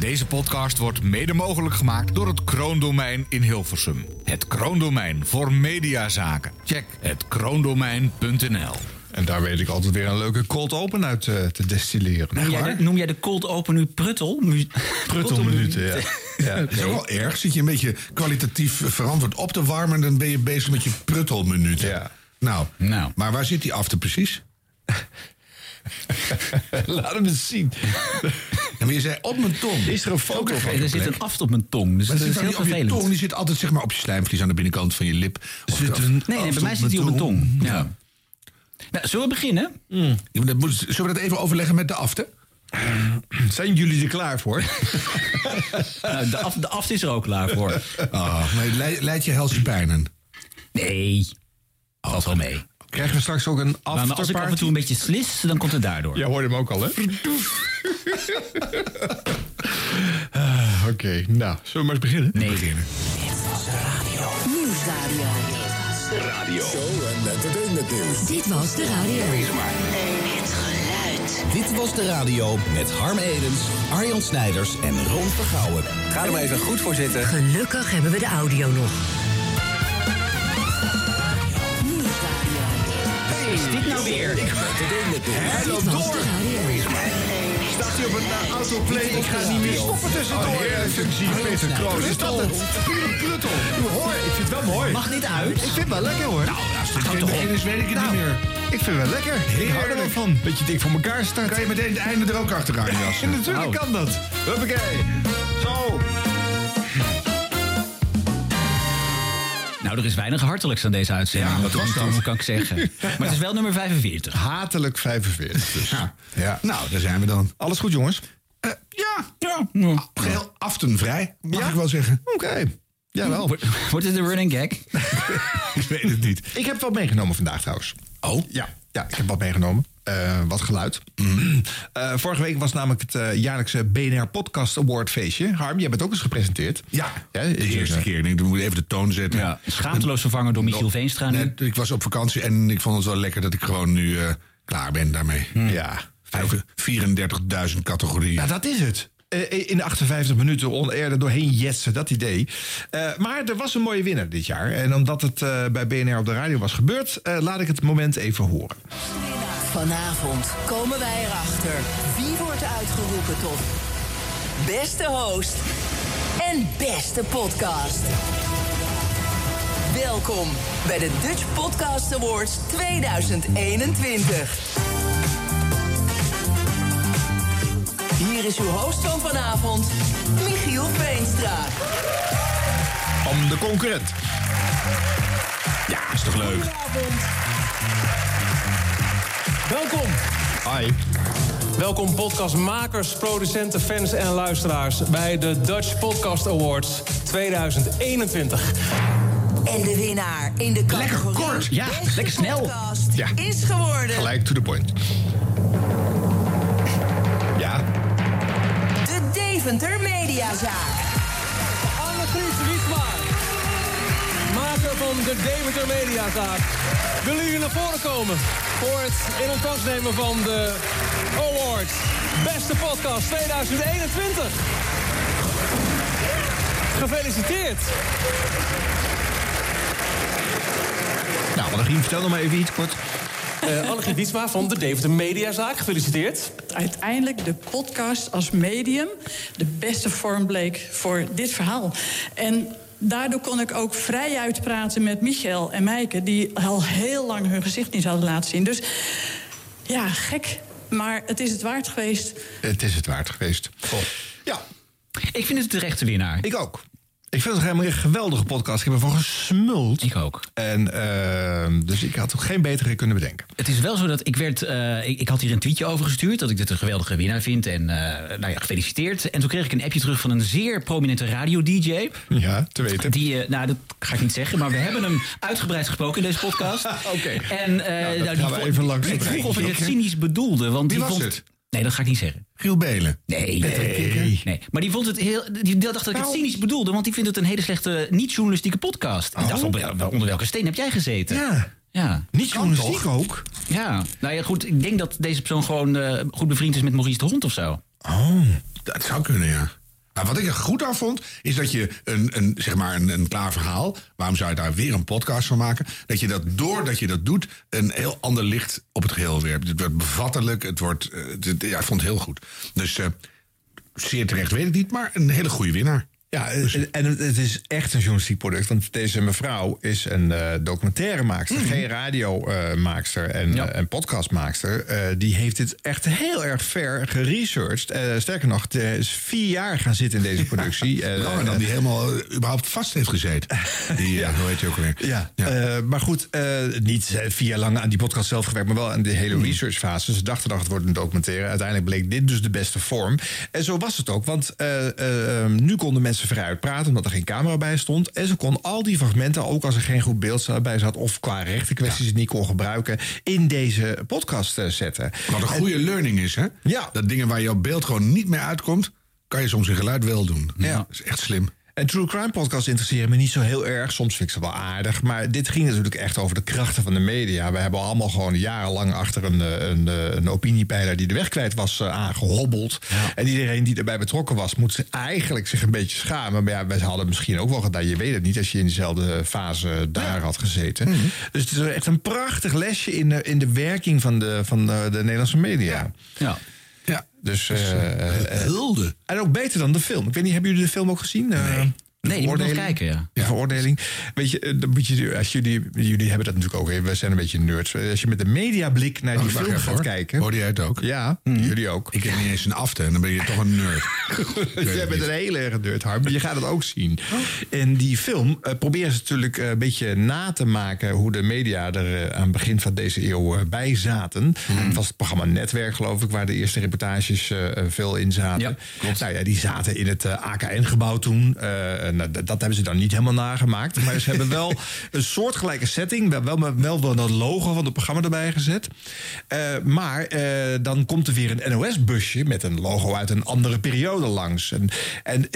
Deze podcast wordt mede mogelijk gemaakt door het Kroondomein in Hilversum. Het Kroondomein voor mediazaken. Check het kroondomein.nl. En daar weet ik altijd weer een leuke cold open uit eh, te destilleren. Noem jij, de, noem jij de cold open nu pruttel? Mu- Pruttelminuten, ja. ja. Dat is wel erg. Zit je een beetje kwalitatief verantwoord op te warmen... en dan ben je bezig met je pruttelminuten. Ja. Nou, Nou. maar waar zit die after precies? Laat hem eens zien. En maar je zei op mijn tong. Is er een foto van? Er zit een aft op mijn tong, dus Maar dat is heel niet op je vervelend. tong, die zit altijd zeg maar, op je slijmvlies aan de binnenkant van je lip. Of, Zit een Nee, nee, bij mij op zit hij op mijn tong. Ja. Ja. Nou, zullen we beginnen? Ja, moet- Zullen we dat even overleggen met de after? Zijn jullie er klaar voor? Nou, de, af, de aft is er ook klaar voor. Oh, maar leid, leid je helse pijnen? Nee, valt wel mee. Krijgen we straks ook een Maar als ik af en afterparty? toe een beetje slis, dan komt het daardoor. Jij hoorde hem ook al, hè? Ah, Oké, nou, zullen we maar eens beginnen? Nee, Nieuwsradio. Dit was de radio. Het geluid. Dit was de radio met Harm Edens, Arjan Snijders en Ron Vergouwen. Ga er maar even goed voor zitten. Gelukkig hebben we de audio nog. Is dit nou weer? Dit was de radio. Staat hij op een autoplay? Ik ga niet meer stoppen tussendoor. Oh, je Peter Kroon. Is dat het? Pure pruttel. Hoor, ik vind het wel mooi. Mag dit uit? Ik vind het wel lekker, hoor. Als het geen begin is, weet ik het niet meer. Ik vind het wel lekker. Ik hou er wel van. Beetje dik voor elkaar staan. Kan je meteen het einde er ook achteraan Ja, jassen? natuurlijk kan dat. Huppakee. Zo. Nou, er is weinig hartelijks aan deze uitzending. Ja, wat was dat? Kan ik zeggen? Maar het is wel nummer 45. Hatelijk 45 dus. Ja, nou, daar zijn we dan. Alles goed, jongens? Eh, ja, Ja. geheel aftenvrij, mag Ja? ik wel zeggen. Oké. Jawel. Wordt- Wordt het een running gag? Ik weet het niet. Ik heb wat meegenomen vandaag trouwens. Oh? Ja, ja ik heb wat meegenomen. Eh, wat geluid. Eh, vorige week was namelijk het eh, jaarlijkse BNR Podcast Award feestje. Harm, jij bent ook eens gepresenteerd. Ja, Ja, de eerste keer. Ik denk, dan moet ik even de toon zetten. Ja. Schaamteloos vervangen door Michiel Veenstra ik was op vakantie en ik vond het wel lekker dat ik gewoon nu eh, klaar ben daarmee. Ja. Vijf- 34.000 categorieën. Ja, dat is het. Eh, in de 58 minuten on-air doorheen jetsen, dat idee. Eh, maar er was een mooie winnaar dit jaar. En omdat het bij BNR op de radio was gebeurd... laat ik het moment even horen. Vanavond komen wij erachter wie wordt uitgeroepen tot beste host en beste podcast. Welkom bij de Dutch Podcast Awards 2021. Hier is uw host van vanavond, Michiel Veenstra. Om de concurrent. Ja, is toch leuk? Welkom. Hi. Welkom podcastmakers, producenten, fans en luisteraars bij de Dutch Podcast Awards 2021. En de winnaar in de categorie kort. Ja, lekker snel. Podcast Ja. is geworden Gelijk to the point. Deventer Mediazaak. Annegriet Wiesma, maker van de Deventer Mediazaak. Willen jullie naar voren komen voor het in ontvangst nemen van de Awards Beste Podcast 2021? Gefeliciteerd. Nou, Annegien, vertel nog maar even iets kort. Uh, Annegriet Wiesma van de Deventer Mediazaak. Gefeliciteerd. uiteindelijk de podcast als medium de beste vorm bleek voor dit verhaal. En daardoor kon ik ook vrij uitpraten met Michael en Meike... die al heel lang hun gezicht niet hadden laten zien. Dus ja, gek. Maar het is het waard geweest. Het is het waard geweest. Ja, Ik vind het de rechte winnaar. ik ook. Ik vind het helemaal een geweldige podcast. Ik heb ervan gesmuld. Ik ook. En, uh, dus ik had geen betere kunnen bedenken. Het is wel zo dat ik werd. Uh, ik, ik, had hier een tweetje over gestuurd. dat ik dit een geweldige winnaar vind. En uh, nou ja, gefeliciteerd. En toen kreeg ik een appje terug van een zeer prominente radio-DJ. Ja, te weten. Die, uh, nou, dat ga ik niet zeggen. maar we hebben hem uitgebreid gesproken in deze podcast. Oké. Okay. En nou, nou, die vond, even langs ik vroeg of ik het cynisch bedoelde. Want Wie die was vond, het? Nee, dat ga ik niet zeggen. Giel Belen. Nee, nee. nee. Maar die vond het heel. Die dacht dat ik het cynisch bedoelde, want die vindt het een hele slechte niet-journalistieke podcast. Oh. Ik dacht, onder, onder welke steen heb jij gezeten? Ja. Ja. Niet journalistiek ook? Ja. Nou ja, goed. Ik denk dat deze persoon gewoon uh, goed bevriend is met Maurice de Hond of zo. Oh, dat zou kunnen, ja. Nou, wat ik er goed aan vond, is dat je een, een, zeg maar een, een klaar verhaal... waarom zou je daar weer een podcast van maken? Dat je dat, doordat je dat doet, een heel ander licht op het geheel werpt. Het wordt bevattelijk, het wordt... eh, ja, ik vond het heel goed. Dus eh, zeer terecht weet ik niet, maar een hele goede winnaar. Ja, en- en het is echt een journalistiek product. Want deze mevrouw is een eh documentairemaakster, geen radiomaakster en, Ja. eh, en podcastmaakster. Eh, die heeft dit echt heel erg ver geresearched. Eh, sterker nog, ze is vier jaar gaan zitten in deze productie. Eh, Oh, en dan die helemaal eh, überhaupt vast heeft gezeten. Die, eh, hoe heet je ook alweer? Ja, eh, maar goed, eh, niet eh, vier jaar lang aan die podcast zelf gewerkt, maar wel aan de hele researchfase. Ze dachten dat het wordt een documentaire. Uiteindelijk bleek dit dus de beste vorm. En zo was het ook, want eh, eh, eh, nu konden mensen vrij uitpraten omdat er geen camera bij stond. En ze kon al die fragmenten, ook als er geen goed beeld bij zat of qua rechtenkwesties het niet kon gebruiken, in deze podcast eh, zetten. Wat een goede learning is, hè? Ja. Dat dingen waar op beeld gewoon niet meer uitkomt... kan je soms in geluid wel doen. Ja. Dat is echt slim. En true crime podcasts interesseren me niet zo heel erg. Soms vind ik ze wel aardig. Maar dit ging natuurlijk echt over de krachten van de media. We hebben allemaal gewoon jarenlang achter een, eh, een, eh, een opiniepeiler die de weg kwijt was eh, aangehobbeld. En iedereen die erbij betrokken was, moet zich eigenlijk zich een beetje schamen. Maar ja, wij hadden misschien ook wel gedaan. Je weet het niet als je in dezelfde fase daar had gezeten. Dus het is echt een prachtig lesje in de, in de werking van de, van de, de Nederlandse media. Ja. Ja. Dus, eh, Hulde. en ook beter dan de film. Ik weet niet, hebben jullie de film ook gezien? De Nee, je moet nog veroordeling? kijken, ja. De veroordeling. Weet je, eh, dan moet je, als jullie, jullie hebben dat natuurlijk ook. We zijn een beetje nerds. Als je met een mediablik naar die Oh, film gaat hoor. kijken. Hoorde jij het ook? Ja, jullie ook. Ik heb niet eens een afte en dan ben je toch een nerd. Jij bent een hele erg nerd, Harm. Je gaat het ook zien. In die film eh, proberen ze natuurlijk eh, een beetje na te maken... hoe de media er aan het begin van deze eeuw bij zaten. Het was het programma Netwerk, geloof ik... waar de eerste reportages veel in zaten. Ja, Nou ja, die zaten in het AKN-gebouw toen. Eh, nou, dat, hebben ze dan niet helemaal nagemaakt. Maar ze hebben wel een soortgelijke setting. Wel, wel, wel, wel dat logo van het programma erbij gezet. Eh, maar eh, dan komt er weer een NOS-busje... met een logo uit een andere periode langs. En, en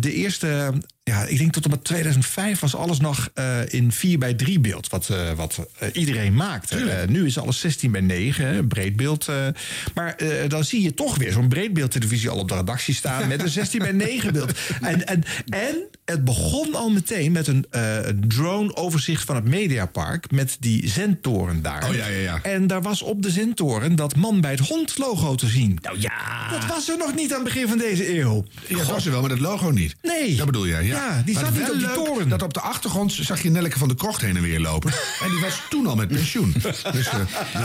de eerste... Ja, ik denk tot en met 2005 was alles nog eh, in 4 bij 3 beeld. Wat, eh, wat eh, iedereen maakte. Nu is alles 16 bij 9, hè, breedbeeld. maar dan zie je toch weer zo'n breedbeeldtelevisie al op de redactie staan... met een 16 bij 9 beeld. En, en, en het begon al meteen met een drone-overzicht van het Mediapark... met die zendtoren daar. Oh, ja, ja, ja. En daar was op de zendtoren dat man bij het hond-logo te zien. Nou ja. Dat was er nog niet aan het begin van deze eeuw. Ja, dat was er wel, maar dat logo niet. Nee. Dat bedoel jij, ja. Ja, die zat niet op die toren. Dat op de achtergrond zag je Nelleke van de Krocht heen en weer lopen. en die was toen al met pensioen. Dus, eh, dus,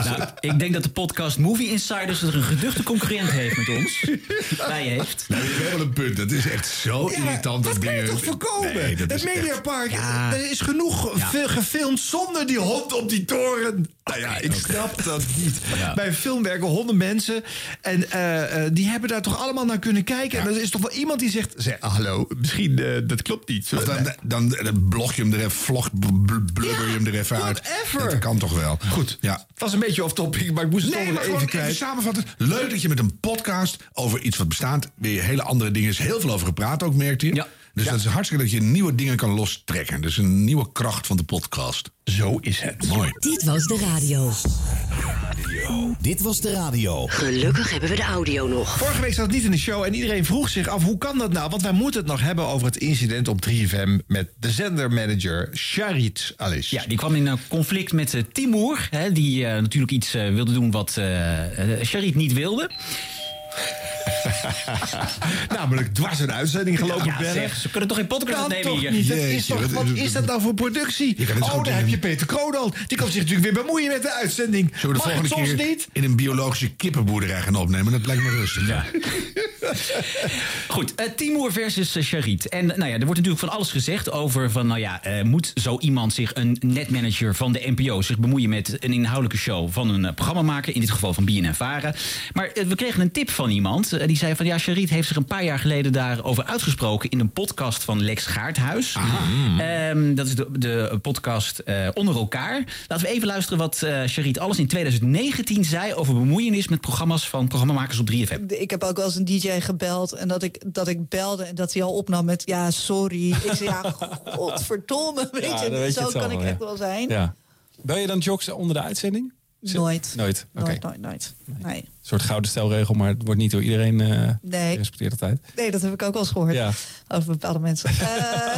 Nou, ik denk dat de podcast Movie Insiders er een geduchte concurrent heeft met ons. Bij heeft. dat is wel een punt. Dat is echt zo Ja, irritant. dat kan je toch voorkomen? Nee, dat het echt- Mediapark, Ja. er is genoeg gefilmd zonder die hond op die toren. Nou ja, ik snap dat niet. Bij een film werken honderd mensen. En eh, eh, die hebben daar toch allemaal naar kunnen kijken. En er is toch wel iemand die zegt... Zeg, ah, hallo, misschien eh, dat klopt niet. Of dan, dan, dan blog je hem er even, vlog, bl- blubber je hem er even uit. whatever. Dat kan toch wel. Goed, Ja. het was een beetje off-topic, maar ik moest het Nee, toch even even, samenvatten. Leuk dat je met een podcast over iets wat bestaat... weer hele andere dingen is. Heel veel over gepraat ook, merkt je. Ja. Dus dat is hartstikke dat je nieuwe dingen kan lostrekken. Dus een nieuwe kracht van de podcast. Zo is het. Mooi. Dit was de radio. Dit was de radio. Gelukkig hebben we de audio nog. Vorige week zat het niet in de show en iedereen vroeg zich af hoe kan dat nou? Want wij moeten het nog hebben over het incident op 3FM met de zendermanager Charit Alice. Ja, die kwam in een conflict met eh, Timur. Hè, die eh, natuurlijk iets eh, wilde doen wat Charit niet wilde. Namelijk dwars een uitzending gelopen Ja, bellen. zeg, ze kunnen toch geen podcast Kan toch hier? niet? Dat is toch, wat- wat is dat nou voor productie? Oh, daar heb je Peter Kronal. Die kan zich natuurlijk weer bemoeien met de uitzending. Zullen we de volgende soms keer niet? in een biologische kippenboerderij gaan opnemen? Dat lijkt me rustig. Ja. Goed, eh, Timur versus eh, Charit. En nou ja, er wordt natuurlijk van alles gezegd over van, nou ja, eh, moet zo iemand zich, een netmanager van de NPO, zich bemoeien met een inhoudelijke show van een uh, programmamaker, in dit geval van BNN Vara. Maar we kregen een tip van iemand, die zei van, ja, Charit heeft zich een paar jaar geleden daarover uitgesproken in een podcast van Lex Gaarthuis. Ehm, dat is de, de podcast eh, Onder elkaar. Laten we even luisteren wat eh Charit alles in 2019 zei over bemoeienis met programma's van programmamakers op 3FM. Ik heb ook wel eens een DJ gebeld en dat ik, dat ik belde en dat hij al opnam met ja, sorry. Ik zei ja, godverdomme, weet Ja, je, weet je zo het kan ik ja. echt wel zijn. Ja. Bel je dan jokes onder de uitzending? Nooit. Nooit, oké. Nooit, nooit, nooit. Nee. Een soort gouden stelregel, maar het wordt niet door iedereen eh Nee. gerespecteerd altijd. nee, dat heb ik ook wel eens gehoord. Ja. Over bepaalde mensen. Eh,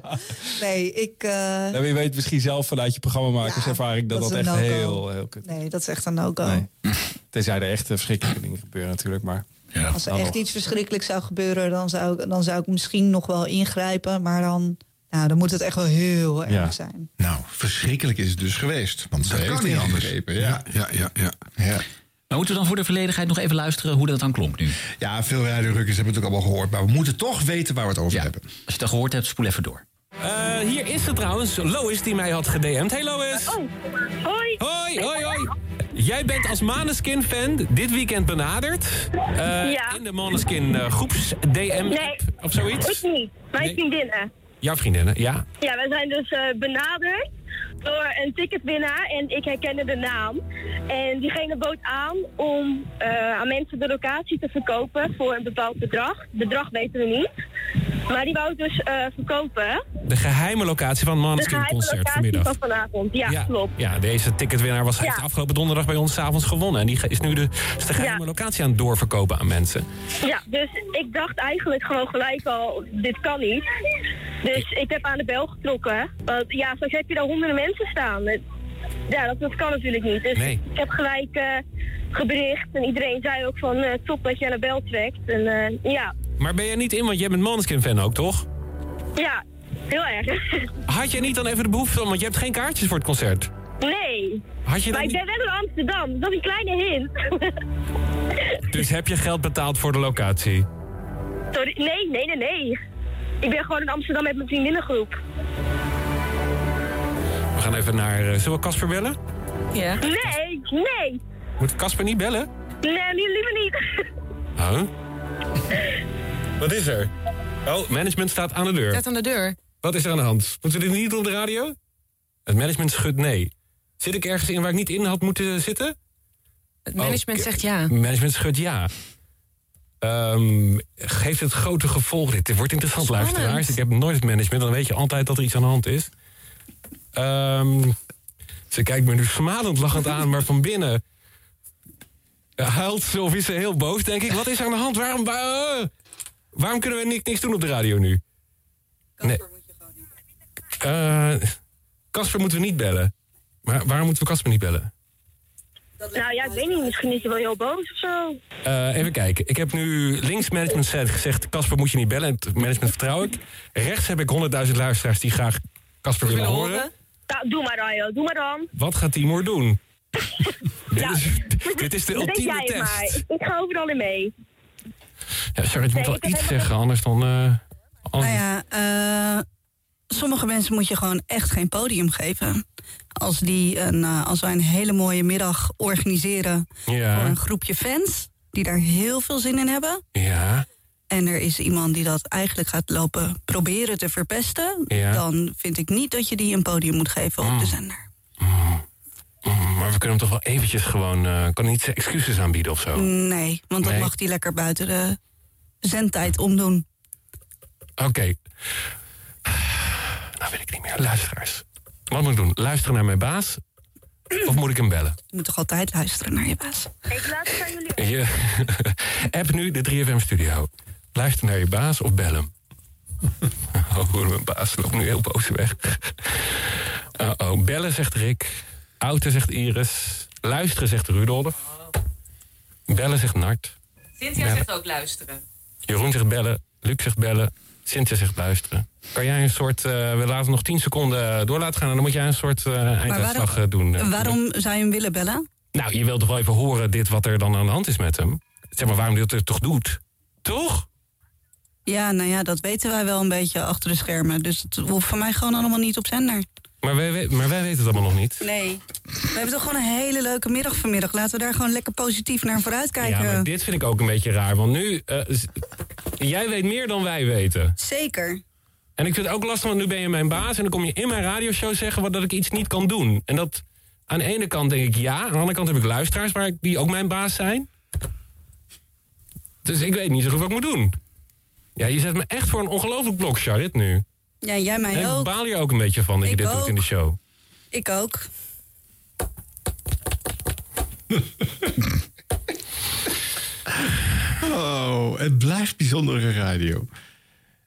nee, ik... eh, Nou, je weet misschien zelf vanuit je programmamakerservaring dat dat dat, is een echt heel, heel kut nee, dat is echt een no-go. Nee. Tenzij er echt verschrikkelijke dingen gebeuren natuurlijk, maar... Als er dan echt nog. iets verschrikkelijks zou gebeuren, dan zou, ik, dan zou ik misschien nog wel ingrijpen. Maar dan, nou, dan moet het echt wel heel erg Ja. zijn. Nou, verschrikkelijk is het dus geweest. Want ze Dat heeft kan niet anders. Ja, Ja. ja, ja. ja. Ja. Maar moeten we dan voor de volledigheid nog even luisteren hoe dat dan klonk nu? ja, veel radiorukkers hebben het ook allemaal gehoord. Maar we moeten toch weten waar we het over hebben. Als je het al gehoord hebt, spoel even door. Eh, hier is ze trouwens, Lois, die mij had gedM'd. Hey Lois! Oh, hoi. Hoi, hoi, hoi. Jij bent als Maneskin-fan dit weekend benaderd. eh, Ja. In de Maneskin eh, groeps-DM Nee, of zoiets. ik niet. Mijn Nee. vriendinnen. Jouw vriendinnen, ja. Ja, wij zijn dus eh, benaderd door een ticketwinnaar en ik herkende de naam. En diegene bood aan om eh, aan mensen de locatie te verkopen voor een bepaald bedrag. Bedrag weten we niet. Maar die wou dus eh, verkopen. De geheime locatie van De Maneskin concert vanmiddag. van vanavond. Ja, klopt. Ja, deze ticketwinnaar was, heeft afgelopen donderdag bij ons 's avonds gewonnen. En die is nu de, is de geheime Ja. locatie aan het doorverkopen aan mensen. Ja, dus ik dacht eigenlijk gewoon gelijk al, dit kan niet. Dus ik heb aan de bel getrokken. Want ja, straks heb je daar honderden mensen staan. Ja, dat, dat kan natuurlijk niet. Dus Nee. ik heb gelijk eh, gebericht. En iedereen zei ook van, eh, top dat je aan de bel trekt. En eh, ja, Maar ben jij niet in, want jij bent Maneskin-fan ook, toch? ja, heel erg. Had je niet dan even de behoefte om, want je hebt geen kaartjes voor het concert. nee. Had je maar ik ben wel in Amsterdam. Dat is een kleine hint. Dus heb je geld betaald voor de locatie? Sorry, nee, nee, nee, nee. Ik ben gewoon in Amsterdam met mijn vriendinnengroep. We gaan even naar... eh, zullen we Casper bellen? Ja. Nee, nee. Moet Casper niet bellen? Nee, li- liever niet. Huh? Wat is er? Oh, management staat aan de deur. Zet aan de deur. Wat is er aan de hand? Moeten we dit niet doen op de radio? Het management schudt nee. Zit ik ergens in waar ik niet in had moeten zitten? Het management Oh, zegt ja. Het management schudt ja. Ehm, geeft het grote gevolgen? Dit wordt interessant, Spannend. luisteraars. Ik heb nooit het management, dan weet je altijd dat er iets aan de hand is. Ehm, ze kijkt me nu smalend lachend aan, maar van binnen huilt ze of is ze heel boos, denk ik. Wat is er aan de hand? Waarom, waar- eh, waarom kunnen we niks, niks doen op de radio nu? Nee. Eh, Casper moeten we niet bellen. Maar waarom moeten we Casper niet bellen? Nou ja, ik weet niet. Misschien is hij wel heel boos of zo. Eh, even kijken. Ik heb nu links management set gezegd... Casper moet je niet bellen. Het management vertrouw ik. Rechts heb ik 100.000 luisteraars die graag Casper willen horen. Nou, doe maar dan, joh. Doe maar dan. Wat gaat Timur doen? dit, is, dit is de ultieme test. maar. Ik, ik ga overal in mee. Ja, sorry, je moet wel ik iets zeggen, anders dan... eh, anders- Nou ja, eh, sommige mensen moet je gewoon echt geen podium geven. Als, die een, eh, als wij een hele mooie middag organiseren Ja. voor een groepje fans... die daar heel veel zin in hebben... Ja, en er is iemand die dat eigenlijk gaat lopen proberen te verpesten... Ja. dan vind ik niet dat je die een podium moet geven op de zender. Mm, maar we kunnen hem toch wel eventjes gewoon... eh kan niet zijn excuses aanbieden of zo? Nee, want dan Nee. mag die lekker buiten de zendtijd omdoen. Oké. Nou weet ik niet meer. Luisteraars. Wat moet ik doen? Luisteren naar mijn baas? Of moet ik hem bellen? Je moet toch altijd luisteren naar je baas? Ik laat het aan jullie. Je, app nu de 3FM studio. Luister naar je baas of bel hem. Oh, mijn baas loopt nu heel boos weg. Uh oh, bellen zegt Rick. Auto zegt Iris. Luisteren zegt Rudolf. Bellen zegt Nart. Cynthia zegt ook luisteren. Jeroen zegt bellen. Luc zegt bellen. Cynthia zegt luisteren. Kan jij een soort... eh, we laten nog 10 seconden door laten gaan... en dan moet jij een soort eh einduitslag eh, doen. waarom zou je hem willen bellen? Nou, je wilt toch wel even horen dit wat er dan aan de hand is met hem? Zeg maar, waarom hij dat toch doet? Toch? Ja, nou ja, dat weten wij wel een beetje achter de schermen. Dus het hoeft van mij gewoon allemaal niet op zender. Maar wij, maar wij weten het allemaal nog niet. Nee. We hebben toch gewoon een hele leuke middag vanmiddag. Laten we daar gewoon lekker positief naar vooruit Ja, kijken. maar dit vind ik ook een beetje raar. Want nu, eh, jij weet meer dan wij weten. Zeker. En ik vind het ook lastig, want nu ben je mijn baas... en dan kom je in mijn radioshow zeggen wat, dat ik iets niet kan doen. En dat, aan de ene kant denk ik ja... aan de andere kant heb ik luisteraars waar ik, die ook mijn baas zijn. Dus ik weet niet zo goed wat ik moet doen. Ja, je zet me echt voor een ongelooflijk blok, Charit, nu. Ja, jij En mij ik ook. baal je ook een beetje van dat je Ik dit doet ook. in de show. Ik ook. Oh, het blijft bijzondere radio.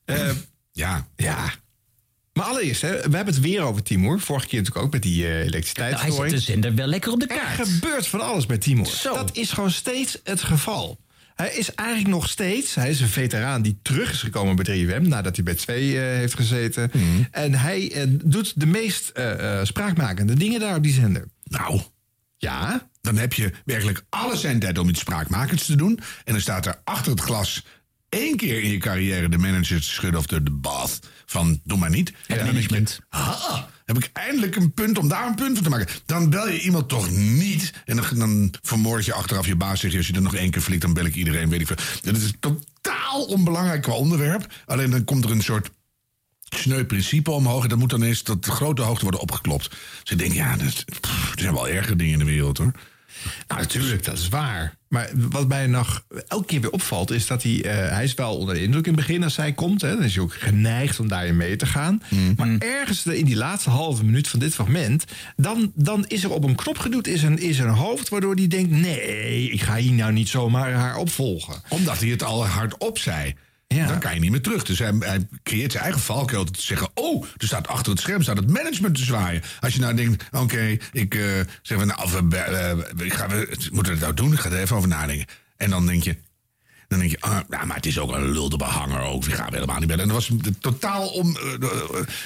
Eh, ja. Ja. Maar allereerst, hè, we hebben het weer over Timor. Vorige keer natuurlijk ook met die eh hij zet de zender wel lekker op de kaart. Er gebeurt van alles met Timor. Zo. Dat is gewoon steeds het geval. Hij is eigenlijk nog steeds, hij is een veteraan die terug is gekomen bij 3FM nadat hij bij 2 eh, heeft gezeten. Mhm. En hij eh, doet de meest eh, spraakmakende dingen daar op die zender. Nou, Ja, dan heb je werkelijk alle zendtijd om iets spraakmakends te doen. En dan staat er achter het glas één keer in je carrière de manager schudden of de, de bath van doe maar niet. En dan denk je, management. ah, heb ik eindelijk een punt om daar een punt van te maken. Dan bel je iemand toch niet. En dan, dan vermoord je achteraf je baas. Zeg je, als je er nog één keer flikt, dan bel ik iedereen. Weet ik veel. Dat is totaal onbelangrijk qua onderwerp. Alleen dan komt er een soort sneu principe omhoog. En dat moet dan eens tot de grote hoogte worden opgeklopt. Dus ik denk, ja, dat, pff, er zijn wel erger dingen in de wereld hoor. Nou, natuurlijk, dat is waar. Maar wat mij nog elke keer weer opvalt, is dat hij... eh, hij is wel onder de indruk in het begin als hij komt. Hè, dan is hij ook geneigd om daarin mee te gaan. Maar ergens in die laatste halve minuut van dit fragment... dan, dan is er op een knop geduwd, is een, is er een hoofd... waardoor hij denkt, nee, ik ga hier nou niet zomaar haar opvolgen. Omdat hij het al hardop zei. Ja. Dan kan je niet meer terug. Dus hij, hij creëert zijn eigen valkuil te zeggen... oh, er staat achter het scherm staat het management te zwaaien. Als je nou denkt, oké, ik eh, zeg... van, Nou, we, eh, ik ga, we, moeten we het nou doen? Ik ga er even over nadenken. En dan denk je... Dan denk je, ah, ja, maar het is ook een lulde behanger ook. Die gaan we helemaal niet bellen. En dat was totaal om... eh, eh,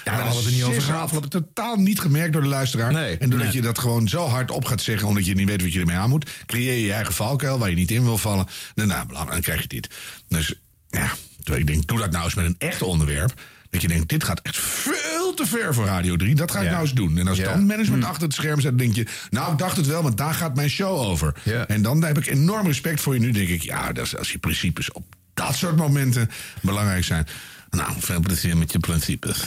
daar hadden we het niet over gehad. totaal niet gemerkt door de luisteraar. Nee. en doordat Nee. je dat gewoon zo hard op gaat zeggen... omdat je niet weet wat je ermee aan moet... creëer je je eigen valkuil waar je niet in wil vallen. Nou, nou dan krijg je dit. Dus ja, terwijl ik denk, doe dat nou eens met een echt onderwerp. Dat je denkt, dit gaat echt veel te ver voor Radio 3. Dat ga ik Ja. nou eens doen. En als Ja. dan management achter het scherm dan denk je... nou, ik dacht het wel, want daar gaat mijn show over. Ja. En dan heb ik enorm respect voor je. Nu denk ik, ja, dat is, als je principes op dat soort momenten belangrijk zijn... nou, veel plezier met je principes.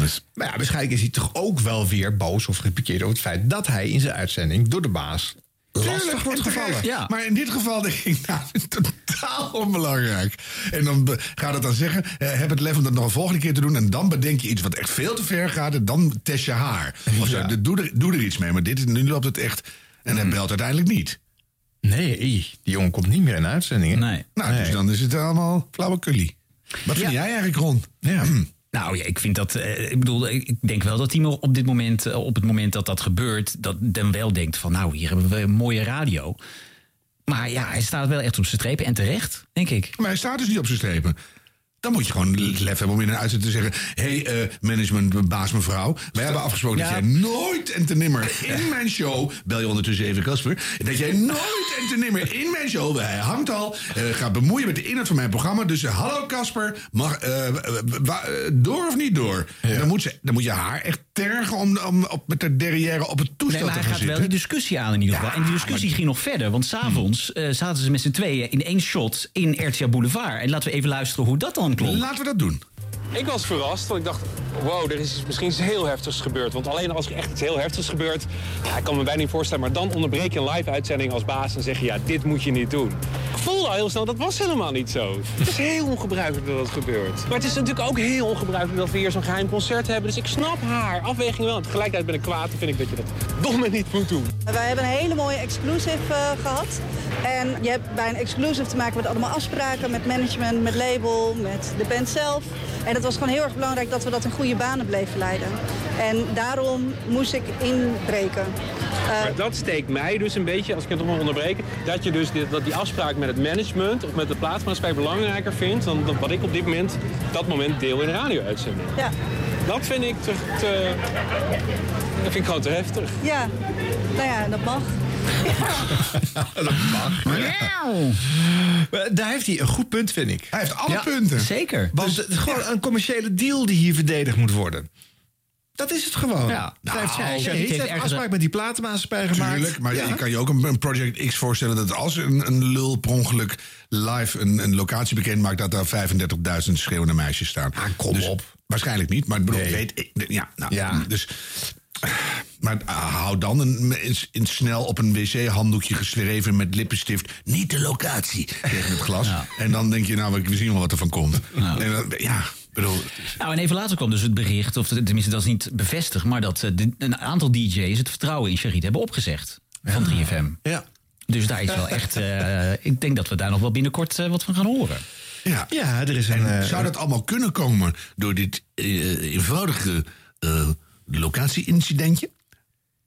Dus, Maar ja, waarschijnlijk is hij toch ook wel weer boos of gepikeerd over het feit... dat hij in zijn uitzending door de baas lastig Tuurlijk, wordt gevallen. Ja. Maar in dit geval denk ik, nou, totaal onbelangrijk. En dan gaat het dan zeggen, eh, heb het lef om dat nog een volgende keer te doen... en dan bedenk je iets wat echt veel te ver gaat... en dan test je haar. Of zo, Ja. doe, er, doe er iets mee, maar dit, is- nu loopt het echt... en hij belt uiteindelijk niet. Nee, die jongen komt niet meer in uitzendingen. Nee. Nou, Nee. dus dan is het allemaal flauwekullie. Wat vind Ja. jij eigenlijk, Ron? Ja. Nou ja, ik vind dat. eh, ik bedoel, ik denk wel dat Timo op dit moment, eh, op het moment dat dat gebeurt, dat dan wel denkt van, nou, hier hebben we een mooie radio. Maar ja, hij staat wel echt op zijn strepen en terecht, denk ik. Maar hij staat dus niet op zijn strepen. Dan moet je gewoon lef hebben om in een uitzending te zeggen... hé, hey, eh, management, baas mevrouw... wij hebben afgesproken Ja. dat jij nooit en te nimmer in mijn show... bel je ondertussen even Casper... dat jij nooit en te nimmer in mijn show... hij hangt al, eh, gaat bemoeien met de inhoud van mijn programma... dus eh, hallo Casper, mag, door of niet door? Dan, moet ze, dan moet je haar echt tergen om, om op, met de derrière op het Nee, toestel maar te hij gaan gaat wel die discussie aan in ieder geval. Ja, en die discussie ging nog verder. Want s'avonds eh zaten ze met z'n tweeën in één shot in RTL Boulevard. En laten we even luisteren hoe dat dan klonk. Laten we dat doen. Ik was verrast, want ik dacht, wow, er is misschien iets heel heftigs gebeurd. Want alleen als er echt iets heel heftigs gebeurt, ja, ik kan me bijna niet voorstellen. Maar dan onderbreek je een live-uitzending als baas en zeg je, ja, dit moet je niet doen. Ik voelde al heel snel, dat was helemaal niet zo. Het is heel ongebruikelijk dat dat gebeurt. Maar het is natuurlijk ook heel ongebruikelijk dat we hier zo'n geheim concert hebben. Dus ik snap haar afweging wel. Tegelijkertijd ben ik kwaad en vind ik dat je dat dom en niet moet doen. Wij hebben een hele mooie exclusive eh, gehad. En je hebt bij een exclusive te maken met allemaal afspraken, met management, met label, met de band zelf. En het was gewoon heel erg belangrijk dat we dat in goede banen bleven leiden. En daarom moest ik inbreken. Eh, Maar dat steekt mij dus een beetje, als ik het nog mag onderbreken, dat je dus dit, dat die afspraak met het management of met de plaatsmaatschappij belangrijker vindt dan, dan wat ik op dit moment, dat moment deel in een radio-uitzending. ja, Dat vind ik te, te- dat vind ik gewoon te heftig. ja, nou ja, dat mag. Dat mag. Maar Daar heeft hij een goed punt, vind ik. Hij heeft alle Ja, punten. Zeker. Want het is gewoon een commerciële deal die hier verdedigd moet worden. Dat is het gewoon. Ja. Heeft Nou, heeft heeft een ergens- afspraak met die platenmaatschappij gemaakt. Tuurlijk, maar Ja. je kan je ook een, een Project X voorstellen dat als een, een lul per ongeluk live een, een locatie bekend maakt, dat daar 35.000 schreeuwende meisjes staan. Ah, kom Dus op. Waarschijnlijk niet, maar ik bedoel, Nee. weet ik. Ja, nou, Ja. dus. Maar ah, hou dan een, snel op een wc-handdoekje geschreven met lippenstift. Niet de locatie tegen het glas. En dan denk je, nou, we zien wel wat er van komt. En dan, ja, bedoel. Nou, en even later kwam dus het bericht, of tenminste dat is niet bevestigd, maar dat eh, de- een aantal DJ's het vertrouwen in Charit hebben opgezegd van 3FM. Ja. Dus daar is wel echt. eh, ik denk dat we daar nog wel binnenkort eh, wat van gaan horen. Ja. ja, er is een. En zou dat allemaal kunnen komen door dit eenvoudige eh, locatie-incidentje?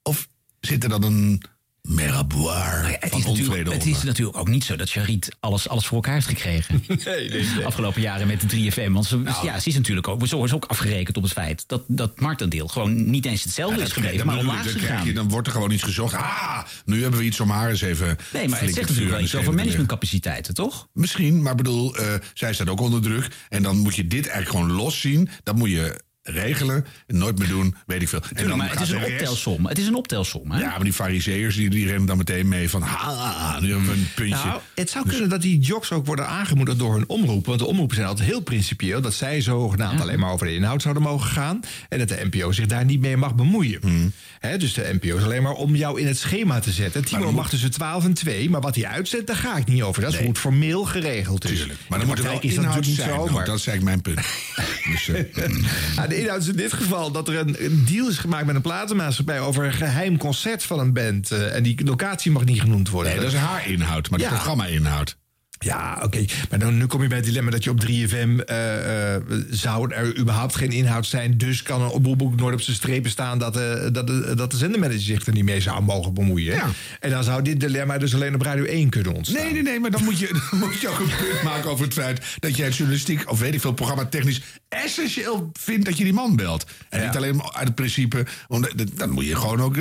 Of zit er dan een meraboir Nou Het van is, natuurlijk, het is natuurlijk ook niet zo dat Charit alles, alles voor elkaar heeft gekregen. Nee, nee, nee. Afgelopen jaren met de 3FM. Want ze, ja, ze is natuurlijk ook, zo is ook afgerekend op het feit dat dat marktendeel gewoon niet eens hetzelfde Ja, is krijg- maar omlaag is gegaan. je- Dan wordt er gewoon iets gezocht. Ah, nu hebben we iets om haar eens even. Nee, maar het zegt natuurlijk wel iets over managementcapaciteiten, toch? Misschien, maar bedoel, eh, zij staat ook onder druk. En dan moet je dit eigenlijk gewoon los zien. Dat moet je regelen. En nooit meer doen, weet ik veel. en dan maar het is een rest- optelsom. Het is een optelsom, hè? Ja, maar die fariseërs die, die rennen dan meteen mee van... Ha, nu hebben we een puntje. Nou, het zou kunnen dat die jocks ook worden aangemoedigd door hun omroep. Want de omroepen zijn altijd heel principieel. Dat zij zogenaamd alleen maar over de inhoud zouden mogen gaan. En dat de NPO zich daar niet mee mag bemoeien. Hmm. Hè, dus de NPO is alleen maar om jou in het schema te zetten. Timo mag tussen 12 en 2. Maar wat hij uitzet, daar ga ik niet over. Dat is hoe het formeel geregeld is. Tuurlijk. Maar dan moet er wel is dat natuurlijk zijn. niet zo. Nou, maar... dat is eigenlijk mijn punt. dus, Ja, de inhoud is in dit geval dat er een, een deal is gemaakt met een platenmaatschappij over een geheim concert van een band. eh, en die locatie mag niet genoemd worden. nee, dat is haar inhoud, maar de Ja. programma-inhoud. Ja, oké. Maar dan, nu kom je bij het dilemma dat je op 3FM... eh, eh, zou er überhaupt geen inhoud zijn... dus kan een oproepboek nooit op zijn strepen staan... dat, eh, dat, de, dat de zendermanager zich er niet mee zou mogen bemoeien. Ja. En dan zou dit dilemma dus alleen op Radio 1 kunnen ontstaan. Nee, nee, nee, maar dan moet, je, dan moet je ook een punt maken over het feit... dat jij het journalistiek, of weet ik veel, programma technisch... essentieel vindt dat je die man belt. En Ja. niet alleen uit het principe... want dan moet je gewoon ook...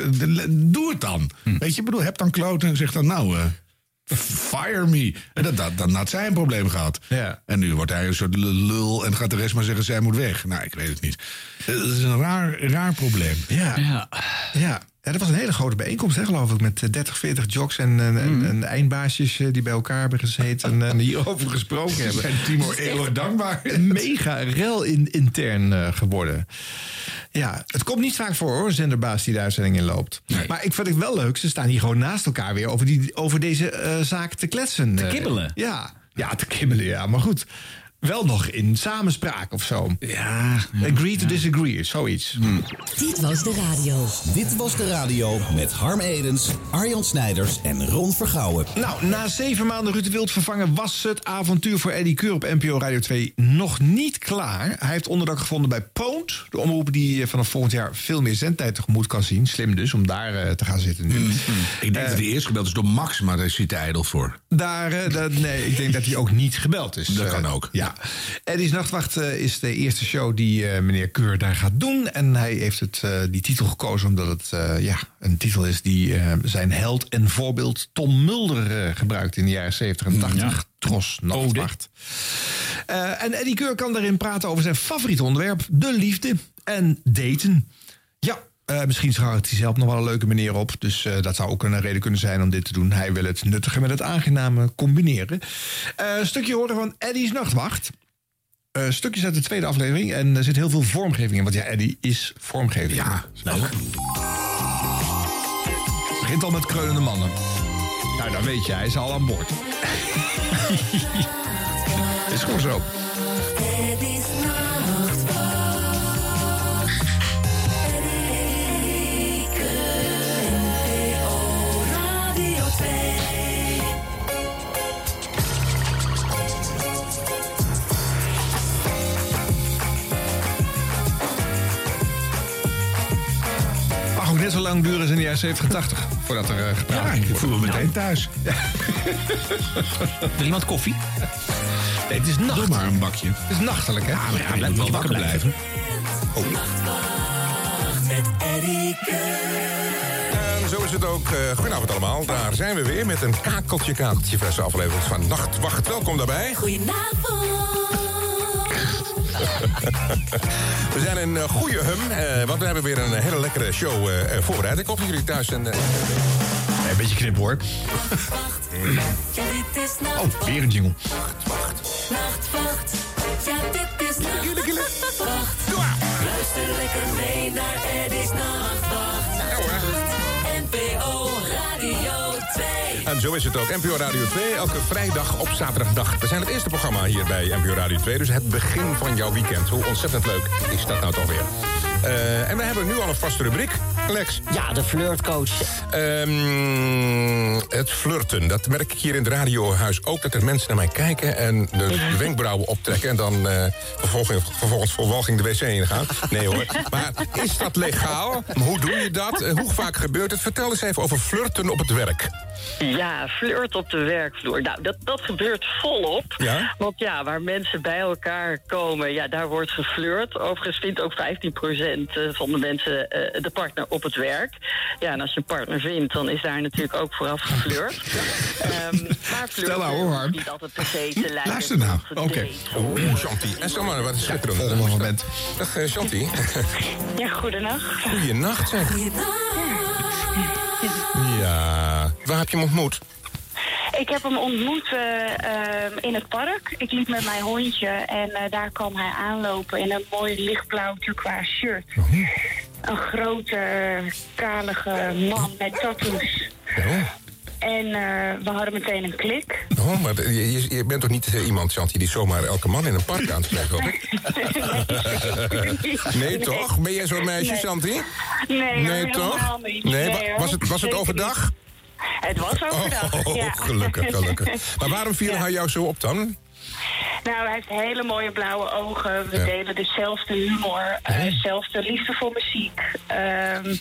doe het dan. Weet je, ik bedoel, heb dan kloten en zeg dan nou... eh, Fire me. En dat, dat, dan had zij een probleem gehad. Ja. En nu wordt hij een soort lul en gaat de rest maar zeggen: zij moet weg. Nou, ik weet het niet. Het is een raar, raar probleem. Ja. Ja. Ja. Ja, dat was een hele grote bijeenkomst, hè, geloof ik. Met eh, 30, 40 jocks en, en, en- en eindbaasjes eh, die bij elkaar hebben gezeten en, en hierover gesproken hebben. En Timo eeuwig dankbaar. Een mega rel in, intern eh, geworden. Ja, het komt niet vaak voor hoor, een zenderbaas die de uitzending in loopt. Maar ik vind het wel leuk, ze staan hier gewoon naast elkaar weer over, die, over deze eh, zaak te kletsen. Te Eh, kibbelen. ja. ja, te kibbelen, ja. Maar goed, wel nog in samenspraak of zo. Ja. Agree to disagree, zoiets. Dit was de radio. Dit was de radio met Harm Edens, Arjan Snijders en Ron Vergouwen. Nou, na zeven maanden Ruud de Wild vervangen was het avontuur voor Eddie Keur op NPO Radio 2 nog niet klaar. Hij heeft onderdak gevonden bij Poont, de omroep die eh, vanaf volgend jaar veel meer zendtijd tegemoet kan zien. Slim dus om daar eh, te gaan zitten nu. Ik denk dat hij eerst gebeld is door Max, maar daar zit hij ijdel voor. Daar, eh, dat- nee, ik denk dat hij ook niet gebeld is. Dat Eh, kan ook. Ja. Eddie's Nachtwacht eh, is de eerste show die eh, meneer Keur daar gaat doen. En hij heeft het, eh, die titel gekozen omdat het ja, een titel is die zijn held en voorbeeld Tom Mulder gebruikt in de jaren 70 en 80. Tros Nachtwacht. Eh, en Eddie Keur kan daarin praten over zijn favoriete onderwerp, de liefde en daten. Eh, misschien schouwt hij zelf nog wel een leuke meneer op. Dus eh, dat zou ook een reden kunnen zijn om dit te doen. Hij wil het nuttige met het aangename combineren. Eh, een stukje horen van Eddie's Nachtwacht. Eh, stukjes uit de tweede aflevering. En er zit heel veel vormgeving in. Want ja, Eddie is vormgeving. Ja, leuk. Begint al met kreunende mannen. Nou, dan weet je, hij is al aan boord. is gewoon zo. Ook net zo lang duren als in de jaren 70, 80. Voordat er uh, Ja, ik voel me meteen thuis. Wil iemand koffie? Nee, het is nacht. Doe maar een bakje. Het is nachtelijk, hè? Ja, maar ja, je moet wel wakker blijven. Met Eddie En zo is het ook. eh goedenavond allemaal. Daar zijn we weer met een kakeltje kakeltje verse aflevering van Nachtwacht. Welkom daarbij. Goedenavond. We zijn in uh, goede hum, eh, want we hebben weer een hele lekkere show eh, voorbereid. Ik hoop dat jullie thuis zijn. eh, een beetje knip hoor. Oh, weer een jingle. Nachtwacht. Ja, dit is nachtwacht. Luister lekker mee naar Eddie's Nachtwacht. En zo is het ook. NPO Radio 2, elke vrijdag op zaterdagdag. We zijn het eerste programma hier bij NPO Radio 2, dus het begin van jouw weekend. Hoe ontzettend leuk is dat nou toch weer? Eh, en we hebben nu al een vaste rubriek, Lex. Ja, de flirtcoach. Ehm, het flirten, dat merk ik hier in het radiohuis ook. Dat er mensen naar mij kijken en de, de wenkbrauwen optrekken... en dan eh, vervolgens, vervolgens voor walging de wc ingaan. Nee hoor. Maar is dat legaal? Hoe doe je dat? Eh, hoe vaak gebeurt het? Vertel eens even over flirten op het werk. Ja, flirt op de werkvloer. Nou, dat, dat gebeurt volop. Ja? Want ja, waar mensen bij elkaar komen, ja, daar wordt geflirt. Overigens vindt ook 15% van de mensen eh, de partner op het werk. Ja, en als je een partner vindt, dan is daar natuurlijk ook vooraf geflirt. Ehm maar Stel nou, hoor, Harm. is niet altijd per se te lijken. Luister nou. Oké. Oeh, Chanty. En stel maar, wat is schitterend. Volgende moment. Dag, eh, Chanty. Ja, goedenacht. Goeienacht, zeg. Ja. Waar heb je hem ontmoet? Ik heb hem ontmoet eh, eh, in het park. Ik liep met mijn hondje en eh, daar kwam hij aanlopen in een mooi lichtblauw turquoise shirt. Een grote, kalige man met tattoos. En eh, we hadden meteen een klik. Oh, maar je, bent toch niet iemand, Chanty, die zomaar elke man in een park aanspreekt, hoop ik? Nee, toch? Ben jij zo'n meisje, Nee. Chanty? Nee, hoor, Nee, toch? niet. Nee, Nee, hoor. was het, was het overdag? Het was overdag, Oh, ja. gelukkig, gelukkig. Maar waarom viel hij jou zo op dan? Nou, hij heeft hele mooie blauwe ogen. We delen dezelfde humor, eh, dezelfde liefde voor muziek. Ehm,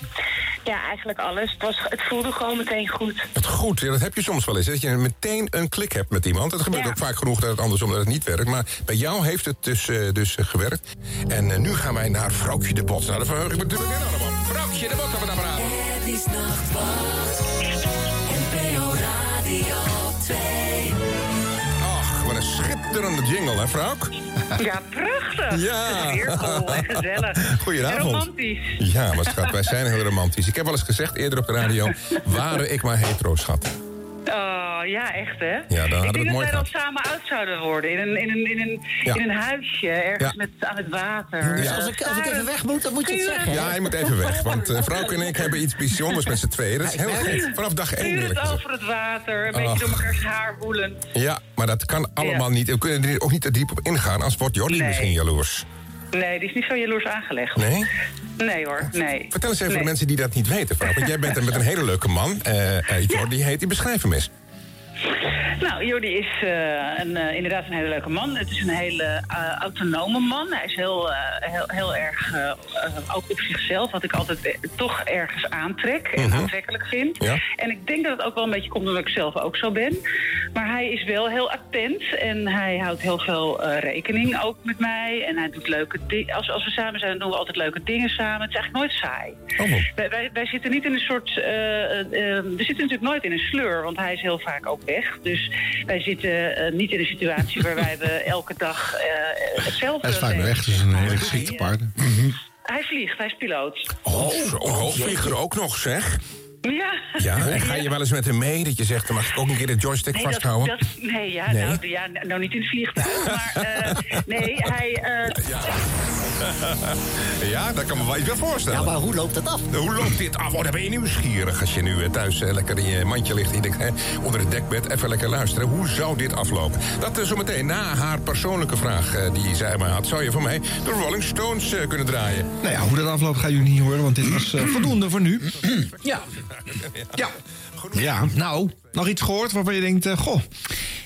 ja, eigenlijk alles. Het, was, het voelde gewoon meteen goed. Het goed, ja, dat heb je soms wel eens. hè, Dat je meteen een klik hebt met iemand. Het gebeurt ook vaak genoeg dat het andersom dat het niet werkt. Maar bij jou heeft het dus, eh, dus eh, gewerkt. En nu gaan wij naar Vrouwtje de Bot. Nou, daar verheug ik me natuurlijk in allemaal. Vrouwtje de Bot, op het apparaat. Het is nachtwacht. NPO Radio 2. Ach, wat een schitterende jingle, hè, vrouw? Ja, prachtig. Ja. Sfeervol en gezellig. Goedenavond. En romantisch. Ja, maar schat, wij zijn heel romantisch. Ik heb wel eens gezegd eerder op de radio... waren ik maar hetero, schat. Oh, ja, echt hè? Ja, dan hadden ik we het denk dat mooi wij dan samen oud zouden worden. In een, in een, in een, Ja. in een huisje, ergens Ja. met, aan het water. Dus als ik, als ik even weg moet, dan moet je het zeggen. Ja, hij moet even weg. Want uh, Vrouwke en ik hebben iets bijzonders met z'n tweeën. Dat is heel gek. Vanaf dag één Stuur eerlijk het over het water, een beetje door mekaars haar woelend. Ja, maar dat kan allemaal Ja. niet. We kunnen er ook niet te diep op ingaan. Als wordt Jordi Nee. misschien jaloers. Nee, die is niet zo jaloers aangelegd. Nee? Nee hoor, nee. Vertel eens even Nee. voor de mensen die dat niet weten, vrouw. Want jij bent er met een hele leuke man. uh, Jordi heet, die beschrijf hem eens. Nou, Jordi is eh, een, eh, inderdaad een hele leuke man. Het is een hele eh, autonome man. Hij is heel, heel, heel erg ook op zichzelf, wat ik altijd toch ergens aantrek en Mhm. aantrekkelijk vind. Ja. En ik denk dat het ook wel een beetje komt omdat ik zelf ook zo ben. Maar hij is wel heel attent en hij houdt heel veel rekening ook met mij. En hij doet leuke dingen. Als, als we samen zijn, doen we altijd leuke dingen samen. Het is eigenlijk nooit saai. Wij, wij, wij zitten niet in een soort. eh, eh, eh, we zitten natuurlijk nooit in een sleur, want hij is heel vaak ook weg. Dus wij zitten eh, niet in een situatie waarbij we elke dag eh, hetzelfde. Hij is vaak weg, dus een hele geschikte partner. Hij vliegt, hij is piloot. Oh, zo'n hoogvlieger ook nog, zeg. Ja. Ja, en ga je wel eens met hem mee? Dat je zegt, dan mag ik ook een keer de joystick Nee, vasthouden? dat, nee, ja, Nee? Nou, ja, nou niet in het vliegtuig. maar eh, nee, hij. eh, Ja, dat kan me wel iets wel voorstellen. Ja, maar hoe loopt dat af? Hoe loopt dit af? Oh, dan ben je nieuwsgierig als je nu eh, thuis eh, lekker in je mandje ligt... en je denkt, hè, onder het dekbed, even lekker luisteren. Hoe zou dit aflopen? Dat is zometeen na haar persoonlijke vraag eh, die zij mij had... zou je voor mij de Rolling Stones eh, kunnen draaien? Nou ja, hoe dat afloopt gaan jullie niet horen, want dit was eh, voldoende voor nu. Ja. Ja. Ja, nou, nog iets gehoord waarvan je denkt, eh, goh.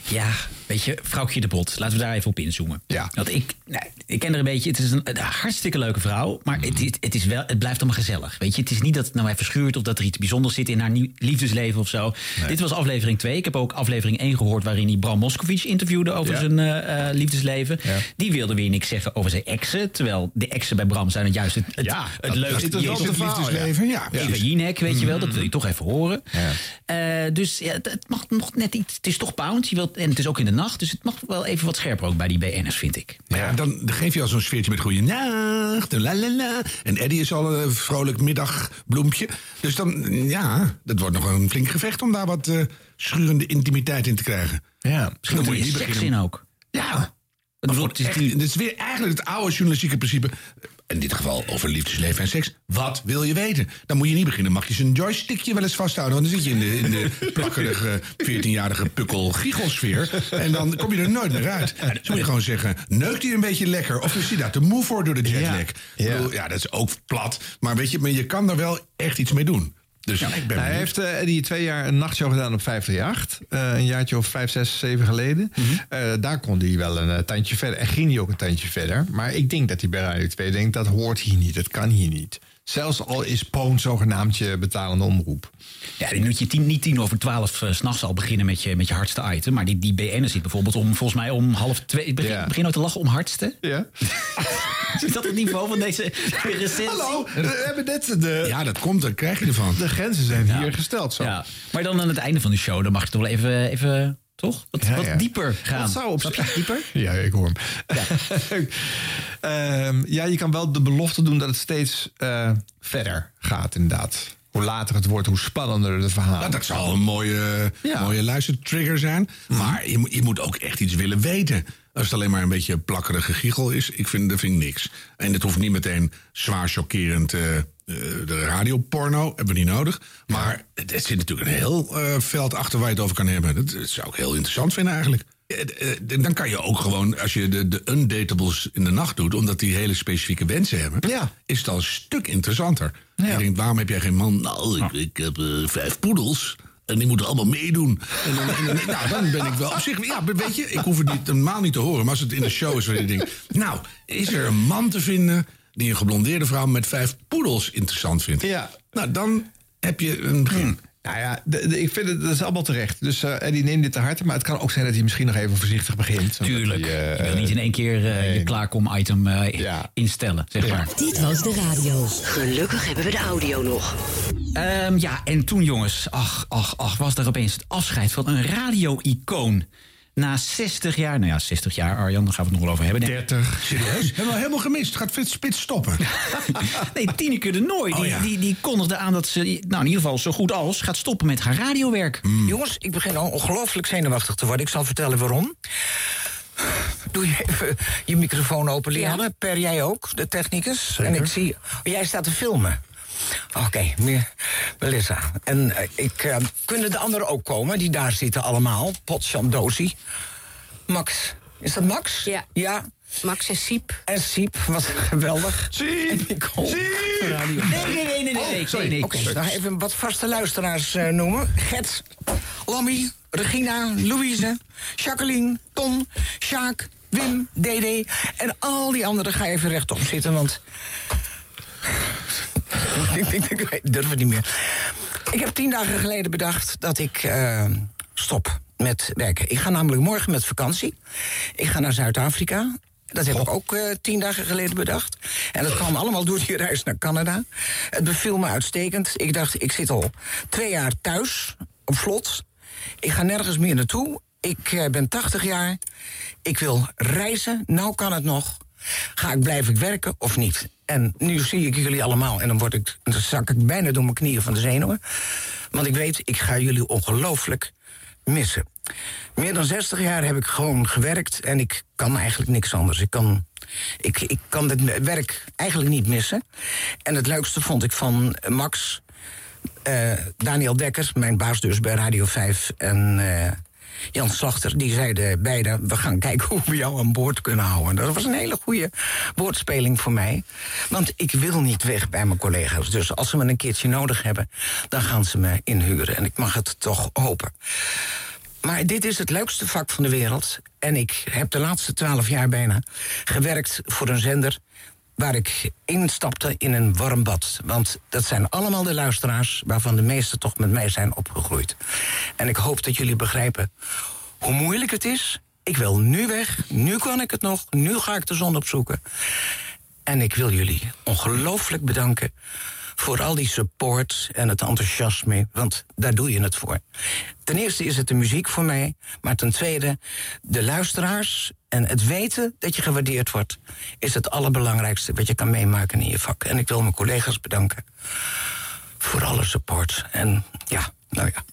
Ja, weet je, vrouwtje de Bot. Laten we daar even op inzoomen. Ja. Want ik, nou, ik ken er een beetje. Het is een, een hartstikke leuke vrouw. Maar het, het, het is wel, het blijft allemaal gezellig. Weet je, het is niet dat het nou even schuurt of dat er iets bijzonders zit in haar nieuw- liefdesleven of zo. Dit was aflevering 2. Ik heb ook aflevering 1 gehoord waarin hij Bram Moskovic interviewde over Ja. zijn eh, eh, liefdesleven. Die wilde weer niks zeggen over zijn exen. Terwijl de exen bij Bram zijn het juist het, het, Ja, het leukste. Die- het liefdesleven, ja, Eva. Jinek, weet je wel, dat wil je toch even horen. Dus ja, het, het mag nog net iets. Het is toch Pound. Je wilt, en het is ook in de nacht. Dus het mag wel even wat scherper ook bij die BN'ers, vind ik. Ja, dan geef je al zo'n sfeertje met goeie nacht, en la la la. En Eddie is al een vrolijk middagbloempje. Dus dan, ja, dat wordt nog een flink gevecht om daar wat eh, schurende intimiteit in te krijgen. Ja, Misschien moet je seks in ook. Ja. Voor echt, dit is weer eigenlijk het oude journalistieke principe. In dit geval over liefdesleven en seks. Wat wil je weten? Dan moet je niet beginnen. Mag je zijn joystickje wel eens vasthouden? Want dan zit je in de, in de plakkerige 14-jarige pukkel giechelsfeer. En dan kom je er nooit meer uit. Dan moet je gewoon zeggen, neukt hij een beetje lekker? Of is hij daar te moe voor door de jetlag? Ja. Ja. ja, dat is ook plat. Maar weet je, maar je kan er wel echt iets mee doen. Dus ik ben Hij heeft eh, Eddie twee jaar een nachtshow gedaan op 538. eh een jaartje of vijf, zes, zeven geleden. Mhm. Eh, daar kon hij wel een tandje verder. En ging hij ook een tandje verder. Maar ik denk dat hij bij Radio 2 denkt... dat hoort hier niet, dat kan hier niet. Zelfs al is Poon zogenaamd je betalende omroep. Ja, die moet je tien, niet tien over twaalf uh, s'nachts al beginnen met je, met je hardste item. Maar die, die BN zit bijvoorbeeld om, volgens mij om half twee. Ik begin, Ja. begin nou te lachen om hardste. Ja. Is dat het niveau van deze recensie? Hallo, we hebben net de... Ja, dat komt, daar krijg je ervan. De grenzen zijn hier gesteld zo. Ja. Maar dan aan het einde van de show, dan mag je toch wel even, even toch? Wat, Ja, wat ja. dieper gaan. Dat zou op je? Dieper? Ja, ik hoor hem. Ehm, ja, je kan wel de belofte doen dat het steeds eh, verder gaat, inderdaad. Hoe later het wordt, hoe spannender de verhalen. Nou, dat zal een mooie, mooie luistertrigger zijn. Maar je, moet- je moet ook echt iets willen weten. Als het alleen maar een beetje plakkerige giechel is, ik vind, dat vind ik niks. En het hoeft niet meteen zwaar chockerend eh, eh, de radioporno, hebben we niet nodig. Maar het, het zit natuurlijk een heel eh, veld achter waar je het over kan hebben. Dat, dat zou ik heel interessant vinden eigenlijk. Eh, eh, Dan kan je ook gewoon, als je de, de undatables in de nacht doet... omdat die hele specifieke wensen hebben... is het al een stuk interessanter. Je denkt, waarom heb jij geen man? Nou, ik, ik heb eh, vijf poedels... En die moeten allemaal meedoen. En dan, en dan, nou, dan ben ik wel op zich. Ja, weet je, ik hoef het niet, normaal niet te horen. Maar als het in de show is, waar je denkt. Nou, is er een man te vinden. die een geblondeerde vrouw met vijf poedels interessant vindt? Ja. Nou, dan heb je een begin. Nou ja, de- de- ik vind het dat is allemaal terecht. Dus eh Eddie, neem dit te harte. Maar het kan ook zijn dat hij misschien nog even voorzichtig begint. Tuurlijk. hij, eh, je wil niet in één keer eh, je klaarkom-item eh, instellen, zeg maar. Dit was de radio. Gelukkig hebben we de audio nog. Ehm, ja, en toen jongens, ach, ach, ach, was er opeens het afscheid van een radio-icoon. Na 60 jaar, nou ja, 60 jaar, Arjan, daar gaan we het nog wel over hebben. 30. Serieus? Hebben we helemaal gemist. Gaat Frits Spits stoppen? nee, Tineke de Nooi, die, Oh, ja. die, die kondigde aan dat ze, nou in ieder geval zo goed als, gaat stoppen met haar radiowerk. Hmm. Jongens, ik begin al ongelooflijk zenuwachtig te worden. Ik zal vertellen waarom. Doe je even je microfoon open, Lianne. Per jij ook, de technicus. En ik zie... jij staat te filmen. Oké, meer Melissa. En eh, ik, eh, kunnen de anderen ook komen, die daar zitten allemaal? Potchandosi. Max. Is dat Max? Ja. Ja. Max en Siep. En Siep, wat geweldig. Siep! Radio. Nee, nee, nee, nee, nee, nee, sorry. nee, nee. Oké, dan even wat vaste luisteraars eh, noemen. Gert, Lammy, Regina, Louise, Jacqueline, Ton, Sjaak, Wim, Dede... en al die anderen ga je even rechtop zitten, want... ik, durf het niet meer. Ik heb tien dagen geleden bedacht dat ik eh, stop met werken. Ik ga namelijk morgen met vakantie. Ik ga naar Zuid-Afrika. Dat heb ik ook eh, tien dagen geleden bedacht. En dat kwam allemaal door die reis naar Canada. Het beviel me uitstekend. Ik dacht, ik zit al twee jaar thuis, op vlot. Ik ga nergens meer naartoe. Ik eh, ben 80 jaar. Ik wil reizen. Nou kan het nog. Ga ik blijven werken of niet? En nu zie ik jullie allemaal en dan, word ik, zak ik bijna door mijn knieën van de zenuwen. Want ik weet, ik ga jullie ongelooflijk missen. Meer dan 60 jaar heb ik gewoon gewerkt en ik kan eigenlijk niks anders. Ik kan, ik, ik kan het werk eigenlijk niet missen. En het leukste vond ik van Max, eh, Daniel Dekker, mijn baas dus bij Radio 5 en eh, Jan Slachter, die zeiden beide: we gaan kijken hoe we jou aan boord kunnen houden. Dat was een hele goede woordspeling voor mij. Want ik wil niet weg bij mijn collega's. Dus als ze me een keertje nodig hebben, dan gaan ze me inhuren. En ik mag het toch hopen. Maar dit is het leukste vak van de wereld. En ik heb de laatste twaalf jaar bijna gewerkt voor een zender waar ik instapte in een warm bad. Want dat zijn allemaal de luisteraars waarvan de meesten toch met mij zijn opgegroeid. En ik hoop dat jullie begrijpen hoe moeilijk het is. Ik wil nu weg, nu kan ik het nog, nu ga ik de zon opzoeken. En ik wil jullie ongelooflijk bedanken voor al die support en het enthousiasme, want daar doe je het voor. Ten eerste is het de muziek voor mij, maar ten tweede de luisteraars en het weten dat je gewaardeerd wordt, is het allerbelangrijkste wat je kan meemaken in je vak. En ik wil mijn collega's bedanken voor alle support. En ja, nou ja,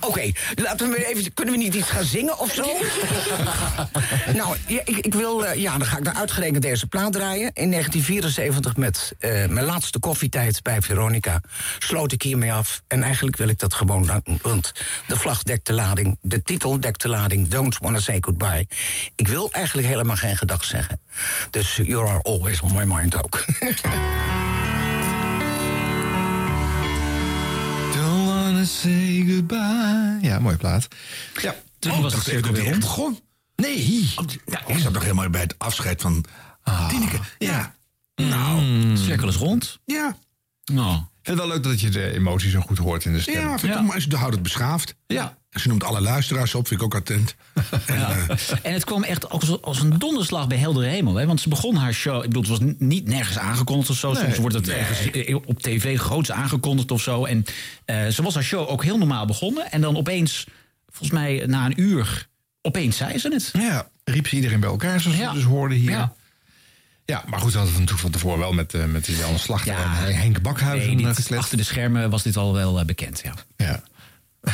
Oké, laten we even. Kunnen we niet iets gaan zingen of zo? nou, ja, ik, ik wil. eh, ja, dan ga ik dan uitgerekend deze plaat draaien. In 1974 met eh, mijn laatste koffietijd bij Veronica sloot ik hiermee af. En eigenlijk wil ik dat gewoon. Want de vlag dekt de lading, de titel dekt de lading. Don't wanna say goodbye. Ik wil eigenlijk helemaal geen gedag zeggen. Dus you are always on my mind ook. wanna say goodbye. Ja, mooie plaat. Ja, toen Oh, was dat het weer begon. Nee. Ja, ik zat nog helemaal bij het afscheid van Tineke. Ja. Nou, het cirkel is rond. Ja. Nou. Ik vind het wel leuk dat je de emotie zo goed hoort in de stem. Ja, vind ik maar ze houdt het beschaafd. Ja. Ze noemt alle luisteraars op, vind ik ook attent. En, eh, En het kwam echt als, als een donderslag bij heldere hemel. Hè? Want ze begon haar show. Ik bedoel, het was niet nergens aangekondigd of zo. Nee. Soms wordt het Nee. ergens eh, op tv groots aangekondigd of zo. En eh, ze was haar show ook heel normaal begonnen. En dan opeens, volgens mij na een uur, opeens zei ze het. Ja, riep ze iedereen bij elkaar, zoals we dus hoorden hier. Ja. Ja. maar goed, we hadden natuurlijk van tevoren wel met, eh met Jan Slachter en Henk Bakhuizen Nee, dit- eh, achter de schermen was dit al wel eh, bekend, ja. Ja.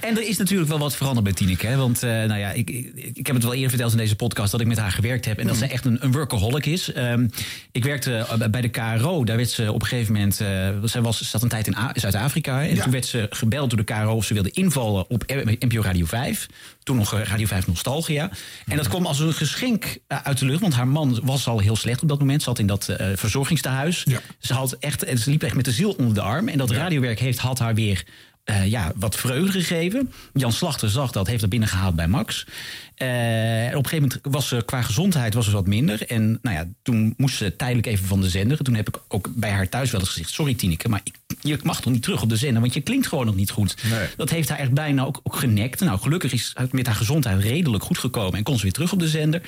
En er is natuurlijk wel wat veranderd bij Tineke. Hè? Want eh, nou ja, ik, ik, ik heb het wel eerder verteld in deze podcast dat ik met haar gewerkt heb. En dat Mhm. zij echt een, een workaholic is. Ehm, ik werkte eh, bij de KRO. Daar werd ze op een gegeven moment. eh zij was, ze zat een tijd in Zuid-Afrika. En toen werd ze gebeld door de KRO of ze wilde invallen op NPO Radio 5. Toen nog Radio 5 Nostalgia. En dat kwam als een geschenk uit de lucht. Want haar man was al heel slecht op dat moment. Ze Zat in dat eh verzorgingstehuis. Ze, had echt, ze liep echt met de ziel onder de arm. En dat radiowerk heeft, had haar weer eh, ja, wat vreugde gegeven. Jan Slachter zag dat, heeft dat binnengehaald bij Max. Eh, op een gegeven moment was ze qua gezondheid was ze wat minder. En nou ja, toen moest ze tijdelijk even van de zender. En Toen heb ik ook bij haar thuis wel eens gezegd... sorry Tineke, maar ik, je mag toch niet terug op de zender... want je klinkt gewoon nog niet goed. Dat heeft haar echt bijna ook, ook genekt. Nou, gelukkig is het met haar gezondheid redelijk goed gekomen... en kon ze weer terug op de zender.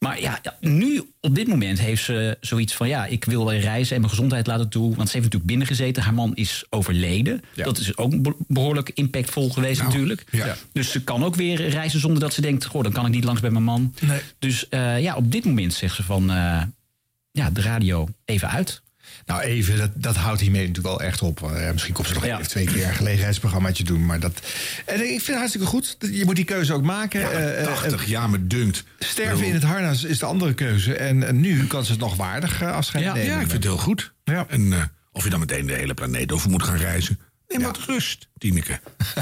Maar ja, nu op dit moment heeft ze zoiets van... ja, ik wil reizen en mijn gezondheid laten toe. Want ze heeft natuurlijk binnengezeten. Haar man is overleden. Dat is ook be- behoorlijk impactvol geweest Nou, natuurlijk. ja. Dus ze kan ook weer reizen zonder dat ze denkt... goh, dan kan ik niet langs bij mijn man. Dus eh, ja, op dit moment zegt ze van... eh, ja, de radio even uit. Nou, even, dat, dat houdt hiermee natuurlijk wel echt op. Eh, misschien komt ze nog even twee keer een gelegenheidsprogrammaatje doen. Maar dat, en ik vind het hartstikke goed. Je moet die keuze ook maken. Eh, eh, 80 jaar me dunkt. Sterven in het harnas is de andere keuze. En, nu kan ze het nog waardig eh, afscheid Ja, nemen. ja, ik vind het heel goed. En eh, of je dan meteen de hele planeet over moet gaan reizen. Neem wat rust, Tineke.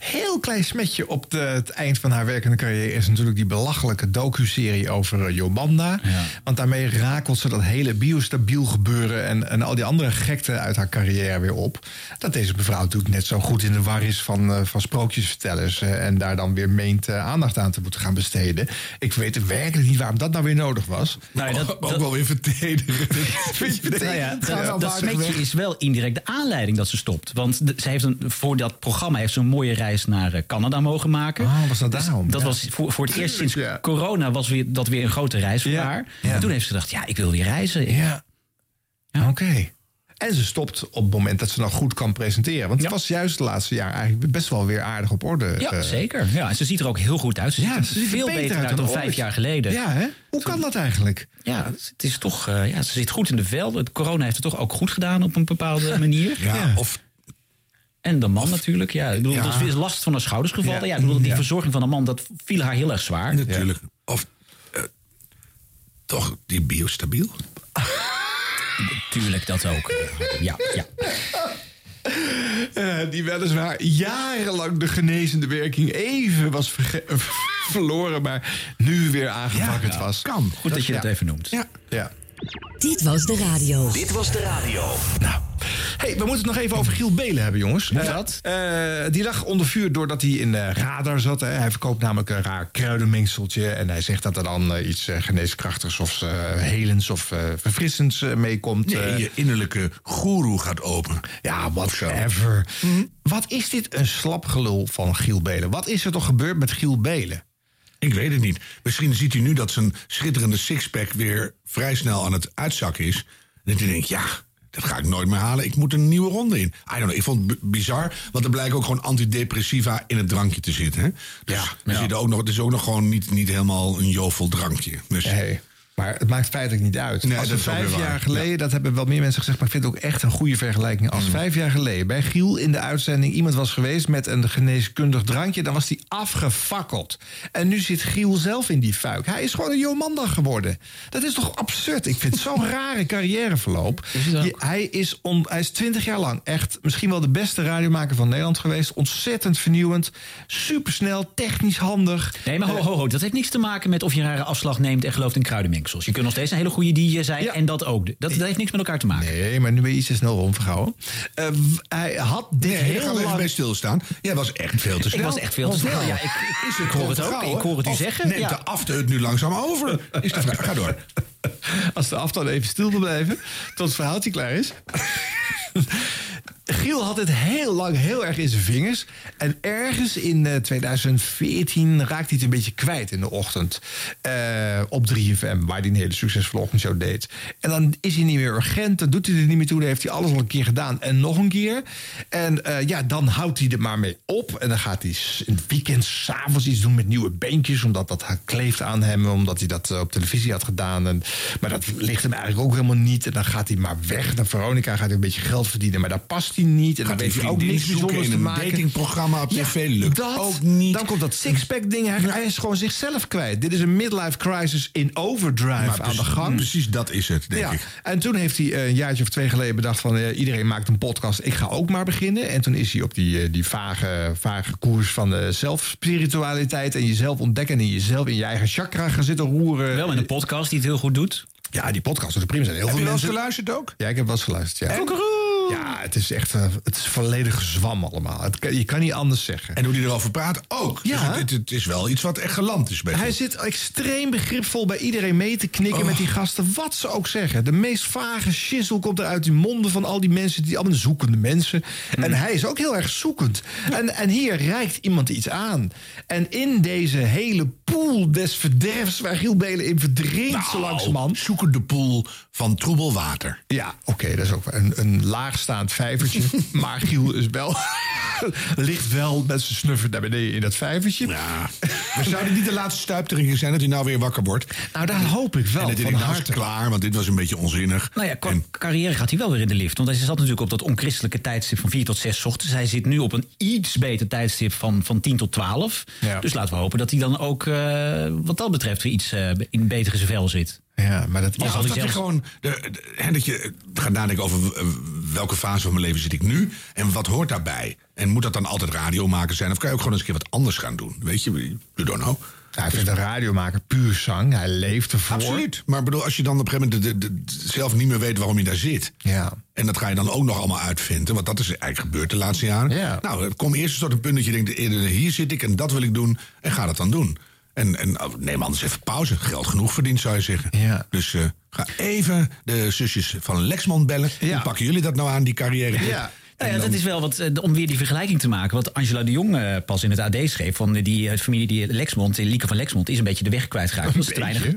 Heel klein smetje op de, het eind van haar werkende carrière is natuurlijk die belachelijke docu-serie over uh, Jomanda. Want daarmee rakelt ze dat hele biostabiel gebeuren en, en al die andere gekte uit haar carrière weer op. Dat deze mevrouw natuurlijk net zo goed in de war is van, uh, van sprookjesvertellers uh, en daar dan weer meent uh, aandacht aan te moeten gaan besteden. Ik weet werkelijk niet waarom dat nou weer nodig was. Nou ja, dat- ook wel weer vertederen. Nou ja, dat, dat smetje is wel indirect de aanleiding dat ze stopt. Want ze heeft een, voor dat programma heeft ze een mooie reis naar eh, Canada mogen maken. Oh, was dat Dus daarom? Dat Ja. was voor, voor het eerst sinds corona was weer, dat weer een grote reis voor haar. En toen heeft ze gedacht, ja, ik wil weer reizen. Ja. Oké. En ze stopt op het moment dat ze nog goed kan presenteren. Want het was juist de laatste jaar eigenlijk best wel weer aardig op orde. Ja, eh. zeker. Ja, en ze ziet er ook heel goed uit. Ze Ja, ziet ze er ziet er veel beter beter uit dan dan vijf ooit. jaar geleden. Ja, hè? Hoe kan dat eigenlijk? Ja, het is toch, eh, ja, ze zit goed in de vel. Het corona heeft het toch ook goed gedaan op een bepaalde manier. Ja, of En de man natuurlijk. Ja, ik bedoel, Ja. er is last van haar schouders gevallen. Ja. Ja, ik bedoel, die Ja. verzorging van de man, dat viel haar heel erg zwaar. Natuurlijk. Of eh, toch die biostabiel? Tuurlijk, dat ook. Ja, ja. Eh, die weliswaar jarenlang de genezende werking even was verloren, maar nu weer aangewakkerd was. Kan. Goed dat je dat even noemt. Ja. ja. Dit was de radio. Dit was de radio. Nou, hey, we moeten het nog even over Giel Belen hebben, jongens. Hoe Eh, dat? eh, die lag onder vuur doordat hij in de radar zat. Hè. Hij verkoopt namelijk een raar kruidenmengseltje. En hij zegt dat er dan eh, iets eh, geneeskrachtigs of eh, helends of eh, verfrissends eh, meekomt. Nee, Eh, je innerlijke goeroe gaat open. ja, whatever. Wat is dit een slapgelul van Giel Belen? Wat is er toch gebeurd met Giel Belen? Ik weet het niet. Misschien ziet hij nu dat zijn schitterende sixpack weer vrij snel aan het uitzakken is. En dat hij denkt, ja, dat ga ik nooit meer halen. Ik moet een nieuwe ronde in. I don't know, ik vond het bizar. Want er blijken ook gewoon antidepressiva in het drankje te zitten. Hè? Dus er ja. Zit ook nog, het is ook nog gewoon niet, niet helemaal een jovel drankje. Dus. Maar het maakt feitelijk niet uit. Nee, als dat vijf jaar geleden, dat hebben wel meer mensen gezegd... maar ik vind het ook echt een goede vergelijking. Mm. Als vijf jaar geleden bij Giel in de uitzending... iemand was geweest met een geneeskundig drankje... dan was die afgefakkeld. En nu zit Giel zelf in die fuik. Hij is gewoon een Jomanda geworden. Dat is toch absurd? Ik vind het zo'n rare carrièreverloop. Je- hij, is on, hij is twintig jaar lang echt misschien wel de beste radiomaker van Nederland geweest. Ontzettend vernieuwend. Supersnel, technisch handig. Nee, maar ho, ho, ho, dat heeft niks te maken met of je een rare afslag neemt en gelooft in Je kunt nog steeds een hele goede DJ zijn en dat ook. Dat, dat heeft niks met elkaar te maken. Nee, maar nu ben je iets te snel rondverhouden. Eh, w- hij had dit Nee, heel gaan we even lang... bij stilstaan. Jij was echt veel te Ik snel. was echt veel te snel. Ja, ik- ik- is ik hoor het ook. Ik hoor het u Of zeggen. Neemt Ja. de afte het nu langzaam over? Is de vraag. Ga door. Als de afstand even stil wil blijven, tot het verhaaltje klaar is. Giel had het heel lang heel erg in zijn vingers. En ergens in eh, 2014 raakte hij het een beetje kwijt in de ochtend. eh, op 3FM, waar hij een hele succesvolle ochtendshow deed. En dan is hij niet meer urgent, dan doet hij er niet meer toe. Dan heeft hij alles al een keer gedaan en nog een keer. En eh, ja, dan houdt hij er maar mee op. En dan gaat hij in het weekend s'avonds iets doen met nieuwe beentjes. Omdat dat kleeft aan hem, omdat hij dat eh, op televisie had gedaan. En, maar dat ligt hem eigenlijk ook helemaal niet. En dan gaat hij maar weg naar Veronica, gaat hij een beetje geld verdienen. Maar daar past hij niet. En dan hij weet hij ook niks bijzonders in te een maken. datingprogramma op Ja, tv? Lukt dat, ook niet. Dan komt dat sixpack ding. Hij, hij is gewoon zichzelf kwijt. Dit is een midlife crisis in overdrive Maar aan de gang. Precies dat is het, denk ja. ik. En toen heeft hij eh, een jaartje of twee geleden bedacht van... eh, iedereen maakt een podcast, ik ga ook maar beginnen. En toen is hij op die, eh, die vage, vage koers van de zelfspiritualiteit... en jezelf ontdekken en in jezelf in je eigen chakra gaan zitten roeren. Wel met een podcast die het heel goed doet. Ja, die podcast is prima. Zijn heel Heb veel je wel eens mensen... geluisterd ook? Ja, ik heb wel eens geluisterd, ja. Ja, het is echt eh, het is volledig zwam allemaal. Het kan- je kan niet anders zeggen. En hoe die erover praat ook. Ja. Dus het, het is wel iets wat echt geland is bij Hij zit extreem begripvol bij iedereen mee te knikken Oh. met die gasten. Wat ze ook zeggen. De meest vage shizzle komt er uit die monden van al die mensen. Die allemaal zoekende mensen. En hij is ook heel erg zoekend. En, en hier reikt iemand iets aan. En in deze hele pool des verderfs... waar Giel Belen in verdrinkt zo langzamerhand... zoekende pool van troebel water. Ja, oké, dat is ook een, een laagstaand vijvertje. maar Giel is wel... ligt wel met zijn snuffer naar beneden in dat vijvertje. Ja. Maar zou dit niet de laatste stuiptering zijn dat hij nou weer wakker wordt? Nou, daar hoop ik wel. En dat hij van nou is harte. klaar, want dit was een beetje onzinnig. Nou ja, qua carrière gaat hij wel weer in de lift. Want hij zat natuurlijk op dat onchristelijke tijdstip van 4 tot 6 's ochtends. Hij zit nu op een iets beter tijdstip van, van 10 tot 12. Ja. Dus laten we hopen dat hij dan ook eh, wat dat betreft weer iets eh, in beter in zijn vel zit. Ja, maar dat Al Ja, hij dat je gewoon de, de- hè, dat je gaat nadenken over eh, welke fase van mijn leven zit ik nu en wat hoort daarbij. En moet dat dan altijd radio maken zijn? Of kan je ook gewoon eens een keer wat anders gaan doen? Weet je, you don't know. Ja, ik vind een radiomaker puur zang. Hij leeft ervoor. Absoluut. Maar bedoel, als je dan op een gegeven moment de, de- de- zelf niet meer weet waarom je daar zit. Ja. En dat ga je dan ook nog allemaal uitvinden. Want dat is eigenlijk gebeurd de laatste jaren. Ja. Nou, kom eerst eens tot een punt dat je denkt... eh, hier zit ik en dat wil ik doen. En ga dat dan doen. En, en oh, neem anders even pauze. Geld genoeg verdiend, zou je zeggen. Ja. Dus eh, ga even de zusjes van Lexmond bellen. Hoe pakken jullie dat nou aan, die carrière? Ja. Nou ja, dat is wel wat, eh, om weer die vergelijking te maken. Wat Angela de Jong eh, pas in het AD schreef. Van die familie die Lexmond, die Lieke van Lexmond, is een beetje de weg kwijtgeraakt. Omdat ze te weinig.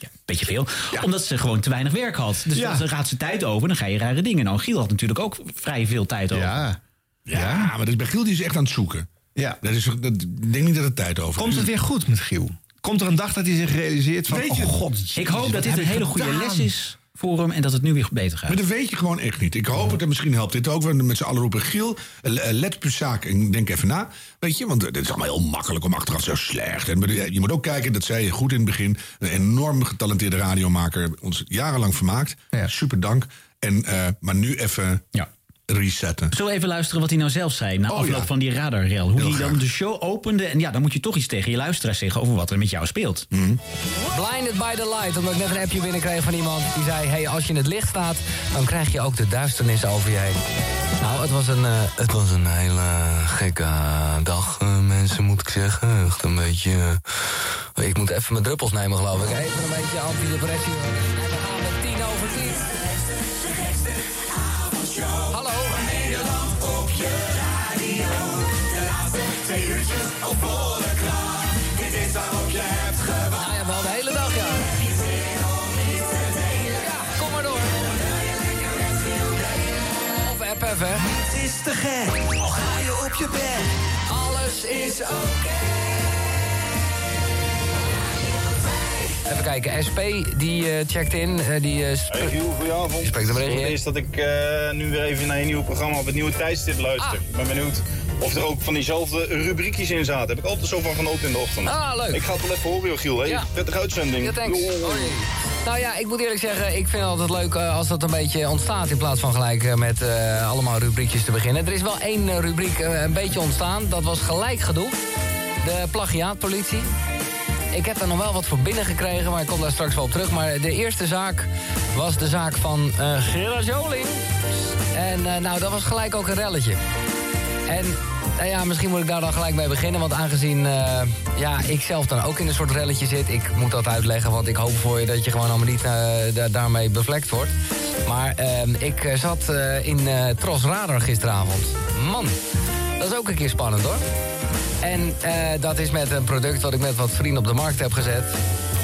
Ja, een beetje veel. Omdat ze gewoon te weinig werk had. Dus Ja. dan gaat ze tijd over, dan ga je rare dingen. Nou, Giel had natuurlijk ook vrij veel tijd over. Ja. Ja, maar dat is bij Giel die is echt aan het zoeken. Ja. Dat is, dat, ik denk niet dat het tijd over Komt het weer goed met Giel? Komt er een dag dat hij zich realiseert van... Weet je- oh god, Ik hoop dat dit een hele goede gedaan? les is voor hem en dat het nu weer beter gaat. Maar dat weet je gewoon echt niet. Ik hoop het en misschien helpt dit ook. We met z'n allen roepen Giel, eh, let op je zaak en denk even na. Weet je, want het is allemaal heel makkelijk om achteraf zo slecht. En bedoel, je moet ook kijken, dat zei je goed in het begin... een enorm getalenteerde radiomaker, ons jarenlang vermaakt. Super dank. En, eh, maar nu even Ja. Resetten. Zullen we even luisteren wat hij nou zelf zei na Oh, afloop ja. van die radarrel? Hoe Heel hij dan de show opende. En ja, dan moet je toch iets tegen je luisteraars zeggen over wat er met jou speelt. Mhm. Blinded by the light, omdat ik net een appje binnenkreeg van iemand die zei... hey, als je in het licht staat, dan krijg je ook de duisternis over je heen. Nou, het was een, eh, het was een hele gekke dag, eh, mensen, moet ik zeggen. Echt een beetje... eh, ik moet even mijn druppels nemen, geloof ik. Even een beetje antidepressie. Hè. Het is te gek, al ga je op je bed. Alles is oké. Even kijken, SP die eh, checkt in. eh, die, sp- Hey Giel, goedenavond. Spreekt een berichtje het eerst dat ik nu weer even naar je nieuwe programma op het nieuwe tijdstip luister. Ik ben benieuwd of er ook van diezelfde rubriekjes in zaten. Heb ik altijd zo van genoten in de ochtend. Ah, leuk. Ik ga het wel even horen, joh, Giel. Hey, Ja. Prettige uitzending. Ja, thanks. Oh. Nou ja, ik moet eerlijk zeggen, ik vind het altijd leuk als dat een beetje ontstaat... in plaats van gelijk met allemaal rubriekjes te beginnen. Er is wel één rubriek een beetje ontstaan. Dat was gelijk gedoe. De plagiaatpolitie. Ik heb er nog wel wat voor binnen gekregen, maar ik kom daar straks wel op terug. Maar de eerste zaak was de zaak van eh Gerard Joling. En eh, nou, dat was gelijk ook een relletje. En nou ja, misschien moet ik daar dan gelijk mee beginnen. Want aangezien eh, ja, ik zelf dan ook in een soort relletje zit... ik moet dat uitleggen, want ik hoop voor je dat je gewoon allemaal niet eh, da- daarmee bevlekt wordt. Maar eh, ik eh, zat eh, in eh Tros Radar gisteravond. Man, dat is ook een keer spannend hoor. En eh, dat is met een product wat ik met wat vrienden op de markt heb gezet.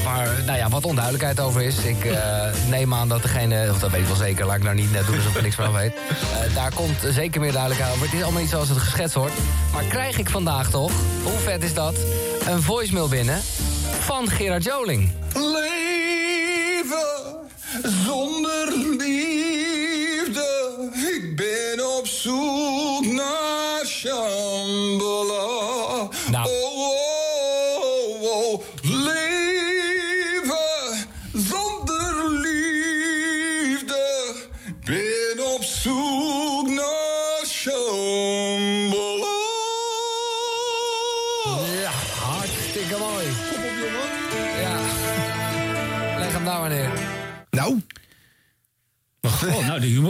Waar nou ja, wat onduidelijkheid over is. Ik eh, neem aan dat degene, of dat weet ik wel zeker, laat ik nou niet net doen alsof ik niks van weet. Eh, daar komt zeker meer duidelijkheid over. Het is allemaal niet zoals het geschetst wordt. Maar krijg ik vandaag toch, hoe vet is dat, een voicemail binnen van Gerard Joling. Leven zonder liefde. Ik ben op zoek naar.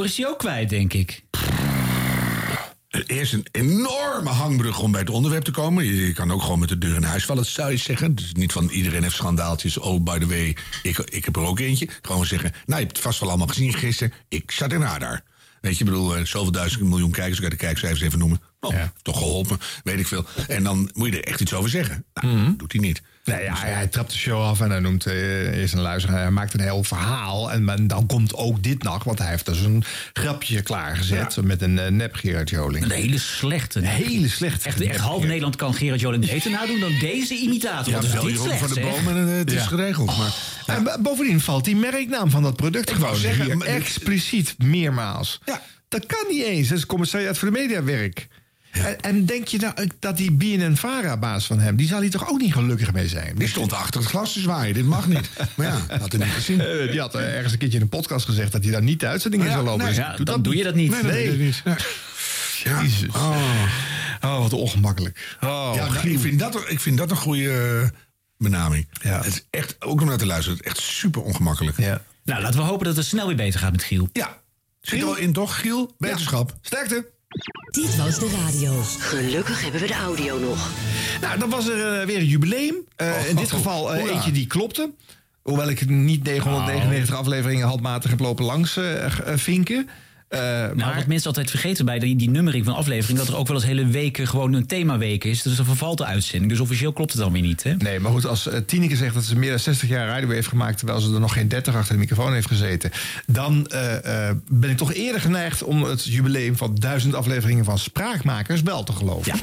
Is hij ook kwijt, denk ik. Eerst een enorme hangbrug om bij het onderwerp te komen. Je kan ook gewoon met de deur in huis vallen, zou je zeggen. Dus niet van iedereen heeft schandaaltjes. Oh, by the way, ik, ik heb er ook eentje. Gewoon zeggen, nou, je hebt het vast wel allemaal gezien gisteren. Ik zat in radar. Weet je, ik bedoel, eh, zoveel duizend miljoen kijkers. Ik kan de kijkcijfers even noemen. Oh, toch geholpen, weet ik veel. En dan moet je er echt iets over zeggen. Nou, doet hij niet. Nee, ja, hij, hij trapt de show af en hij noemt eh, eerst een luisteraar. Hij maakt een heel verhaal. En dan komt ook dit nog, want hij heeft dus een grapje klaargezet. Met een eh, nep Gerard Joling. Een hele slechte. Een hele slechte. Echt, echt half Nederland kan Gerard Joling beter nadoen dan deze imitator. Ja, Wat is slecht, van de. Boom en, het is Ja. geregeld. Maar, En bo- bovendien valt die merknaam van dat product Ik gewoon zeggen, hier expliciet meermaals. Dat kan niet eens. Dat is commissariat voor de mediawerk. En, en denk je nou dat die BNN-Vara-baas van hem... die zal hier toch ook niet gelukkig mee zijn? Die stond achter het glas te zwaaien. Dit mag niet. Maar ja, had hij niet gezien. Eh, die had eh, ergens een keertje in een podcast gezegd... dat hij daar niet de uitzending in Ja, zou lopen. nee, Dus ja, doe dan doe je dat niet. Nee, Nee, nee. dat niet. Ja. Jezus. Oh. Oh, wat ongemakkelijk. Oh, ja, nou, ik, vind dat, ik vind dat een goede eh, benaming. Het is echt, ook om naar te luisteren, het is echt super ongemakkelijk. Ja. Nou, laten we hopen dat het snel weer beter gaat met Giel. Ja. Zit wel in, toch, Giel? Beterschap. Sterkte. Dit was de radio. Gelukkig hebben we de audio nog. Nou, dan was er eh, weer een jubileum. Eh, in dit geval eh, Hoera. eentje die klopte. Hoewel ik niet 999 afleveringen handmatig heb lopen langs vinken. Eh, Nou, maar wat mensen altijd vergeten bij die, die nummering van aflevering... dat er ook wel eens hele weken gewoon een themaweek is. Dus dan vervalt de uitzending. Dus officieel klopt het dan weer niet, hè? Nee, maar goed, als uh, Tineke zegt dat ze meer dan 60 jaar radio heeft gemaakt... terwijl ze er nog geen 30 achter de microfoon heeft gezeten... dan eh, eh, ben ik toch eerder geneigd om het jubileum van duizend afleveringen van Spraakmakers wel te geloven.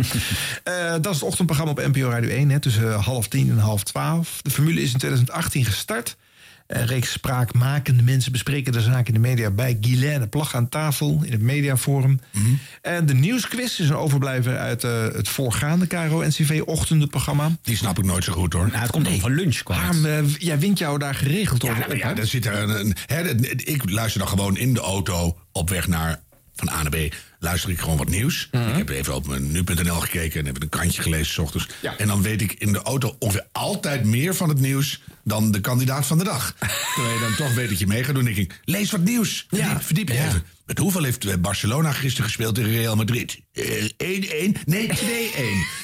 Eh, dat is het ochtendprogramma op NPO Radio 1, hè, tussen half tien en half twaalf. De formule is in 2018 gestart. Een reeks spraakmakende mensen bespreken de zaak in de media bij Guylaine Plag aan tafel in het Mediaforum. En de nieuwsquiz is een overblijver uit eh, het voorgaande KRO-NCV-ochtendenprogramma. Die snap ik nooit zo goed hoor. Nou, het komt over lunch, kwam het. Harm, eh, jij wint jou daar geregeld Ja, over nou, ja, hè? daar zit er een, ik luister dan gewoon in de auto op weg naar van A naar B. Luister ik gewoon wat nieuws. Mhm. Ik heb even op mijn nu.nl gekeken en heb een krantje gelezen s ochtends. En dan weet ik in de auto ongeveer altijd meer van het nieuws dan de kandidaat van de dag. Terwijl je dan toch weet dat je mee gaat doen. Dan denk ik, lees wat nieuws. Verdiep, verdiep je even. Met hoeveel heeft eh, Barcelona gisteren gespeeld tegen Real Madrid? Eh, 1-1? Nee, 2-1.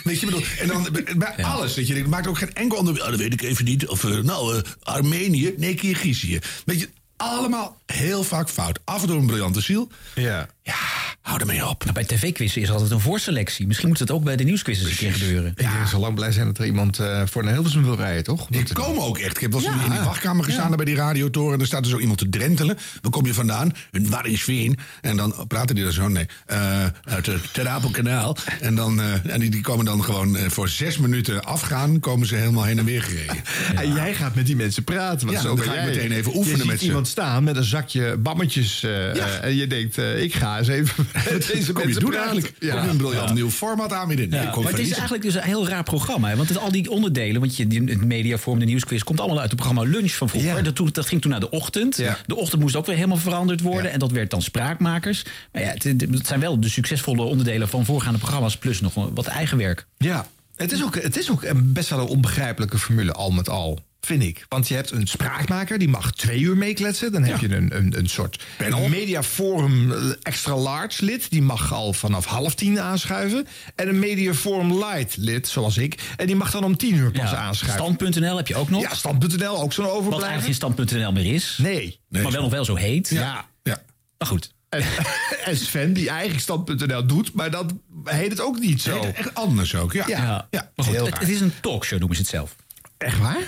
Weet je, bedoel, en dan bij- alles. Dat je denkt, maakt ook geen enkel onderwerp. Oh, dat weet ik even niet. Of eh, nou, eh, Armenië? Nee, Kirgizië. Weet je, allemaal heel vaak fout. Af en toe een briljante ziel. Ja. Ja, Hou ermee op. Nou, bij tv-quizzen is altijd een voorselectie. Misschien moet het ook bij de nieuwsquiz eens een keer gebeuren. Ik denk zo lang blij zijn dat er iemand eh, voor een Hilversum wil rijden, toch? Die komen ook echt. Ik heb wel eens Ja. in die wachtkamer gestaan daar bij die radiotoren. En er staat er zo iemand te drentelen. Waar kom je vandaan? En Waar is Veen? En dan praten die er zo. Nee, eh, uit het Ter Apelkanaal. En, dan, eh, en die, die komen dan gewoon eh, voor zes minuten afgaan. Komen ze helemaal heen en weer gereden. En jij gaat met die mensen praten. Want Ja, zo dan ben ga ik jij. meteen even je oefenen ziet met ze. iemand staan met een zakje bammetjes. eh, eh, en je denkt, eh, ik ga eens even met deze Kom je mensen doen eigenlijk? Ja. Een briljant nieuw format aan. Ja, maar het is eigenlijk dus een heel raar programma. Hè? Want het, al die onderdelen, want je, die- het mediaforum, de nieuwsquiz... komt allemaal uit het programma Lunch van vroeger. Dat, toen- dat ging toen naar de ochtend. De ochtend moest ook weer helemaal veranderd worden. En dat werd dan Spraakmakers. Maar ja, het, het zijn wel de succesvolle onderdelen van voorgaande programma's... plus nog wat eigen werk. Ja, het is ook, het is ook een best wel een onbegrijpelijke formule, al met al. Vind ik. Want je hebt een spraakmaker, die mag twee uur meekletsen. Dan heb je een, een, een soort mediaforum eh, extra large lid. Die mag al vanaf half tien aanschuiven. En een mediaforum light lid, zoals ik. En die mag dan om tien uur pas aanschuiven. Stand.nl heb je ook nog. Ja, stand.nl, ook zo'n Wat overblijver. eigenlijk geen stand.nl meer is. Nee. maar wel nog wel zo heet. Ja. ja. Maar goed. En, en Sven, die eigenlijk stand.nl doet, maar dat heet het ook niet zo. Nee, echt anders ook, ja. Ja, Ja, maar goed, het is een talkshow, noemen ze het zelf. Echt waar?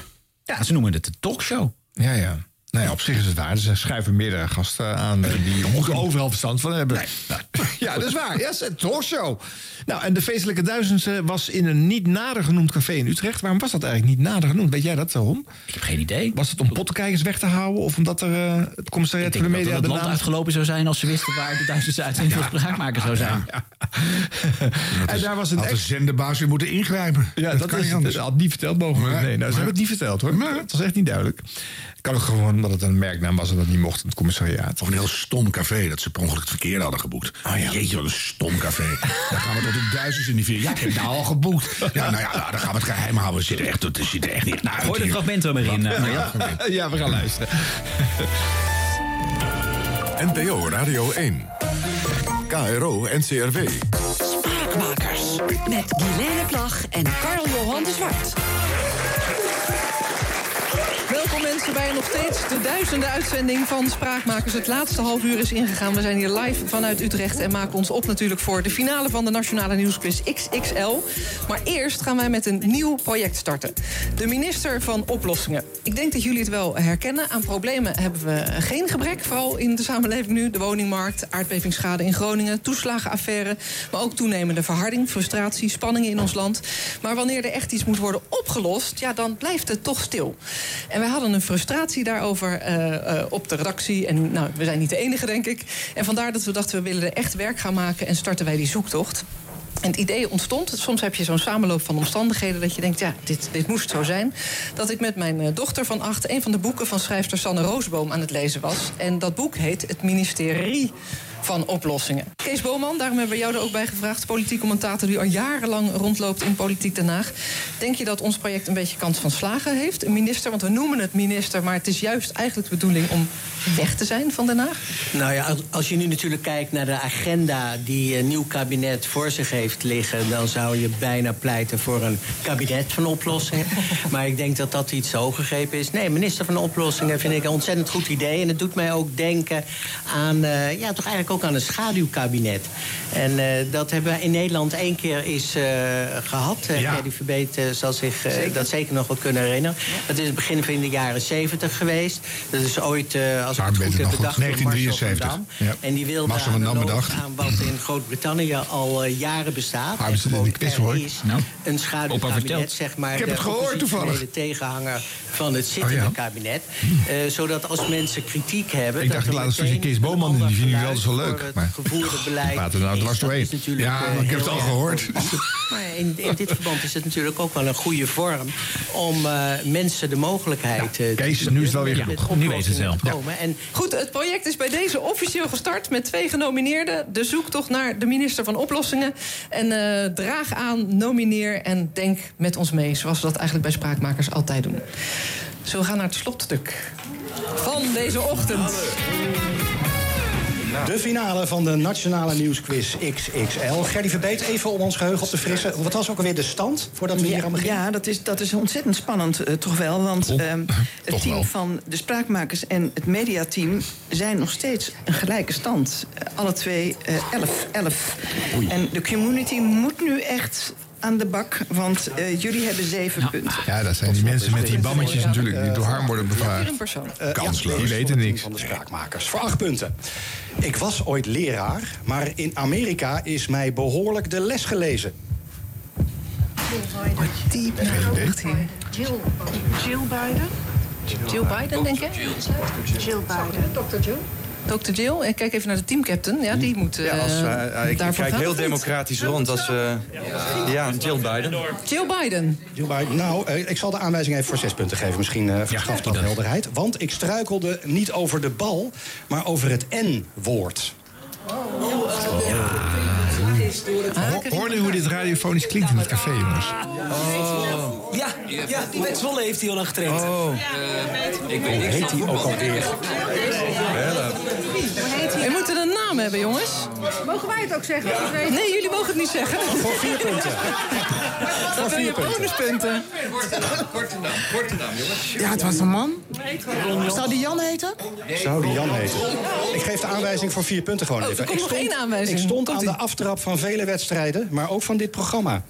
Ja, ze noemen het een talkshow. Ja, ja. Nou ja, op zich is het waar. Er schuiven meerdere gasten aan eh, die moeten overal verstand van hebben. Ja, dat is waar. Ja, het talkshow. Nou, en de feestelijke duizendste was in een niet nader genoemd café in Utrecht. Waarom was dat eigenlijk niet nader genoemd? Weet jij dat, Ron? Ik heb geen idee. Was het om pottenkijkers weg te houden? Of omdat er eh, het commissariat Ik voor denk de dat media... het de land naam- uitgelopen zou zijn als ze wisten waar de duizendste uitzending voor spraakmaker zou zijn. En daar was een Had de zenderbaas weer moeten ingrijpen. Ja, dat, kan is, niet anders. had niet verteld mogen. Nee, nou, ze maar- hebben het niet verteld hoor. Het was echt niet duidelijk. Kan ook gewoon omdat het een merknaam was en dat niet mocht in het commissariaat. Of een heel stom café dat ze per ongeluk het verkeerde hadden geboekt. Jeetje, wat een stom café. Daar gaan we tot de duizends in die vier. Ja, ik heb nou al geboekt. Ja, nou ja, nou, dan gaan we het geheim houden. We zitten echt, het ziet er echt niet uit. Gooi de hier. fragmenten er maar in. eh. Ja, we gaan luisteren. NPO Radio 1. KRO NCRW. Spraakmakers. Met Guilaine Plag en Carl-Johan de Zwart. Welkom mensen bij nog steeds de duizende uitzending van Spraakmakers. Het laatste half uur is ingegaan. We zijn hier live vanuit Utrecht en maken ons op natuurlijk voor de finale van de Nationale Nieuwsquiz XXL. Maar eerst gaan wij met een nieuw project starten. De minister van Oplossingen. Ik denk dat jullie het wel herkennen. Aan problemen hebben we geen gebrek, vooral in de samenleving nu. De woningmarkt, aardbevingsschade in Groningen, toeslagenaffaire... maar ook toenemende verharding, frustratie, spanningen in ons land. Maar wanneer er echt iets moet worden opgelost, ja, dan blijft het toch stil. En wij hadden een frustratie daarover eh, eh, op de redactie. En nou, we zijn niet de enige, denk ik. En vandaar dat we dachten, we willen er echt werk gaan maken... en starten wij die zoektocht. En het idee ontstond, soms heb je zo'n samenloop van omstandigheden... dat je denkt, ja, dit, dit moest zo zijn. Dat ik met mijn eh, dochter van acht... een van de boeken van schrijfster Sanne Roosboom aan het lezen was. En dat boek heet Het Ministerie van Oplossingen. Kees Boman, daarom hebben we jou er ook bij gevraagd... politiek commentator die al jarenlang rondloopt in Politiek Den Haag. Denk je dat ons project een beetje kans van slagen heeft? Een minister, want we noemen het minister... maar het is juist eigenlijk de bedoeling om weg te zijn van Den Haag? Nou ja, als- je nu natuurlijk kijkt naar de agenda die een nieuw kabinet voor zich heeft liggen, dan zou je bijna pleiten voor een kabinet van oplossingen. maar ik denk dat dat iets gegrepen is. Nee, minister van oplossingen vind ik een ontzettend goed idee. En het doet mij ook denken aan, eh, ja, toch eigenlijk ook aan een schaduwkabinet. En eh, dat hebben we in Nederland één keer eens eh, gehad. Uh, Ja. Gerdy Verbeet eh, zal zich eh, dat zeker nog wel kunnen herinneren. Dat is het begin van de jaren zeventig geweest. Dat is ooit, eh, als ik het goed heb, bedacht door Marcel van 1973. Dam. Ja. En die wilde van bedacht. aan wat in Groot-Brittannië al eh, jaren bestaat. Hebben ze in de quiz, hoor. Is Nou. een schaduwkabinet, zeg maar. Ik heb de het gehoord toevallig. oppositionele tegenhanger van het zittende Oh ja? kabinet. Eh, zodat als mensen kritiek hebben... Ik dat dacht, ik laat een stukje meteen Kees Boman in. Die vinden jullie altijd zo leuk. voor het Maar gevoerde beleid die praten nou dwars doorheen. Ja, eh, maar ik heb het al gehoord. Maar in, in dit verband is het natuurlijk ook wel een goede vorm... om eh, mensen de mogelijkheid eh, Kees, te nu is het wel weer genoeg. met Nu weet het wel. komen. En Goed, het project is bij deze officieel gestart met twee genomineerden. De zoektocht naar de minister van Oplossingen. En eh, draag aan, nomineer en denk met ons mee. Zoals we dat eigenlijk bij Spraakmakers altijd doen. Zo we gaan naar het slotstuk van deze ochtend. De finale van de Nationale Nieuwsquiz XXL. Gerdy Verbeet, even om ons geheugen op te frissen. Wat was ook alweer de stand voordat we hier aan beginnen? Ja, dat is, dat is ontzettend spannend, eh, toch wel. Want Oh, ehm, het toch team wel. van de spraakmakers en het mediateam zijn nog steeds een gelijke stand. Eh, alle twee eh 11, 11. En de community moet nu echt aan de bak, want eh, jullie hebben zeven punten. Ja, dat zijn die mensen met die bammetjes natuurlijk... die door Harm worden bevraagd. Eh, Kansloos. ja, Die weten niks. Van de spraakmakers. Voor acht punten. Ik was ooit leraar, maar in Amerika is mij behoorlijk de les gelezen. Diep nagedacht hier. Jill, Jill Biden? Jill Biden, denk ik? Jill Biden. Dr. Jill? Dr. Jill. En kijk even naar de teamcaptain. Ja, die moet Ja, als, eh, ik daarvoor kijk gaan, heel democratisch rond als... eh, ja, Jill Biden. Jill Biden. Jill Biden. Nou, eh, ik zal de aanwijzing even voor zes punten geven. Misschien eh verschaft dat helderheid. Want ik struikelde niet over de bal, maar over het N-woord. Ho- Hoor nu hoe dit radiofonisch klinkt in het café, jongens. Ja, ja, met Zwolle heeft hij al aan getraind. Oh. ik Hoe heet hij ook alweer? We moeten een naam hebben, jongens. Mogen wij het ook zeggen? Nee, jullie mogen het niet zeggen. Voor vier punten. Dat wil je bonuspunten. Korte naam, korte naam, jongens. Ja, het was een man. Zou die Jan heten? Zou die Jan heten? Ik geef de aanwijzing voor vier punten gewoon Oh, even. ik aanwijzing. Ik stond aan de aftrap van vele wedstrijden, maar ook van dit programma.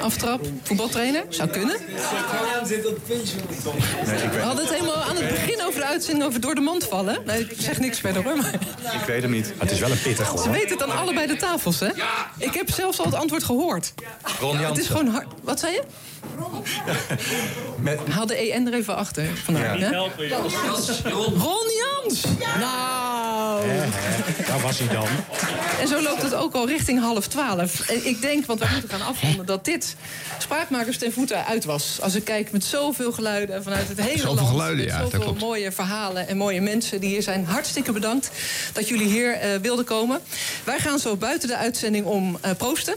Aftrap, voetbaltrainer. Zou kunnen. We hadden het helemaal aan het begin over de uitzending over door de mand vallen. Nee, ik zeg niks verder hoor. Maar Ik weet hem niet. Het is wel een pittig hoor. ze weten het aan allebei de tafels, hè? Ik heb zelfs al het antwoord gehoord. Ron Het is gewoon hard. Wat zei je? Haal de EN er even achter vandaan. Ja. hè? Ron Jans! Nou. Daar was hij dan. En zo loopt het ook al richting half twaalf. Ik denk, want we moeten gaan dat dit spraakmakers ten voeten uit was. Als ik kijk met zoveel geluiden vanuit het hele Zoveel land. geluiden, ja, dat Zoveel klopt. mooie verhalen en mooie mensen die hier zijn. Hartstikke bedankt dat jullie hier eh, wilden komen. Wij gaan zo buiten de uitzending om eh, proosten.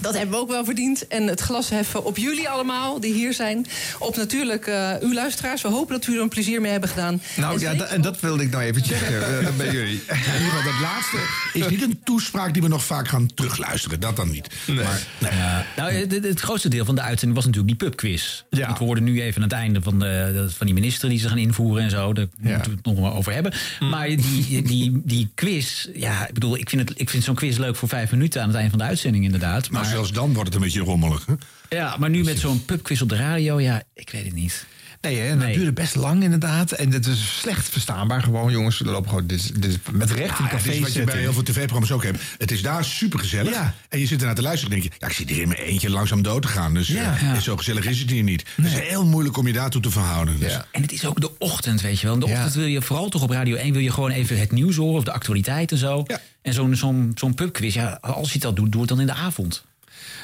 Dat hebben we ook wel verdiend. En het glas heffen op jullie allemaal die hier zijn. Op natuurlijk eh, uw luisteraars. We hopen dat u er een plezier mee hebben gedaan. Nou ja, da- en dat wilde ik nou even checken eh, bij jullie. In ieder geval, dat laatste is niet een toespraak die we nog vaak gaan terugluisteren. Dat dan niet. Maar, nee. Nou, het, het grootste deel van de uitzending was natuurlijk die pubquiz. Ja. We hoorden nu even aan het einde van, de, van die minister die ze gaan invoeren en zo. Daar moeten we het nog wel over hebben. Hm. Maar die, die, die quiz, ja, ik bedoel, ik vind, het, ik vind zo'n quiz leuk voor vijf minuten aan het einde van de uitzending, inderdaad. Maar zelfs dan wordt het een beetje rommelig. Hè? ja, maar nu met zo'n pubquiz op de radio, ja, ik weet het niet. Nee, hè, dat duurde best lang inderdaad. En het is slecht verstaanbaar gewoon, jongens. Er lopen gewoon dit, dit met recht in Ja, het café is wat je bij heel veel tv-programma's ook hebt. Het is daar supergezellig. Ja. En je zit ernaar te luisteren en denk je... Ja, ik zit hier in mijn eentje langzaam dood te gaan. Dus Ja. eh, Ja. zo gezellig is het hier niet. Het is heel moeilijk om je daartoe te verhouden. Dus. En het is ook de ochtend, weet je wel. In de ochtend wil je vooral toch op Radio 1 wil je gewoon even het nieuws horen of de actualiteit en zo. En zo'n zo'n zo'n pubquiz, ja, als je dat doet, doe het dan in de avond.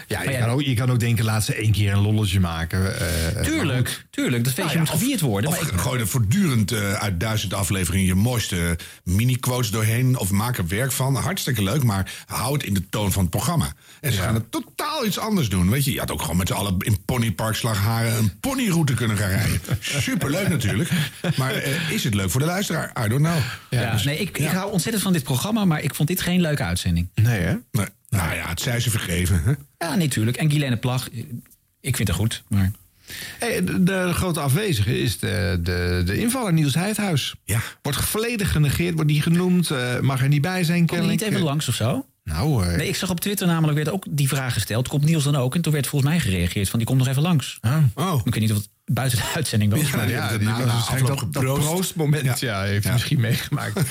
Ja, je, ja, kan ook, je kan ook denken, laat ze één keer een lolletje maken. eh, maar Tuurlijk, tuurlijk. Dat feestje Nou moet ja, gevierd worden. Of maar ik- gooi er voortdurend eh, uit duizend afleveringen je mooiste mini-quotes doorheen. Of maak er werk van. Hartstikke leuk, maar hou het in de toon van het programma. En ze gaan het totaal iets anders doen. Weet je, je had ook gewoon met z'n allen in Ponypark Slagharen een ponyroute kunnen gaan rijden. Superleuk natuurlijk. Maar eh, is het leuk voor de luisteraar? I don't know. Ja, Dus- nee, ik, ik hou ontzettend van dit programma, maar ik vond dit geen leuke uitzending. Nee, hè? Nee. Nou ja, het zij ze vergeven. Hè? Ja, nee, tuurlijk. En Guilaine Plag, ik vind het goed, maar... Hey, de, de grote afwezige is de, de, de invaller Niels Heidhuis. Ja. Wordt volledig genegeerd, wordt niet genoemd, eh, mag er niet bij zijn. Je niet even langs of zo? Nou, eh, Nee, ik zag op Twitter namelijk werd ook die vraag gesteld. Komt Niels dan ook? En toen werd volgens mij gereageerd van die komt nog even langs. Oh. Ik weet niet of het buiten de uitzending was. Ja, maar- ja, die die hebben was dat, dat geproost. proostmoment ja. heeft hij misschien meegemaakt.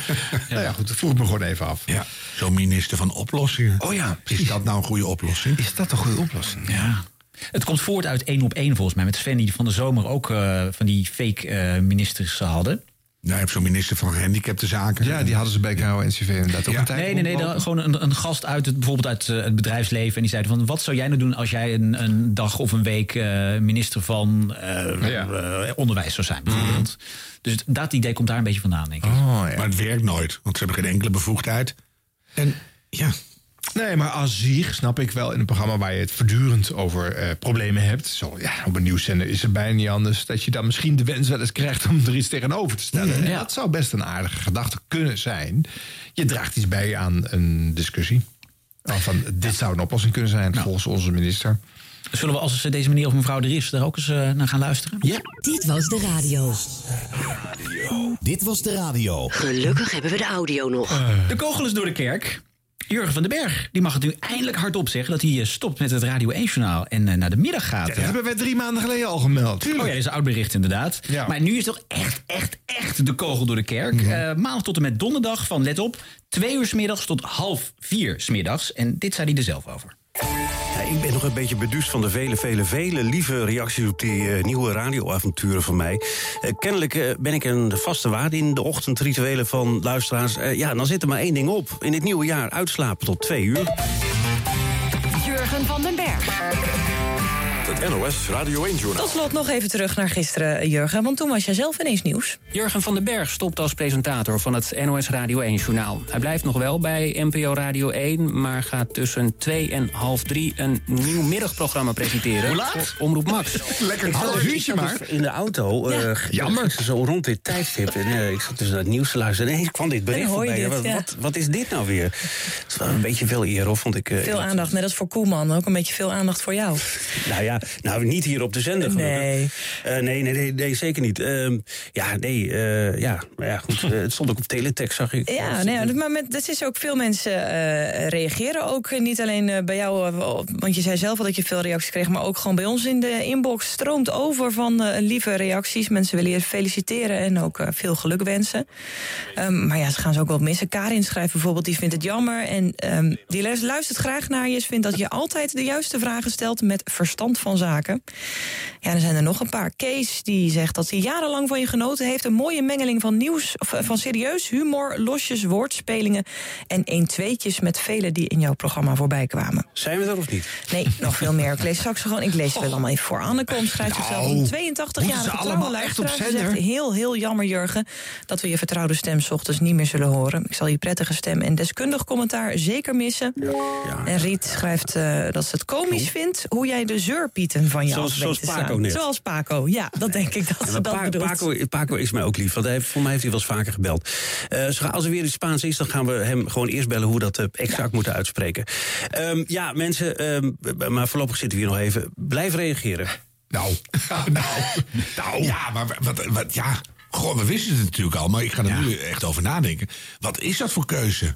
Nou ja, goed, dat vroeg ik me gewoon even af. Ja, zo'n minister van oplossingen. Oh ja, Is dat nou een goede oplossing? Is dat een goede oplossing? Ja. Het komt voort uit één op één volgens mij. Met Sven die van de zomer ook eh, van die fake eh, ministers hadden. Nou, je hebt zo'n minister van gehandicapte zaken. Ja, die hadden ze bij KRO-NCV inderdaad ook Ja. een tijd Nee, nee, nee. dan gewoon een, een gast uit het, bijvoorbeeld uit eh, het bedrijfsleven. En die zeiden van, wat zou jij nou doen als jij een, een dag of een week eh, minister van eh, eh, onderwijs zou zijn, bijvoorbeeld. Dus dat idee komt daar een beetje vandaan, denk ik. Oh, ja. Maar het werkt nooit, want ze hebben geen enkele bevoegdheid. En ja, Nee, maar als zich snap ik wel in een programma waar je het voortdurend over eh, problemen hebt. Zo, ja, op een nieuwszender is het bijna niet anders. Dat je dan misschien de wens wel eens krijgt om er iets tegenover te stellen. En Dat zou best een aardige gedachte kunnen zijn. Je draagt iets bij aan een discussie. Al Van, dit zou een oplossing kunnen zijn, volgens onze minister. Zullen we als deze meneer of mevrouw er is, daar ook eens eh, naar gaan luisteren? Ja. Dit was de radio. Dit was de radio. Gelukkig hebben we de audio nog. De kogel is door de kerk. Jurgen van den Berg die mag het nu eindelijk hardop zeggen dat hij eh, stopt met het Radio 1-journaal en eh, naar de middag gaat. Ja, dat hebben wij drie maanden geleden al gemeld. Oh ja, dat is een oud bericht inderdaad. Maar nu is toch echt, echt, echt de kogel door de kerk. Eh, maandag tot en met donderdag van, let op, twee uur 's middags tot half vier 's middags. En dit zei hij er zelf over. Ja, ik ben nog een beetje beduust van de vele, vele, vele lieve reacties op die eh, nieuwe radioavonturen van mij. Eh, kennelijk eh, ben ik een vaste waarde in de ochtendrituelen van luisteraars. Ja, dan zit er maar één ding op. In dit nieuwe jaar uitslapen tot twee uur. Het NOS Radio 1-journaal. Tot slot nog even terug naar gisteren, Jurgen. Want toen was jij zelf ineens nieuws. Jurgen van den Berg stopt als presentator van het NOS Radio 1-journaal. Hij blijft nog wel bij NPO Radio 1... maar gaat tussen 2 en half 3 een nieuw middagprogramma presenteren. Hoe laat? Omroep Max. Lekker een half uurtje maar. In de auto. Ja. eh, Jammer. Zo rond dit tijdstip. En, eh, ik zat dus naar het nieuws te luisteren. En ineens kwam dit bericht voorbij. dit, wat, ja. wat, wat is dit nou weer? Het is wel een beetje veel eer, hoor, vond ik. eh, Veel aandacht, net als voor Koeman. Ook een beetje veel aandacht voor jou. Nou ja, nou niet hier op de zender. gelukkig. Nee. Eh, nee, nee, nee, nee, zeker niet. Ehm, ja, nee, eh, ja, maar ja, goed. eh, het stond ook op teletext, zag ik. Ja, nee, maar met, dat is ook veel mensen reageren ook niet alleen bij jou, want je zei zelf al dat je veel reacties kreeg, maar ook gewoon bij ons in de inbox stroomt over van lieve reacties. Mensen willen je feliciteren en ook veel geluk wensen. Ehm, maar ja, ze gaan ze ook wel missen. Karin schrijft bijvoorbeeld, die vindt het jammer en ehm, die lu- luistert graag naar je. Ze vindt dat je altijd de juiste vragen stelt met verstand van zaken. Ja, er zijn er nog een paar. Kees die zegt dat hij jarenlang van je genoten heeft. Een mooie mengeling van nieuws, of, eh, van serieus humor, losjes, woordspelingen en een-tweetjes met velen die in jouw programma voorbij kwamen. Zijn we er of niet? Nee, nog veel meer. Ik lees straks gewoon. Ik lees wel allemaal even voor. Annekom schrijft zichzelf Nou, een 82-jarige ze trouwe allemaal echt op luisteraar. Ze zender? zegt heel, heel jammer, Jurgen, dat we je vertrouwde stem 's ochtends niet meer zullen horen. Ik zal je prettige stem en deskundig commentaar zeker missen. En Riet schrijft eh, dat ze het komisch vindt hoe jij de van je Zoals- zoals Paco net. Zoals Paco, ja, dat denk ik dat Ja, ze dat Pa- bedoelt. Paco, Paco is mij ook lief, want hij heeft, voor mij heeft hij wel eens vaker gebeld. Eh, als er weer iets Spaans is, dan gaan we hem gewoon eerst bellen hoe we dat eh, exact moeten uitspreken. Ehm, ja, mensen, ehm, maar voorlopig zitten we hier nog even. Blijf reageren. Nou, nou, nou. Ja, maar wat, wat, ja. Goh, we wisten het natuurlijk al, maar ik ga er nu echt over nadenken. Wat is dat voor keuze?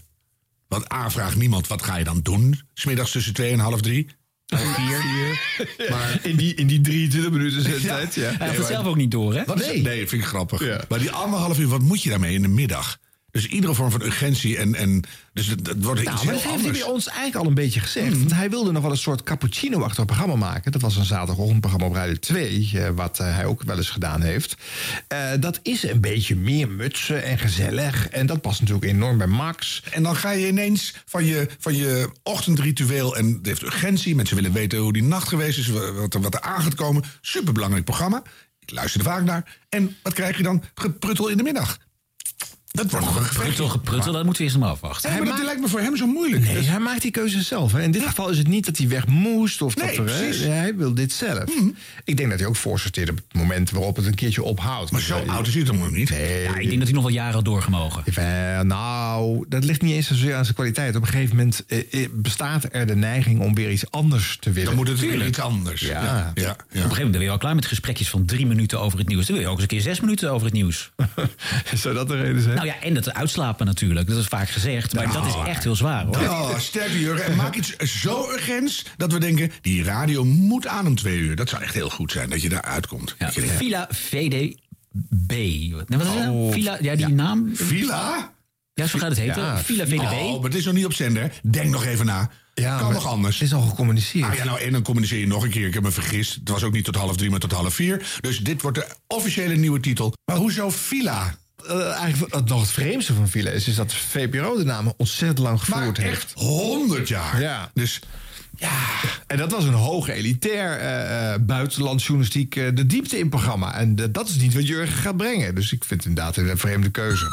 Want A, vraagt niemand, wat ga je dan doen? Smiddags tussen twee en half drie? Vier? Maar in die, in die 23 minuten zendtijd, ja. Hij heeft het zelf ook niet door, hè? Wat nee. dat vind ik grappig. Maar die anderhalf uur, wat moet je daarmee in de middag? Dus iedere vorm van urgentie en... en dus het, het wordt Nou, iets maar dat heeft hij bij ons eigenlijk al een beetje gezegd. Want hij wilde nog wel een soort cappuccino-achtig programma maken. Dat was een zaterdagochtendprogramma op Radio 2, eh, wat eh, hij ook wel eens gedaan heeft. Eh, dat is een beetje meer mutsen en gezellig. En dat past natuurlijk enorm bij Max. En dan ga je ineens van je, van je ochtendritueel en het heeft urgentie. Mensen willen weten hoe die nacht geweest is, wat er, wat er aan gaat komen. Superbelangrijk programma. Ik luister er vaak naar. En wat krijg je dan? Gepruttel in de middag. Dat wordt nog een gevecht. Gepruttel, gepruttel, dat moeten we eerst nog maar afwachten. Ja, maar dat lijkt me voor hem zo moeilijk. Nee, hij maakt die keuze zelf. Hè. In dit geval is het niet dat hij weg moest. Of Nee, dat er, hè. Mhm. hij wil dit zelf. Ik denk dat hij ook voorsorteert op het moment waarop het een keertje ophoudt. Maar zo oud is hij toch nog niet? Nee. Ja, ik denk dat hij nog wel jaren had doorgemogen. Eh, nou, dat ligt niet eens zozeer aan zijn kwaliteit. Op een gegeven moment eh, eh, bestaat er de neiging om weer iets anders te willen. Dan moet het weer iets anders. Ja. ja, ja. Op een gegeven moment ben je al klaar met gesprekjes van drie minuten over het nieuws. Dan wil je ook eens een keer zes minuten over het nieuws. Zou dat de reden zijn? Nou ja, en dat uitslapen natuurlijk. Dat is vaak gezegd. Maar dat is echt heel zwaar hoor. Oh, Jurgen. En maak iets zo urgents dat we denken... die radio moet aan om twee uur. Dat zou echt heel goed zijn, dat je daar uitkomt. Ja, je Villa VDB. Nee, Wat is het? Oh. Villa, ja, die naam. Villa? Ja, zo gaat het heten. Ja. Villa VDB. Oh, maar het is nog niet op zender. Denk nog even na. Ja, kan nog anders. Het is al gecommuniceerd. Ah, ja, nou, en dan communiceer je nog een keer. Ik heb me vergist. Het was ook niet tot half drie, maar tot half vier. Dus dit wordt de officiële nieuwe titel. Maar hoezo Villa? Eh, eigenlijk nog het vreemdste van Villa is, is dat VPRO de naam ontzettend lang gevoerd Maar heeft. echt honderd jaar. Ja. Dus En dat was een hoog elitair buitenlandsjournalistiek eh, de diepte in programma. En dat is niet wat Jurgen gaat brengen. Dus ik vind het inderdaad een vreemde keuze.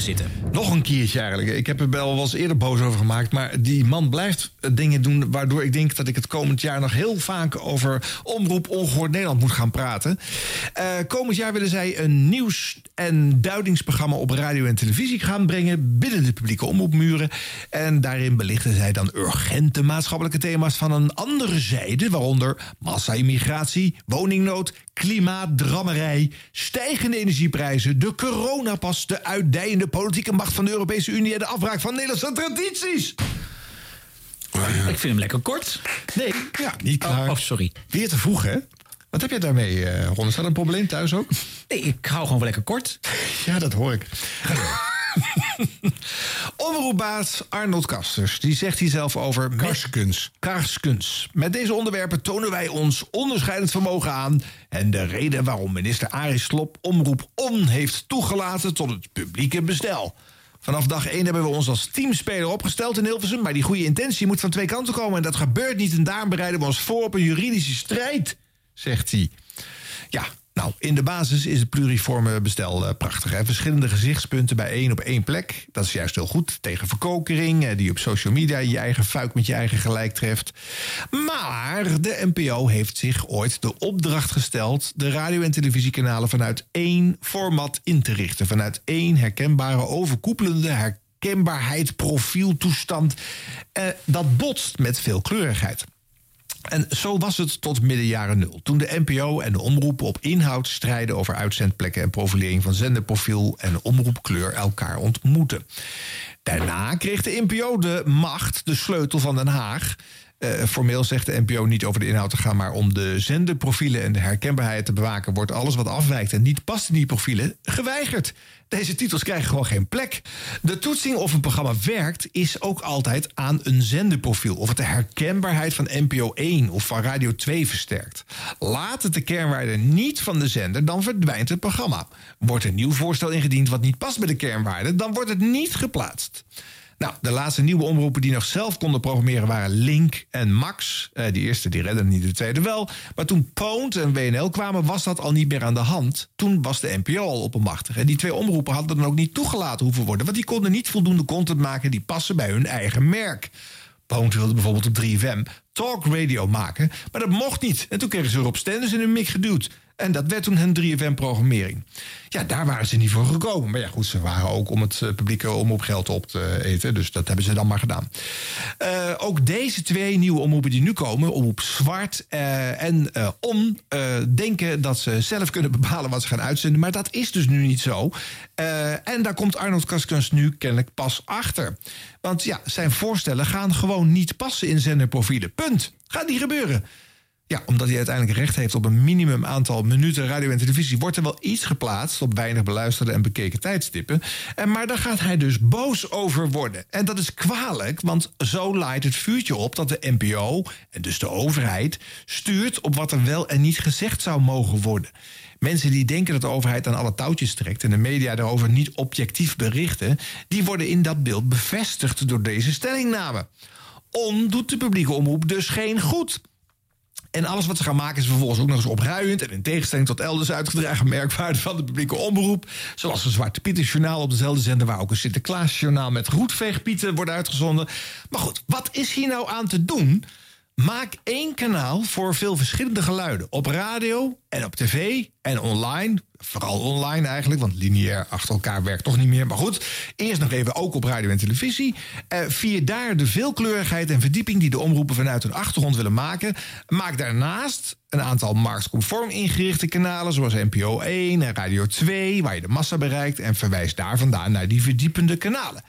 Zitten. Nog een keertje eigenlijk. Ik heb er wel wel eens eerder boos over gemaakt. Maar die man blijft eh, dingen doen waardoor ik denk dat ik het komend jaar nog heel vaak over omroep ongehoord Nederland moet gaan praten. Eh, komend jaar willen zij een nieuws- en duidingsprogramma op radio en televisie gaan brengen binnen de publieke omroepmuren. En daarin belichten zij dan urgente maatschappelijke thema's van een andere zijde, waaronder massa-immigratie, woningnood, klimaatdrammerij, stijgende energieprijzen, de coronapas, de uitdijende politieke macht van de Europese Unie en de afbraak van Nederlandse tradities. Ik vind hem lekker kort. Nee, ja, niet klaar. Oh, sorry. Weer te vroeg, hè? Wat heb jij daarmee, eh Ron? Is dat een probleem thuis ook? Nee, ik hou gewoon wel lekker kort. Ja, dat hoor ik. Omroepbaas Arnold Kasters, die zegt hier zelf over... Karskens. Karskens. Met deze onderwerpen tonen wij ons onderscheidend vermogen aan... en de reden waarom minister Aris Slop Omroep On heeft toegelaten... tot het publieke bestel. Vanaf dag 1 hebben we ons als teamspeler opgesteld in Hilversum... maar die goede intentie moet van twee kanten komen... en dat gebeurt niet en daarom bereiden we ons voor op een juridische strijd, zegt hij. Ja, nou, in de basis is het pluriforme bestel eh, prachtig. Hè? Verschillende gezichtspunten bij één op één plek. Dat is juist heel goed. Tegen verkokering, eh, die op social media je eigen fuik met je eigen gelijk treft. Maar de NPO heeft zich ooit de opdracht gesteld... de radio- en televisiekanalen vanuit één format in te richten. Vanuit één herkenbare, overkoepelende herkenbaarheid, profieltoestand. Eh, dat botst met veelkleurigheid. En zo was het tot midden jaren nul. Toen de NPO en de omroepen op inhoud strijden over uitzendplekken en profilering van zenderprofiel en omroepkleur elkaar ontmoeten. Daarna kreeg de NPO de macht, de sleutel van Den Haag. Eh, formeel zegt de NPO niet over de inhoud te gaan, maar om de zenderprofielen en de herkenbaarheid te bewaken, wordt alles wat afwijkt en niet past in die profielen geweigerd. Deze titels krijgen gewoon geen plek. De toetsing of een programma werkt is ook altijd aan een zenderprofiel. Of het de herkenbaarheid van NPO 1 of van Radio 2 versterkt. Laat het de kernwaarde niet van de zender, dan verdwijnt het programma. Wordt een nieuw voorstel ingediend wat niet past bij de kernwaarde, dan wordt het niet geplaatst. Nou, de laatste nieuwe omroepen die nog zelf konden programmeren waren Link en Max. Eh, die eerste die redden niet, de tweede wel. Maar toen Poont en WNL kwamen, was dat al niet meer aan de hand. Toen was de NPO al oppermachtig. En die twee omroepen hadden dan ook niet toegelaten hoeven worden. Want die konden niet voldoende content maken die passen bij hun eigen merk. Poont wilde bijvoorbeeld op 3FM talk radio maken, maar dat mocht niet. En toen kregen ze Rob Stenders in hun mik geduwd. En dat werd toen hun 3FM-programmering. Ja, daar waren ze niet voor gekomen. Maar ja, goed, ze waren ook om het eh, publieke omroepgeld op te eten. Dus dat hebben ze dan maar gedaan. Eh, ook deze twee nieuwe omroepen die nu komen, Omroep Zwart eh, en eh, Om, eh, denken dat ze zelf kunnen bepalen wat ze gaan uitzenden. Maar dat is dus nu niet zo. Eh, en daar komt Arnold Kaskens nu kennelijk pas achter. Want ja, zijn voorstellen gaan gewoon niet passen in zenderprofielen. Punt. Gaat niet gebeuren. Ja, omdat hij uiteindelijk recht heeft op een minimum aantal minuten radio en televisie, wordt er wel iets geplaatst op weinig beluisterde en bekeken tijdstippen. En, maar daar gaat hij dus boos over worden. En dat is kwalijk, want zo laait het vuurtje op dat de NPO, en dus de overheid, stuurt op wat er wel en niet gezegd zou mogen worden. Mensen die denken dat de overheid aan alle touwtjes trekt en de media daarover niet objectief berichten, die worden in dat beeld bevestigd door deze stellingname. On doet de publieke omroep dus geen goed. En alles wat ze gaan maken is vervolgens ook nog eens opruiend... en in tegenstelling tot elders uitgedragen merkwaarde van de publieke omroep. Zoals een Zwarte Pieter-journaal op dezelfde zender... waar ook een Sinterklaas-journaal met roetveegpieten wordt uitgezonden. Maar goed, wat is hier nou aan te doen? Maak één kanaal voor veel verschillende geluiden. Op radio en op tv en online. Vooral online eigenlijk, want lineair achter elkaar werkt toch niet meer. Maar goed, eerst nog even ook op radio en televisie. Eh, vier daar de veelkleurigheid en verdieping die de omroepen vanuit hun achtergrond willen maken. Maak daarnaast een aantal marktconform ingerichte kanalen, zoals NPO 1 en Radio 2, waar je de massa bereikt. En verwijs daar vandaan naar die verdiepende kanalen.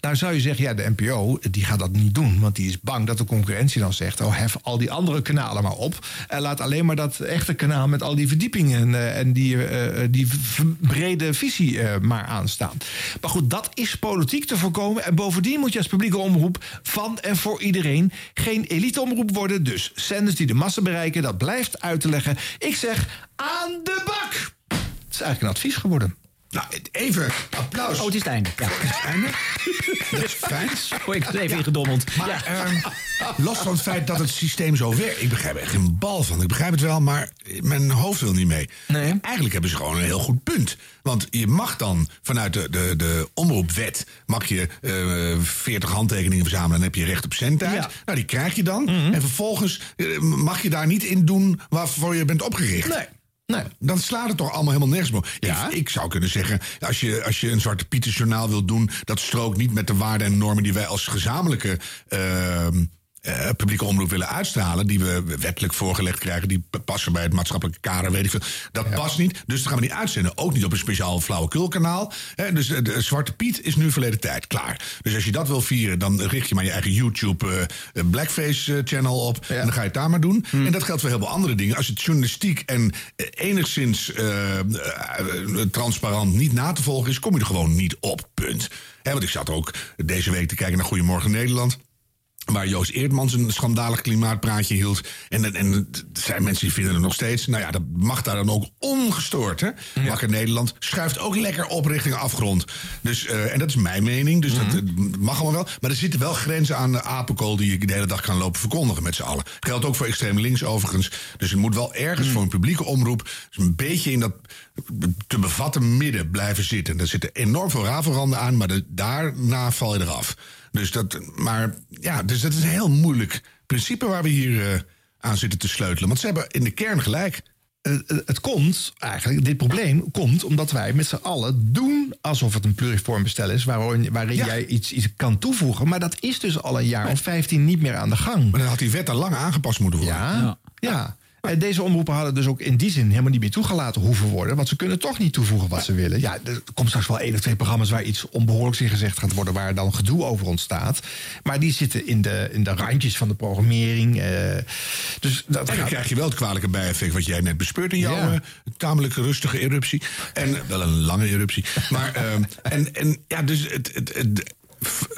Nou zou je zeggen, ja, de NPO die gaat dat niet doen. Want die is bang dat de concurrentie dan zegt... oh, hef al die andere kanalen maar op. En laat alleen maar dat echte kanaal met al die verdiepingen... eh, en die, eh, eh, die brede visie maar aanstaan. Maar goed, dat is politiek te voorkomen. En bovendien moet je als publieke omroep van en voor iedereen... geen eliteomroep worden. Dus zenders die de massa bereiken, dat blijft uit te leggen. Ik zeg aan de bak! Het is eigenlijk een advies geworden. Nou, even applaus. Oh, het is het einde. Ja. Het einde? Dat is fijn. Oh, ik was even ingedommeld. Maar ehm, los van het feit dat het systeem zo werkt... ik begrijp er echt geen bal van. Ik begrijp het wel, maar mijn hoofd wil niet mee. Eigenlijk hebben ze gewoon een heel goed punt. Want je mag dan vanuit de, de, de omroepwet... mag je eh 40 handtekeningen verzamelen... en dan heb je recht op zendtijd. Nou, die krijg je dan. En vervolgens eh, mag je daar niet in doen waarvoor je bent opgericht. Nee. Nee. Dan slaat het toch allemaal helemaal nergens meer. op. Ik, ik zou kunnen zeggen, als je, als je een Zwarte Pieter journaal wil doen... dat strookt niet met de waarden en normen die wij als gezamenlijke... ehm, eh, publieke omroep willen uitstralen... die we wettelijk voorgelegd krijgen... die passen bij het maatschappelijke kader, weet ik veel. Dat past niet, dus dat gaan we niet uitzenden. Ook niet op een speciaal flauwekulkanaal. Dus eh, de Zwarte Piet is nu verleden tijd, klaar. Dus als je dat wil vieren, dan richt je maar je eigen YouTube eh, Blackface-channel op... en dan ga je het daar maar doen. En dat geldt voor heel veel andere dingen. Als het journalistiek en enigszins transparant niet na te volgen is... kom je er gewoon niet op, punt. Hè, want ik zat ook deze week te kijken naar Goedemorgen Nederland... Waar Joost Eerdmans een schandalig klimaatpraatje hield. En, en, er zijn mensen die vinden het nog steeds. Nou ja, dat mag daar dan ook ongestoord. Hè? Wakker Nederland schuift ook lekker op richting afgrond. Dus, eh, en dat is mijn mening. Dus dat eh, mag allemaal wel. Maar er zitten wel grenzen aan de apenkool die je de hele dag kan lopen verkondigen met z'n allen. Geldt ook voor extreem links overigens. Dus het moet wel ergens voor een publieke omroep. Dus een beetje in dat te bevatten midden blijven zitten. Er zitten enorm veel ravelranden aan, maar de- daarna val je eraf. Dus dat, maar ja, dus dat is een heel moeilijk principe waar we hier eh, aan zitten te sleutelen. Want ze hebben in de kern gelijk. Eh, eh, het komt eigenlijk, dit probleem komt omdat wij met z'n allen doen alsof het een pluriform bestel is, waarin, waarin jij iets, iets kan toevoegen. Maar dat is dus al een jaar of 15 niet meer aan de gang. Maar dan had die wet al lang aangepast moeten worden. Ja, ja. En deze omroepen hadden dus ook in die zin helemaal niet meer toegelaten hoeven worden. Want ze kunnen toch niet toevoegen wat ze willen. Ja, er komt straks wel één of twee programma's waar iets onbehoorlijks in gezegd gaat worden. Waar dan gedoe over ontstaat. Maar die zitten in de, in de randjes van de programmering. eh, dus dat En dan krijg je wel het kwalijke bijeffect wat jij net bespeurt in jouw Ja. eh, tamelijk rustige eruptie. En eh, wel een lange eruptie. Maar ehm, en, en ja, dus het, het, het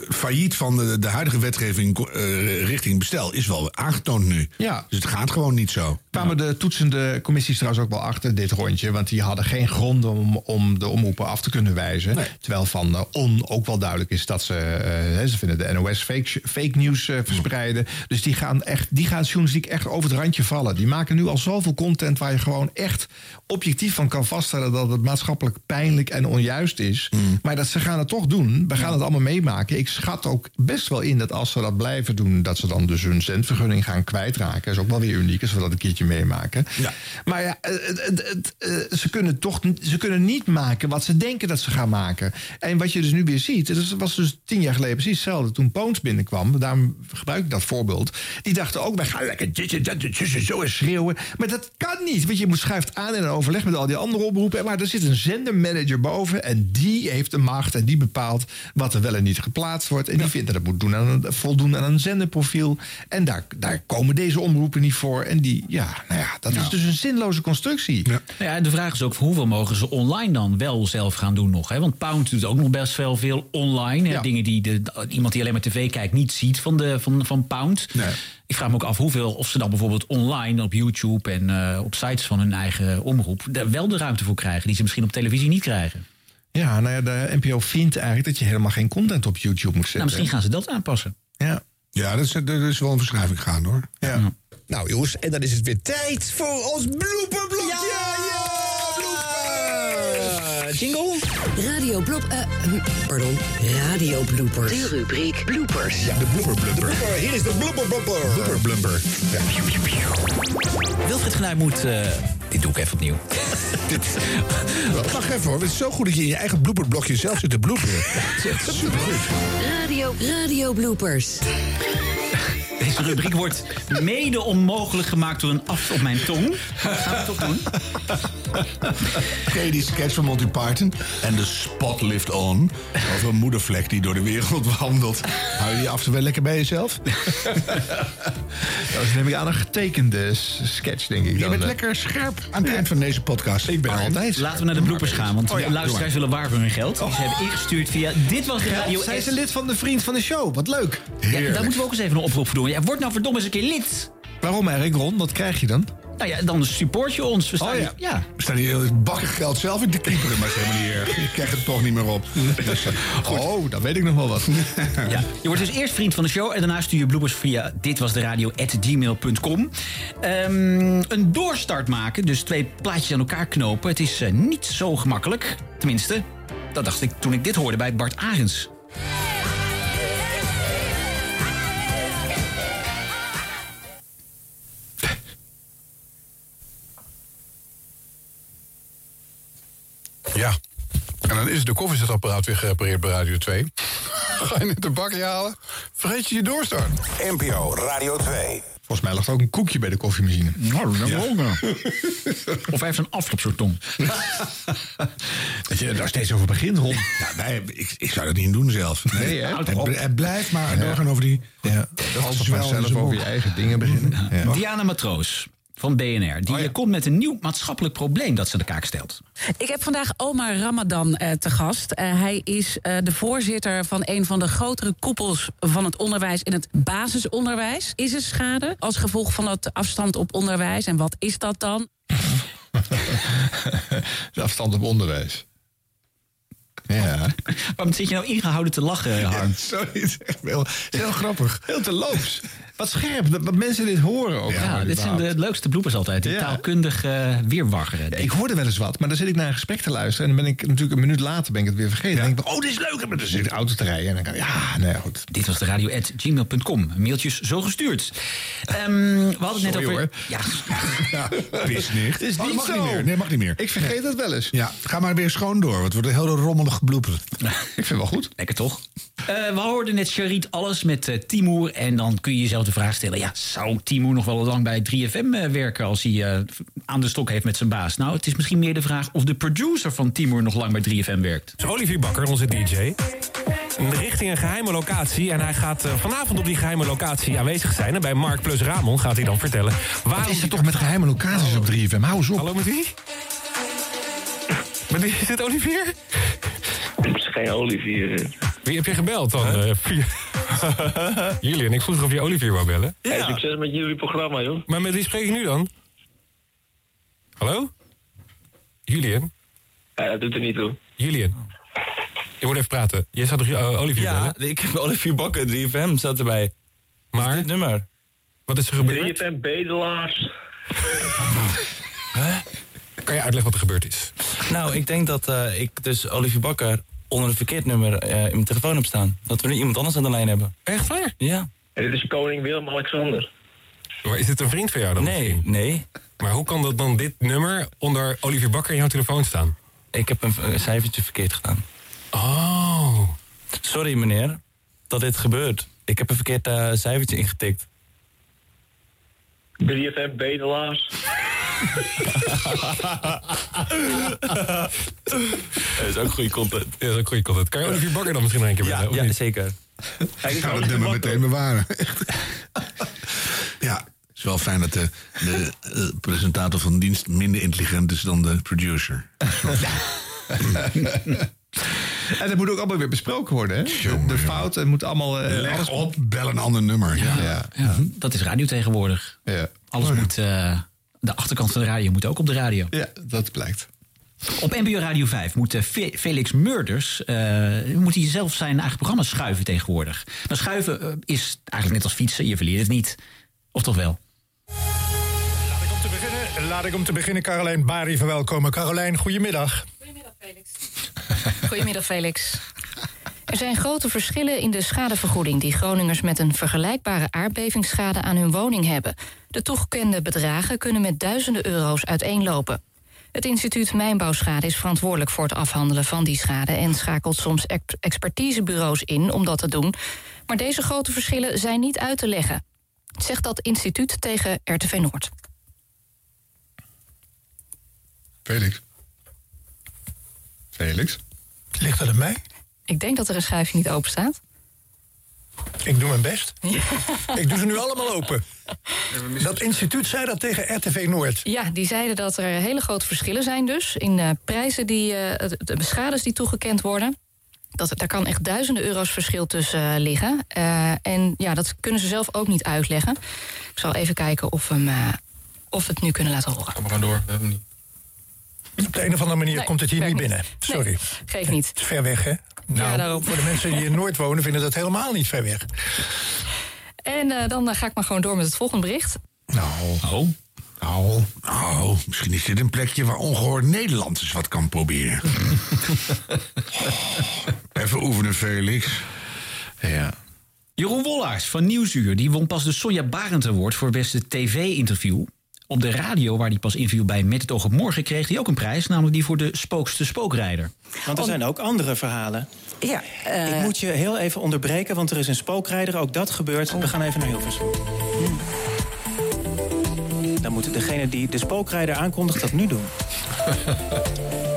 failliet van de, de huidige wetgeving eh, richting bestel is wel aangetoond nu. Ja. Dus het gaat gewoon niet zo. kwamen de toetsende commissies trouwens ook wel achter dit rondje. Want die hadden geen gronden om, om de omroepen af te kunnen wijzen. Terwijl van On ook wel duidelijk is dat ze... eh, ze vinden de NOS fake, fake nieuws eh, verspreiden. Dus die gaan, echt, die gaan journalistiek echt over het randje vallen. Die maken nu al zoveel content waar je gewoon echt objectief van kan vaststellen... dat het maatschappelijk pijnlijk en onjuist is. Maar dat ze gaan het toch doen. We gaan het allemaal meemaken. Ik schat ook best wel in dat als ze dat blijven doen... dat ze dan dus hun zendvergunning gaan kwijtraken. Dat is ook wel weer uniek als we dat een keertje meemaken. Maar ja, het, het, eh, ze, kunnen toch, ze kunnen niet maken wat ze denken dat ze gaan maken. En wat je dus nu weer ziet... dat was dus tien jaar geleden precies hetzelfde. Toen Poons binnenkwam, daarom gebruik ik dat voorbeeld... die dachten ook, wij gaan lekker dit en dat zus en zo en schreeuwen. Maar dat kan niet, want je moet schuift aan in een overleg... met al die andere oproepen. Maar er zit een zendermanager boven... en die heeft de macht en die bepaalt wat er wel en niet geplaatst wordt. En die vindt dat het moet doen aan een, voldoen aan een zenderprofiel. En daar, daar komen deze omroepen niet voor. En die, ja, nou ja, dat is dus een zinloze constructie. Nou ja, en de vraag is ook hoeveel mogen ze online dan wel zelf gaan doen nog? Hè? Want Pound doet ook nog best wel veel online. hè? Dingen die de, iemand die alleen maar tv kijkt niet ziet van, de, van, van Pound. Ik vraag me ook af hoeveel, of ze dan bijvoorbeeld online op YouTube en eh, op sites van hun eigen omroep daar wel de ruimte voor krijgen die ze misschien op televisie niet krijgen. Ja, nou ja, de NPO vindt eigenlijk dat je helemaal geen content op YouTube moet zetten. Nou, misschien gaan ze dat aanpassen. Ja. Ja, dat is, dat is wel een verschuiving gaan hoor. Ja. Nou jongens, en dan is het weer tijd voor ons blooperblokje. Jingle. Radio blop... eh, hm, pardon, radio bloopers. De rubriek bloopers. Ja, de blooper blumper. Hier is de blooper blumper. Blooper blumper. Ja. Wilfried Genuij moet... eh, dit doe ik even opnieuw. Wacht even hoor, het is zo goed dat je in je eigen blooperblokje zelf zit te bloeperen. Supergoed. Radio, radio bloopers. Deze rubriek wordt mede onmogelijk gemaakt door een af op mijn tong. Gaan we toch doen? Ken je die sketch van Monty Python? En de spot lift on. Over een moedervlek die door de wereld wandelt. Hou je die af en toe wel lekker bij jezelf? Dat is neem ik aan een getekende sketch, denk ik. Je dan, bent eh. lekker scherp aan het eind van deze podcast. Ik ben altijd. Laten we naar de bloopers gaan, want Oh ja, luisteraars willen waar voor hun geld. Ze hebben ingestuurd via Dit was de Radio Zij S. is lid van de Vriend van de Show. Wat leuk. Ja, daar moeten we ook eens even een oproep voor doen. Ja, word nou verdomme eens een keer lid. Waarom eigenlijk, Ron? Wat krijg je dan? Nou ja, dan support je ons. We staan Oh ja. hier- ja. We staan hier bakken geld zelf in te kieperen, maar is helemaal niet erg. Ik krijg het toch niet meer op. Dus, eh, goed. Oh, dan weet ik nog wel wat. Ja, je wordt dus eerst vriend van de show en daarna stuur je bloopers via ditwasderadio.gmail.com. Ehm een doorstart maken, dus twee plaatjes aan elkaar knopen. Het is eh, niet zo gemakkelijk. Tenminste, dat dacht ik toen ik dit hoorde bij Bart Arends. Ja. En dan is de koffiezetapparaat weer gerepareerd bij Radio 2. Ga je net de bakje halen, vergeet je je doorstart. NPO Radio 2. Volgens mij lag er ook een koekje bij de koffiemachine. Nou, dat Ja. ook wel. Of hij heeft een afloop zo tong. Dat je daar steeds over begint, Ron. Ja, wij, ik, ik zou dat niet doen zelf. Nee, hè? Het, het blijft maar doorgaan over die... Ja, altijd maar zelf over je eigen dingen beginnen. Ja. Diana Matroos van BNR. Die eh, komt met een nieuw maatschappelijk probleem dat ze de kaak stelt. Ik heb vandaag Omar Ramadan eh, te gast. Eh, hij is eh, de voorzitter van een van de grotere koepels van het onderwijs in het basisonderwijs. Is er schade als gevolg van het afstand op onderwijs? En wat is dat dan? De afstand op onderwijs. Ja. Waarom zit je nou ingehouden te lachen, Harm? Sorry, het is echt heel, heel grappig. Heel te loops. Wat scherp, dat, dat mensen dit horen ook. Ja, gewoon dit zijn de leukste bloepers altijd. Die Ja. taalkundig eh weerwaggeren. Ik hoorde wel eens wat, maar dan zit ik naar een gesprek te luisteren... en dan ben ik natuurlijk een minuut later ben ik het weer vergeten. Dan denk ik, oh, dit is leuk. Maar dan zit ik de auto te rijden en dan kan ik, ja, nee, goed. Dit was de radio.gmail.com. Mailtjes zo gestuurd. Ehm, we hadden het net over... hoor. Ja, Ja, dat is niet. Het is Oh, niet mag zo. niet meer. Nee, mag niet meer. Ik vergeet dat wel eens. Ja, ga maar weer schoon door. want Het wordt een hele rommelige blooper. Ik vind het wel goed. lekker toch? Eh, we hoorden net Charit alles met eh, Timoer. En dan kun je jezelf de vraag stellen... Ja, zou Timoer nog wel lang bij 3FM eh, werken... als hij eh, aan de stok heeft met zijn baas? Nou, het is misschien meer de vraag... of de producer van Timoer nog lang bij 3FM werkt. is Olivier Bakker, onze DJ. Richting een geheime locatie. En hij gaat eh, vanavond op die geheime locatie aanwezig zijn. En bij Mark plus Ramon gaat hij dan vertellen... waarom is er toch met geheime locaties op 3FM? Hou eens op. Hallo, met wie? Met wie is dit, Olivier? Het is geen Olivier. Wie heb je gebeld dan? via- Julian, ik vroeg of je Olivier wou bellen. Hey, succes met jullie programma, joh. Maar met wie spreek ik nu dan? Hallo? Julian? Ja, dat doet er niet toe. Julian? Je moet even praten. Jij zou toch eh, Olivier Ja, bellen? ik heb Olivier Bakker, 3FM, zat erbij. Maar? dit nummer. Wat is er gebeurd? 3FM bedelaars. Kan je uitleggen wat er gebeurd is? Nou, ik denk dat eh, ik dus Olivier Bakker onder een verkeerd nummer eh, in mijn telefoon heb staan. Dat we nu iemand anders aan de lijn hebben. Echt waar? Ja. En dit is koning Willem-Alexander. Maar is dit een vriend van jou dan? Nee, nee. Maar hoe kan dat dan dit nummer onder Olivier Bakker in jouw telefoon staan? Ik heb een, een cijfertje verkeerd gedaan. Oh. Sorry meneer, dat dit gebeurt. Ik heb een verkeerd eh, cijfertje ingetikt. 3FM bedelaars. Dat is ook goede content. Ja, dat is ook goede content. Kan je Olivier Bakker dan misschien een keer bellen? Ja, ja niet? zeker. Ik ga het nummer meteen bewaren. ja, het is wel fijn dat de, de eh, presentator van dienst minder intelligent is dan de producer. En dat moet ook allemaal weer besproken worden, hè? De, de fouten moet allemaal... eh, Leg alles- op, bel een ander nummer. Ja. Ja. Ja, dat is radio tegenwoordig. Ja. Alles moet... eh, de achterkant van de radio moet ook op de radio. Ja, dat blijkt. Op NPO Radio 5 moet eh, Fe- Felix Murders... eh, moet hij zelf zijn eigen programma schuiven tegenwoordig. Maar schuiven eh, is eigenlijk net als fietsen. Je verliert het niet. Of toch wel? Laat ik om te beginnen Carolijn Bari verwelkomen. Carolijn, goedemiddag. Goedemiddag, Felix. Er zijn grote verschillen in de schadevergoeding die Groningers met een vergelijkbare aardbevingsschade aan hun woning hebben. De toegekende bedragen kunnen met duizenden euro's uiteenlopen. Het instituut Mijnbouwschade is verantwoordelijk voor het afhandelen van die schade en schakelt soms ex- expertisebureaus in om dat te doen. Maar deze grote verschillen zijn niet uit te leggen. Zegt dat instituut tegen RTV Noord. Felix. Felix? Ligt dat aan mij? Ik denk dat er een schuifje niet open staat. Ik doe mijn best. Ik doe ze nu allemaal open. Dat instituut zei dat tegen RTV Noord. Ja, die zeiden dat er hele grote verschillen zijn dus... in eh, prijzen die, eh, de schades die toegekend worden. Dat, daar kan echt duizenden euro's verschil tussen eh, liggen. Eh, en ja, dat kunnen ze zelf ook niet uitleggen. Ik zal even kijken of we hem eh, of we het nu kunnen laten horen. We gaan door, we hebben hem niet. Op de een of andere manier Nee, komt het hier niet binnen. Sorry. Nee, geeft niet. Het is ver weg, hè? Nou, daarom. voor de mensen die in Noord wonen vinden dat helemaal niet ver weg. En eh, dan eh, ga ik maar gewoon door met het volgende bericht. Nou. Oh. Nou, nou, misschien is dit een plekje waar ongehoord Nederland eens wat kan proberen. Even oefenen, Felix. Ja. Jeroen Wollaars van Nieuwsuur die won pas de Sonja Barend Award voor beste tv-interview. Op de radio, waar hij pas interview bij Met het Oog op Morgen, kreeg hij ook een prijs, namelijk die voor de spookste spookrijder. Want er zijn ook andere verhalen. Ja, Ik moet je heel even onderbreken, want er is een spookrijder. Ook dat gebeurt. We gaan even naar Hilversum. Dan moet degene die de spookrijder aankondigt dat nu doen.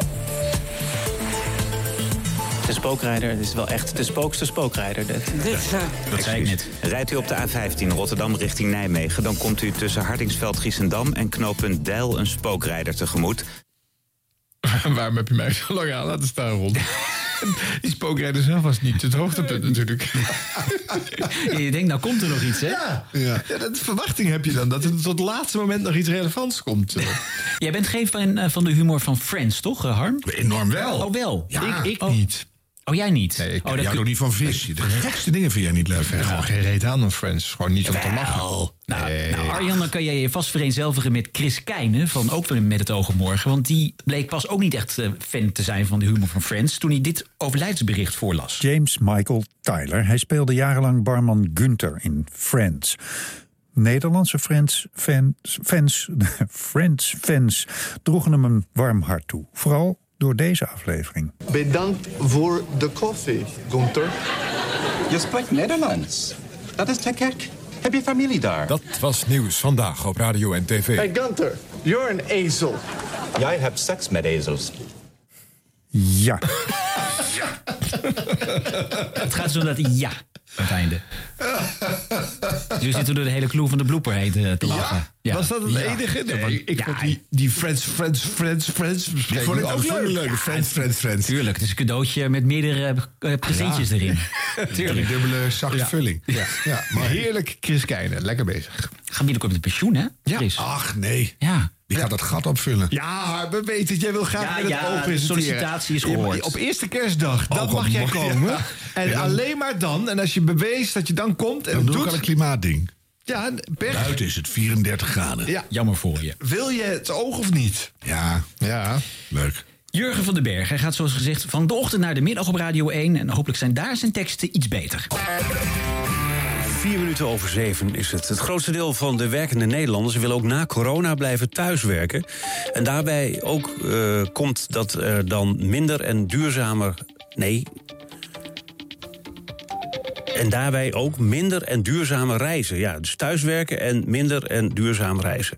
De spookrijder, het is wel echt de spookste spookrijder. Dit. Dat zei ik net. Rijdt u op de A15 Rotterdam richting Nijmegen... dan komt u tussen Hardingsveld, Giessendam en knooppunt Deil een spookrijder tegemoet. Waarom heb je mij zo lang aan laten staan, Ron? Die spookrijder zelf was niet het hoogtepunt natuurlijk. Je denkt, nou komt er nog iets, hè? Ja, ja. dat verwachting heb je dan. Dat er tot het laatste moment nog iets relevants komt. Jij bent geen fan eh, van de humor van Friends, toch, eh, Harm? Enorm wel. Oh, wel? Ja. Ik Oh. niet. Oh, jij niet? Nee, ik oh, ook niet van vis. De gekste dingen vind jij niet leuk. Heb gewoon geen reet aan van Friends. Gewoon niet om te lachen. Nou, nou, Arjan, dan kan jij je vast vereenzelvigen met Chris Keijnen van ook weer met het oog op morgen. Want die bleek pas ook niet echt eh, fan te zijn van de humor van Friends toen hij dit overlijdsbericht voorlas. James Michael Tyler. Hij speelde jarenlang barman Gunther in Friends. Nederlandse Friends fans, fans, Friends fans droegen hem een warm hart toe. Vooral door deze aflevering. Bedankt voor de koffie, Gunther. Je spreekt Nederlands. Dat is te gek. Heb je familie daar? Dat was nieuws vandaag op radio en tv. Hey Gunther, you're an ezel. Jij hebt seks met ezels. Ja. Het gaat zo dat ja aan het einde. Dus we zitten door de hele clue van de blooper heen te, te lachen. Ja. Was dat het Ja. enige? Nee, Ja, ik vond die, die Friends, Friends, Friends, Friends bespreking vond ik ook leuk. Friends, Friends, Friends. Tuurlijk, het is een cadeautje met meerdere eh, presentjes Ja. erin. Tuurlijk. Dubbele zachte Ja. vulling. Ja. ja, maar heerlijk Chris Keijnen. Lekker bezig. Gaan binnenkort met pensioen, hè? Chris? Ach, nee. Ja. Die gaat dat gat opvullen. Ja, we weten het. Jij wil graag Ja, met het ja, oog de sollicitatie is gehoord. Op eerste kerstdag, dat Oh, mag jij komen. ja. En Ja. alleen maar dan. En als je beweest dat je dan komt en Dan het doe ik al doet... een klimaatding. Ja. Buiten is het 34 graden. Ja. Jammer voor je. Wil je het oog of niet? Ja, Ja. leuk. Jurgen van den Berg, hij gaat zoals gezegd van de ochtend naar de middag op Radio 1. En hopelijk zijn daar zijn teksten iets beter. Vier minuten over zeven is het. Het grootste deel van de werkende Nederlanders wil ook na corona blijven thuiswerken. En daarbij ook eh, komt dat er dan minder en duurzamer. Nee. En daarbij ook minder en duurzamer reizen. Ja, dus thuiswerken en minder en duurzaam reizen.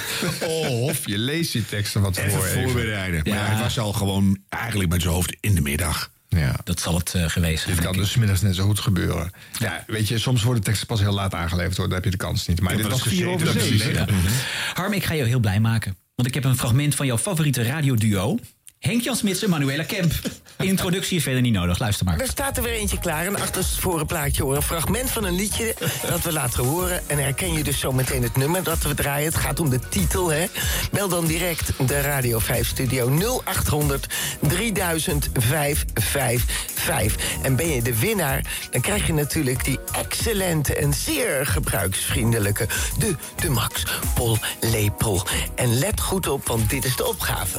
Of je leest die teksten wat voor Even voorbereiden. Maar ja, hij was al gewoon eigenlijk met zijn hoofd in de middag. Ja. Dat zal het eh, geweest zijn. Dit kan dus middags net zo goed gebeuren. Ja, weet je, soms worden teksten pas heel laat aangeleverd hoor. Dan heb je de kans niet. Maar Ik dit was vier over zeven. is Harm, ik ga je heel blij maken. Want ik heb een fragment van jouw favoriete radioduo. Henk-Jan Smits en Manuela Kemp. Introductie is verder niet nodig, luister maar. Er staat er weer eentje klaar. Een achterstevoren plaatje hoor. Een fragment van een liedje dat we laten horen. En herken je dus zo meteen het nummer dat we draaien. Het gaat om de titel, hè. Bel dan direct de Radio 5 studio 0800 300555. En ben je de winnaar, dan krijg je natuurlijk die excellente en zeer gebruiksvriendelijke... de, de Max Pol lepel. En let goed op, want dit is de opgave.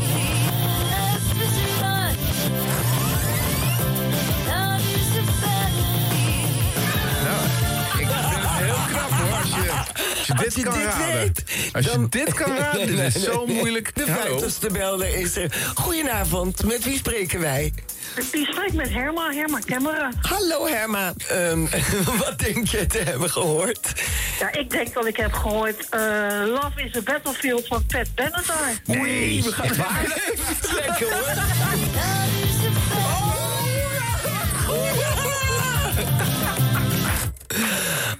je dit kan raden. Als je dit kan raden, dit is zo moeilijk. De vijftigste belder is er. Goedenavond, met wie spreken wij? Die spreekt met Herma, Herma Kemmeren. Hallo Herma, Ehm, wat denk je te hebben gehoord? Ja, ik denk dat ik heb gehoord... eh, Love is a Battlefield van Pat Benatar. Nee, we gaan het waar. Lekker hoor.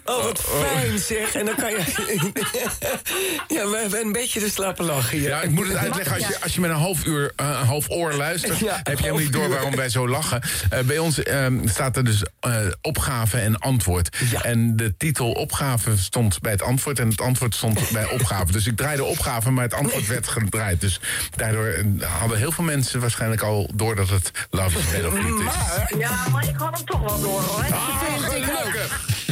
Oh, wat fijn zeg. En dan kan je... ja, we hebben een beetje de slappe lach hier. Ja, ik moet het uitleggen. Als je, als je met een half uur, eh, een half oor luistert... Ja, heb je helemaal niet door waarom wij zo lachen. Eh, bij ons ehm, staat er dus eh, opgave en antwoord. En de titel opgave stond bij het antwoord... en het antwoord stond bij opgave. Dus ik draaide opgave, maar het antwoord werd gedraaid. Dus daardoor hadden heel veel mensen waarschijnlijk al... door dat het Love is Battlefield is. Maar, ja, maar ik had hem toch wel door, hoor.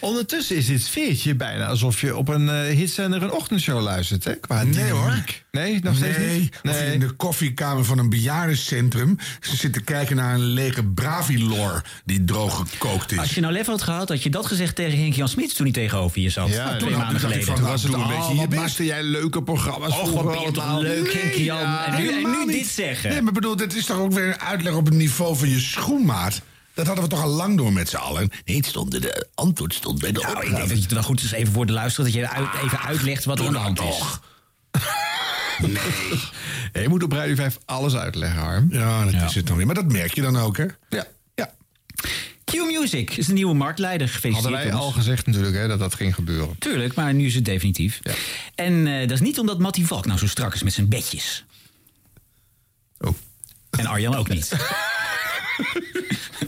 Ondertussen is dit sfeertje bijna alsof je op een eh, hitzender een ochtendshow luistert, hè? Qua Nee hoor. Nee, nog steeds nee, niet? Of je in de koffiekamer van een bejaardencentrum ze zitten kijken naar een lege Bravilor die droog gekookt is. Als je nou lef had gehad, had je dat gezegd tegen Henk-Jan Smits toen hij tegenover je zat. Ja, twee maanden geleden. van, Toen was het doe een al, beetje wat maakte jij leuke programma's Och, wat vroeger ben je toch allemaal. leuk, Henk-Jan. ja, En nu- en nu dit zeggen. Nee, maar bedoel, dit is toch ook weer een uitleg op het niveau van je schoenmaat? Dat hadden we toch al lang door met z'n allen? Nee, het stond, de antwoord stond bij de Nou, ik opgave. denk dat je het wel goed is even voor de luisteraar... dat je uit- even uitlegt wat er aan de hand is. Ja, je moet op Radio 5 alles uitleggen, Harm. Ja, dat is het dan weer. Maar dat merk je dan ook, hè? Ja. Q-Music is de nieuwe marktleider. Gefeliciteerd. Hadden wij al gezegd natuurlijk hè, dat dat ging gebeuren. Tuurlijk, maar nu is het definitief. En eh, dat is niet omdat Mattie Valk nou zo strak is met zijn bedjes. Oh. En Arjan ook niet.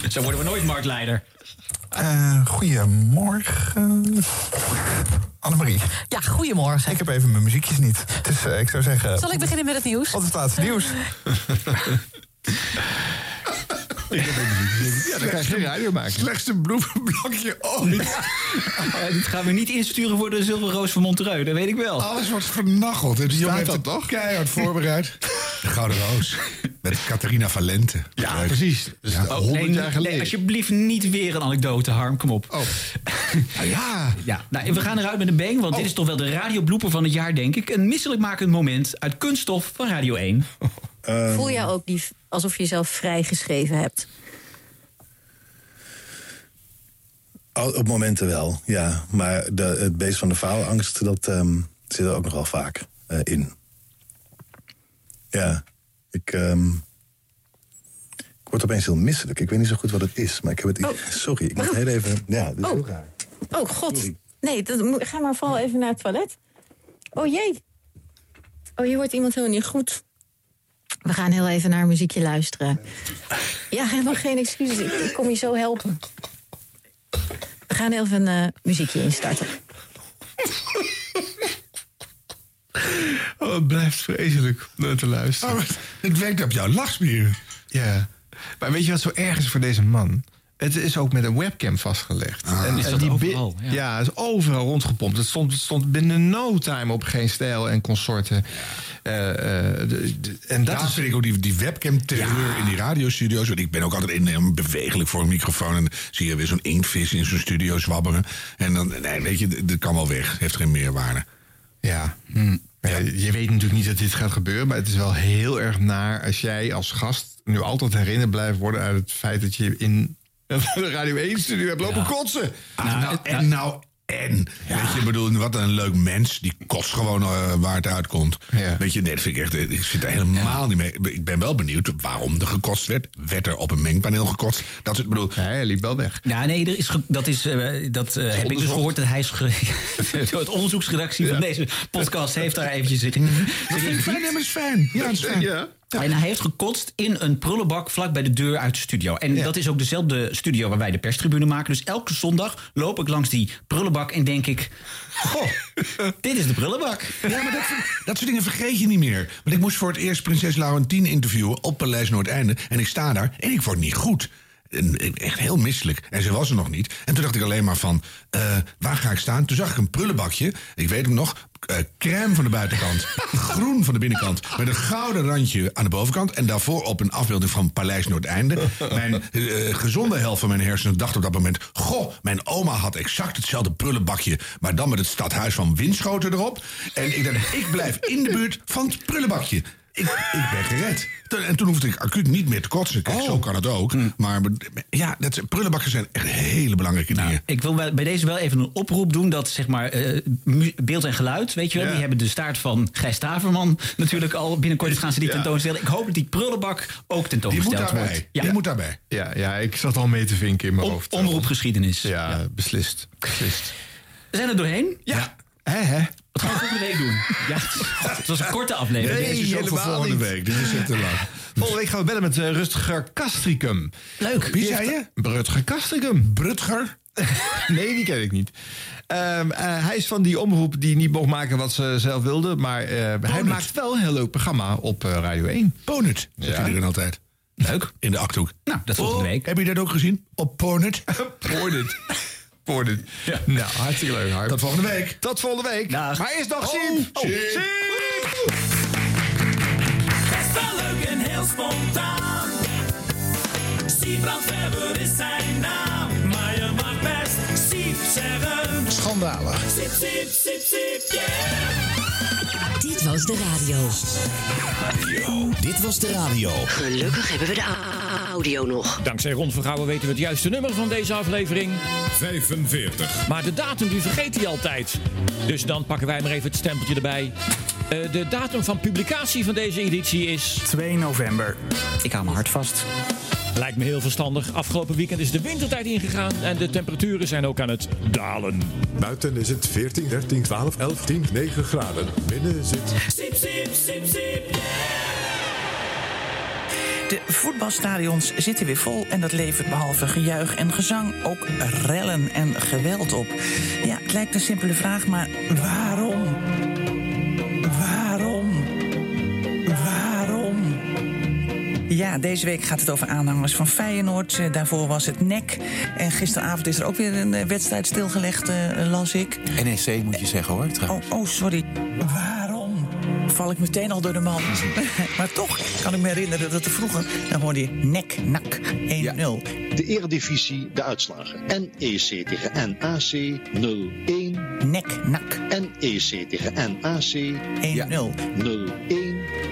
zo worden we nooit marktleider. Eh, goedemorgen. Annemarie. Ja, goedemorgen. Ik heb even mijn muziekjes niet. Dus eh, ik zou zeggen... Zal ik beginnen met het nieuws? Wat is het laatste nieuws? Ja, dan je geen radio maken. Slechtste bloemenblokje ooit. Eh, dit gaan we niet insturen voor de Zilverroos van Montreux, dat weet ik wel. Alles wordt vernacheld. Die jongen heeft dat het toch? keihard voorbereid. De Gouden Roos. Met Catharina Valente. Ja, precies. Dus Ja. 100 nee, jaar geleden. nee, alsjeblieft niet weer een anekdote, Harm. Kom op. Oh. ja. ja. Nou, we gaan eruit met een bang, want dit is toch wel de radioblooper van het jaar, denk ik. Een misselijkmakend moment uit kunststof van Radio 1. Voel jij ook die, alsof je jezelf vrijgeschreven hebt? Op momenten wel, ja. Maar de, het beest van de faalangst, dat ehm, zit er ook nogal vaak eh, in. Ja, ik, ehm, ik word opeens heel misselijk. Ik weet niet zo goed wat het is, maar ik heb het... ik- sorry, ik moet heel even... Ja, dit is heel raar. Oh, god. Nee, dat, ga maar vooral even naar het toilet. Oh jee. Oh, je hoort iemand heel niet goed. We gaan heel even naar een muziekje luisteren. Ja, helemaal geen excuses. Ik, kom je zo helpen. We gaan even een eh, muziekje instarten. Oh, het blijft vreselijk om naar te luisteren. Oh, het werkt op jouw lachspieren. Ja. Maar weet je wat zo erg is voor deze man? Het is ook met een webcam vastgelegd. is dat bi- overal, ja. ja. het is overal rondgepompt. Het stond, het stond binnen no time op geen stijl en consorten. Eh, eh, de- de- en dat is vind ik ook die, die webcam-terreur in die radiostudio's. Want ik ben ook altijd enorm bewegelijk voor een microfoon. En dan zie je weer zo'n inktvis in zo'n studio zwabberen. En dan, nee, weet je, dat kan wel weg. Heeft geen meerwaarde. Ja. Ja, je weet natuurlijk niet dat dit gaat gebeuren, maar het is wel heel erg naar als jij als gast nu altijd herinnerd blijft worden uit het feit dat je in de Radio 1-studio hebt lopen kotsen. Ah, nou, en nou, en. Weet je, ik bedoel, wat een leuk mens. Die kost gewoon eh, waar het uitkomt. Weet je, nee, dat vind ik echt. Ik zit er helemaal niet mee. Ik ben wel benieuwd waarom er gekotst werd. Werd er op een mengpaneel gekotst? Dat is het, bedoel. hij liep wel weg. Ja, nee, er is dat, is, eh, dat eh, heb ik dus gehoord. Dat hij is het onderzoeksredactie van deze podcast heeft daar eventjes zich in. Dat vind ik fijn, is fijn. Ja, dat is fijn. En hij heeft gekotst in een prullenbak vlak bij de deur uit de studio. En dat is ook dezelfde studio waar wij de perstribune maken. Dus elke zondag loop ik langs die prullenbak en denk ik... Goh, dit is de prullenbak. Ja, maar dat, dat soort dingen vergeet je niet meer. Want ik moest voor het eerst prinses Laurentien interviewen op Paleis Noordeinde. En ik sta daar en ik word niet goed. Echt heel misselijk. En ze was er nog niet. En toen dacht ik alleen maar van, eh, waar ga ik staan? Toen zag ik een prullenbakje. Ik weet hem nog. eh, crème van de buitenkant. groen van de binnenkant. Met een gouden randje aan de bovenkant. En daarvoor op een afbeelding van Paleis Noordeinde. Mijn eh, gezonde helft van mijn hersenen dacht op dat moment... Goh, mijn oma had exact hetzelfde prullenbakje... maar dan met het stadhuis van Winschoten erop. En ik dacht, ik blijf in de buurt van het prullenbakje. Ik, ik ben gered. Toen- En toen hoefde ik acuut niet meer te kotsen. Kijk, zo kan het ook. Maar ja, dat, prullenbakken zijn echt hele belangrijke dingen. Ik wil bij deze wel even een oproep doen dat zeg maar eh, beeld en geluid, weet je wel, Ja. die hebben de staart van Gijs Staverman natuurlijk al binnenkort gaan ze die Ja. tentoonstellen. Ik hoop dat die prullenbak ook tentoongesteld wordt. Ja. moet daarbij. Ja, ja, ik zat al mee te vinken in mijn hoofd. Omroepgeschiedenis. Ja, beslist. beslist. We zijn er doorheen. Ja. Hè, hè? Wat gaan we volgende week doen? Ja, het was een korte aflevering. Nee, is voor helemaal volgende niet. week. Dit is te lang. Volgende week gaan we bellen met eh, Rutger Castricum. Leuk. Wie zei je? Rutger Castricum. Brutger? nee, die ken ik niet. Ehm, eh, hij is van die omroep die niet mocht maken wat ze zelf wilde. Maar eh, hij maakt wel een heel leuk programma op Radio 1. Ponet, zegt Ja. iedereen altijd. Leuk. In de Achterhoek. Nou, dat volgende week. Heb je dat ook gezien? Op Pornet? Poordet. Nou, hartstikke leuk. Harm. Tot volgende week. Tot volgende week. Maar eerst nog Siep. Oh, Siep. Best wel leuk en heel spontaan. Siebrand is zijn naam. Maar je mag best Siep zeggen. Schandalig. Siep, siep, siep, siep, yeah. Dit was de radio. Dit was de radio. Gelukkig hebben we de audio nog. Dankzij Ron Vergouwen weten we het juiste nummer van deze aflevering. 45. Maar de datum die vergeet hij altijd. Dus dan pakken wij maar even het stempeltje erbij. Eh, de datum van publicatie van deze editie is... 2 november. Ik hou me hard vast. Lijkt me heel verstandig. Afgelopen weekend is de wintertijd ingegaan en de temperaturen zijn ook aan het dalen. Buiten is het 14, 13, 12, 11, 10, 9 graden. Binnen zit... Siep, siep, siep, siep, yeah. De voetbalstadions zitten weer vol en dat levert behalve gejuich en gezang ook rellen en geweld op. Ja, het lijkt een simpele vraag, maar waarom? Waarom? Waarom? Ja, deze week gaat het over aanhangers van Feyenoord. Eh, Daarvoor was het NEC. En gisteravond is er ook weer een eh, wedstrijd stilgelegd, eh, las ik. NEC moet je zeggen hoor. trouwens. Oh, oh, sorry. Waarom? Val ik meteen al door de man. maar toch kan ik me herinneren dat er vroeger... dan hoorde je nek, nak, 1-0. De Eredivisie, de uitslagen. NEC tegen NAC 0-1. Nek, nak. NEC tegen NAC 1-0. 0-1.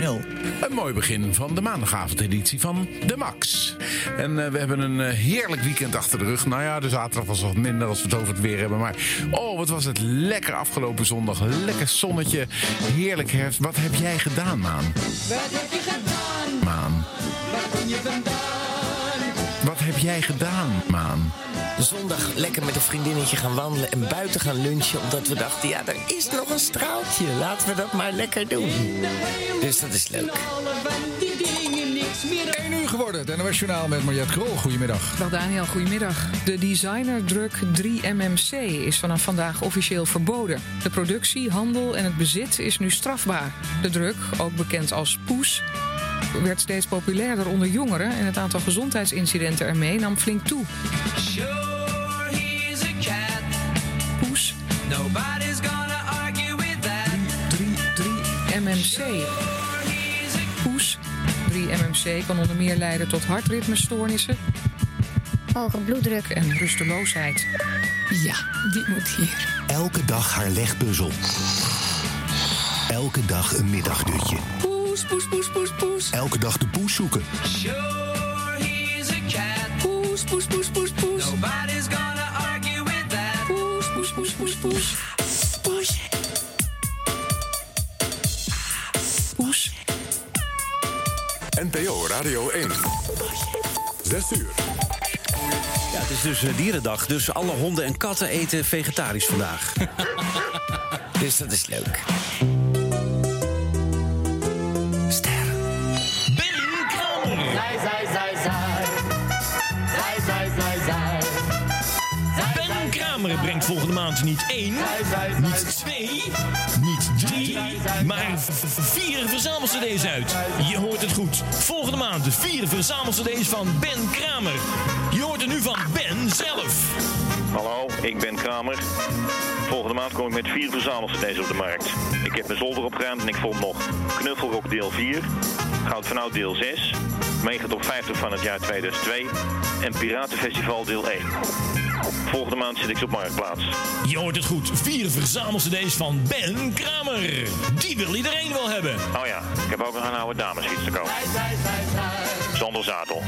1-0. Een mooi begin van de maandagavondeditie van De Max. En eh, we hebben een eh, heerlijk weekend achter de rug. Nou ja, de zaterdag was wat minder als we het over het weer hebben. Maar oh, wat was het lekker afgelopen zondag. Lekker zonnetje, heerlijk herfst. Wat heb jij gedaan, Maan? Wat heb je gedaan? Maan. Waar kom je vandaan? Wat heb jij gedaan, Maan? Zondag lekker met een vriendinnetje gaan wandelen en buiten gaan lunchen. Omdat we dachten, ja, er is nog een straaltje. Laten we dat maar lekker doen. Dus dat is leuk. Die dingen niks meer 1 uur geworden. Het NOS Journaal met Mariette Krol. Goedemiddag. Dag Daniel, goedemiddag. De designerdruk 3MMC is vanaf vandaag officieel verboden. De productie, handel en het bezit is nu strafbaar. De druk, ook bekend als poes, werd steeds populairder onder jongeren... en het aantal gezondheidsincidenten ermee nam flink toe. Poes, Nobody's gonna argue with that. 3MMC. Poes, 3MMC kan onder meer leiden tot hartritmestoornissen... Hoge bloeddruk. en rusteloosheid. Ja, die moet hier. Elke dag haar legpuzzel. Elke dag een middagdutje. Poes, poes, poes, poes, poes. Elke dag de poes zoeken. Sure, he's a cat. Poes, poes, poes, poes, poes. Nobody's gonna argue with that. Poes, poes, poes, poes, poes. Poes. Poes. NPO Radio 1. 6 uur. Ja, het is dus eh, dierendag, dus alle honden en katten eten vegetarisch vandaag. Dus dat is leuk. Volgende maand niet één, niet twee, niet drie, maar vier verzamel-cd's uit. Je hoort het goed. Volgende maand de vier verzamel-cd's van Ben Kramer. Je hoort er nu van Ben zelf. Hallo, ik ben Kramer. Volgende maand kom ik met vier verzamel-cd's op de markt. Ik heb mijn zolder opgeruimd en ik vond nog Knuffelrock deel 4, Goud van Oud deel 6, Mega Top 50 van het jaar 2002 en Piratenfestival deel 1. Volgende maand zit ik op Marktplaats. Je hoort het goed. Vier verzamelcd's van Ben Kramer. Die wil iedereen wel hebben. Oh ja, ik heb ook nog een oude damesfiets te koop. Zonder zadel.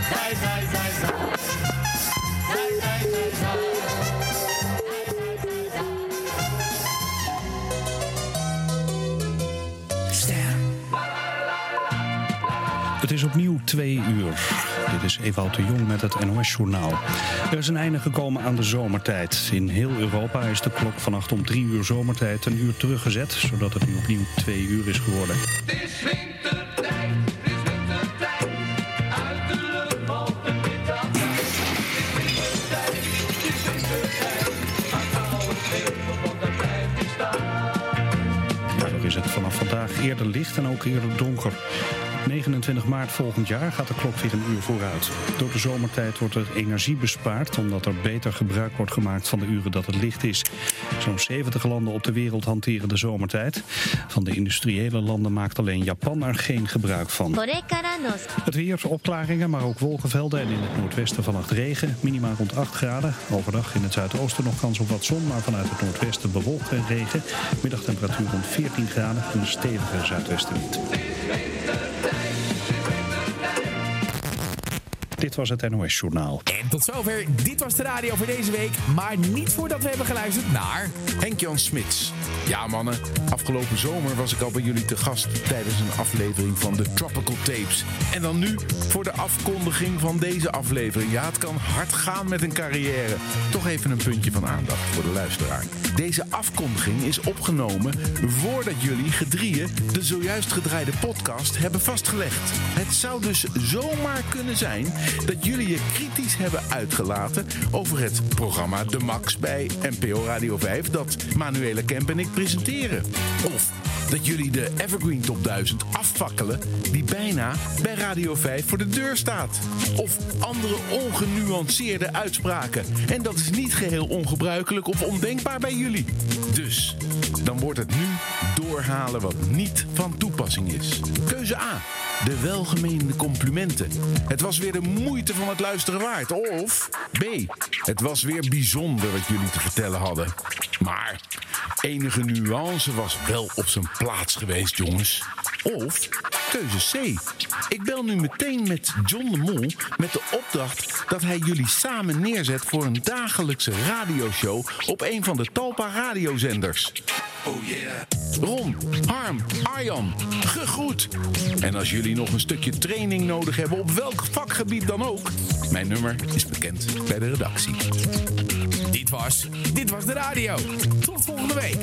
Opnieuw twee uur. Dit is Ewout de Jong met het NOS-journaal. Er is een einde gekomen aan de zomertijd. In heel Europa is de klok vannacht om drie uur zomertijd een uur teruggezet... zodat het nu opnieuw twee uur is geworden. Daardoor is het vanaf vandaag eerder licht en ook eerder donker. 29 maart volgend jaar gaat de klok weer een uur vooruit. Door de zomertijd wordt er energie bespaard... omdat er beter gebruik wordt gemaakt van de uren dat het licht is. Zo'n 70 landen op de wereld hanteren de zomertijd. Van de industriële landen maakt alleen Japan er geen gebruik van. Het weer, opklaringen, maar ook wolkenvelden... en in het noordwesten vannacht regen, minimaal rond 8 graden. Overdag in het zuidoosten nog kans op wat zon... maar vanuit het noordwesten bewolkt en regen. Middagtemperatuur rond 14 graden en een stevige zuidwestenwind. Dit was het NOS Journaal. En tot zover. Dit was de radio voor deze week. Maar niet voordat we hebben geluisterd naar... Henk-Jan Smits. Ja, mannen. Afgelopen zomer was ik al bij jullie te gast tijdens een aflevering van de Tropical Tapes. En dan nu voor de afkondiging van deze aflevering. Ja, het kan hard gaan met een carrière. Toch even een puntje van aandacht voor de luisteraar. Deze afkondiging is opgenomen voordat jullie gedrieën de zojuist gedraaide podcast hebben vastgelegd. Het zou dus zomaar kunnen zijn dat jullie je kritisch hebben uitgelaten over het programma De Max bij NPO Radio 5 dat Manuela Kemp en ik presenteren. Of dat jullie de Evergreen Top 1000 afvakkelen die bijna bij Radio 5 voor de deur staat. Of andere ongenuanceerde uitspraken. En dat is niet geheel ongebruikelijk of ondenkbaar bij jullie. Dus, dan wordt het nu doorhalen wat niet van toepassing is. Keuze A. De welgemeende complimenten. Het was weer de moeite van het luisteren waard. Of B. Het was weer bijzonder wat jullie te vertellen hadden. Maar enige nuance was wel op zijn plaats geweest, jongens. Of keuze C. Ik bel nu meteen met John de Mol met de opdracht dat hij jullie samen neerzet voor een dagelijkse radioshow op een van de Talpa radiozenders. Oh yeah. Ron, Harm, Arjan, gegroet. En als jullie nog een stukje training nodig hebben op welk vakgebied dan ook, mijn nummer is bekend bij de redactie. Dit was, dit was de radio. Tot volgende week.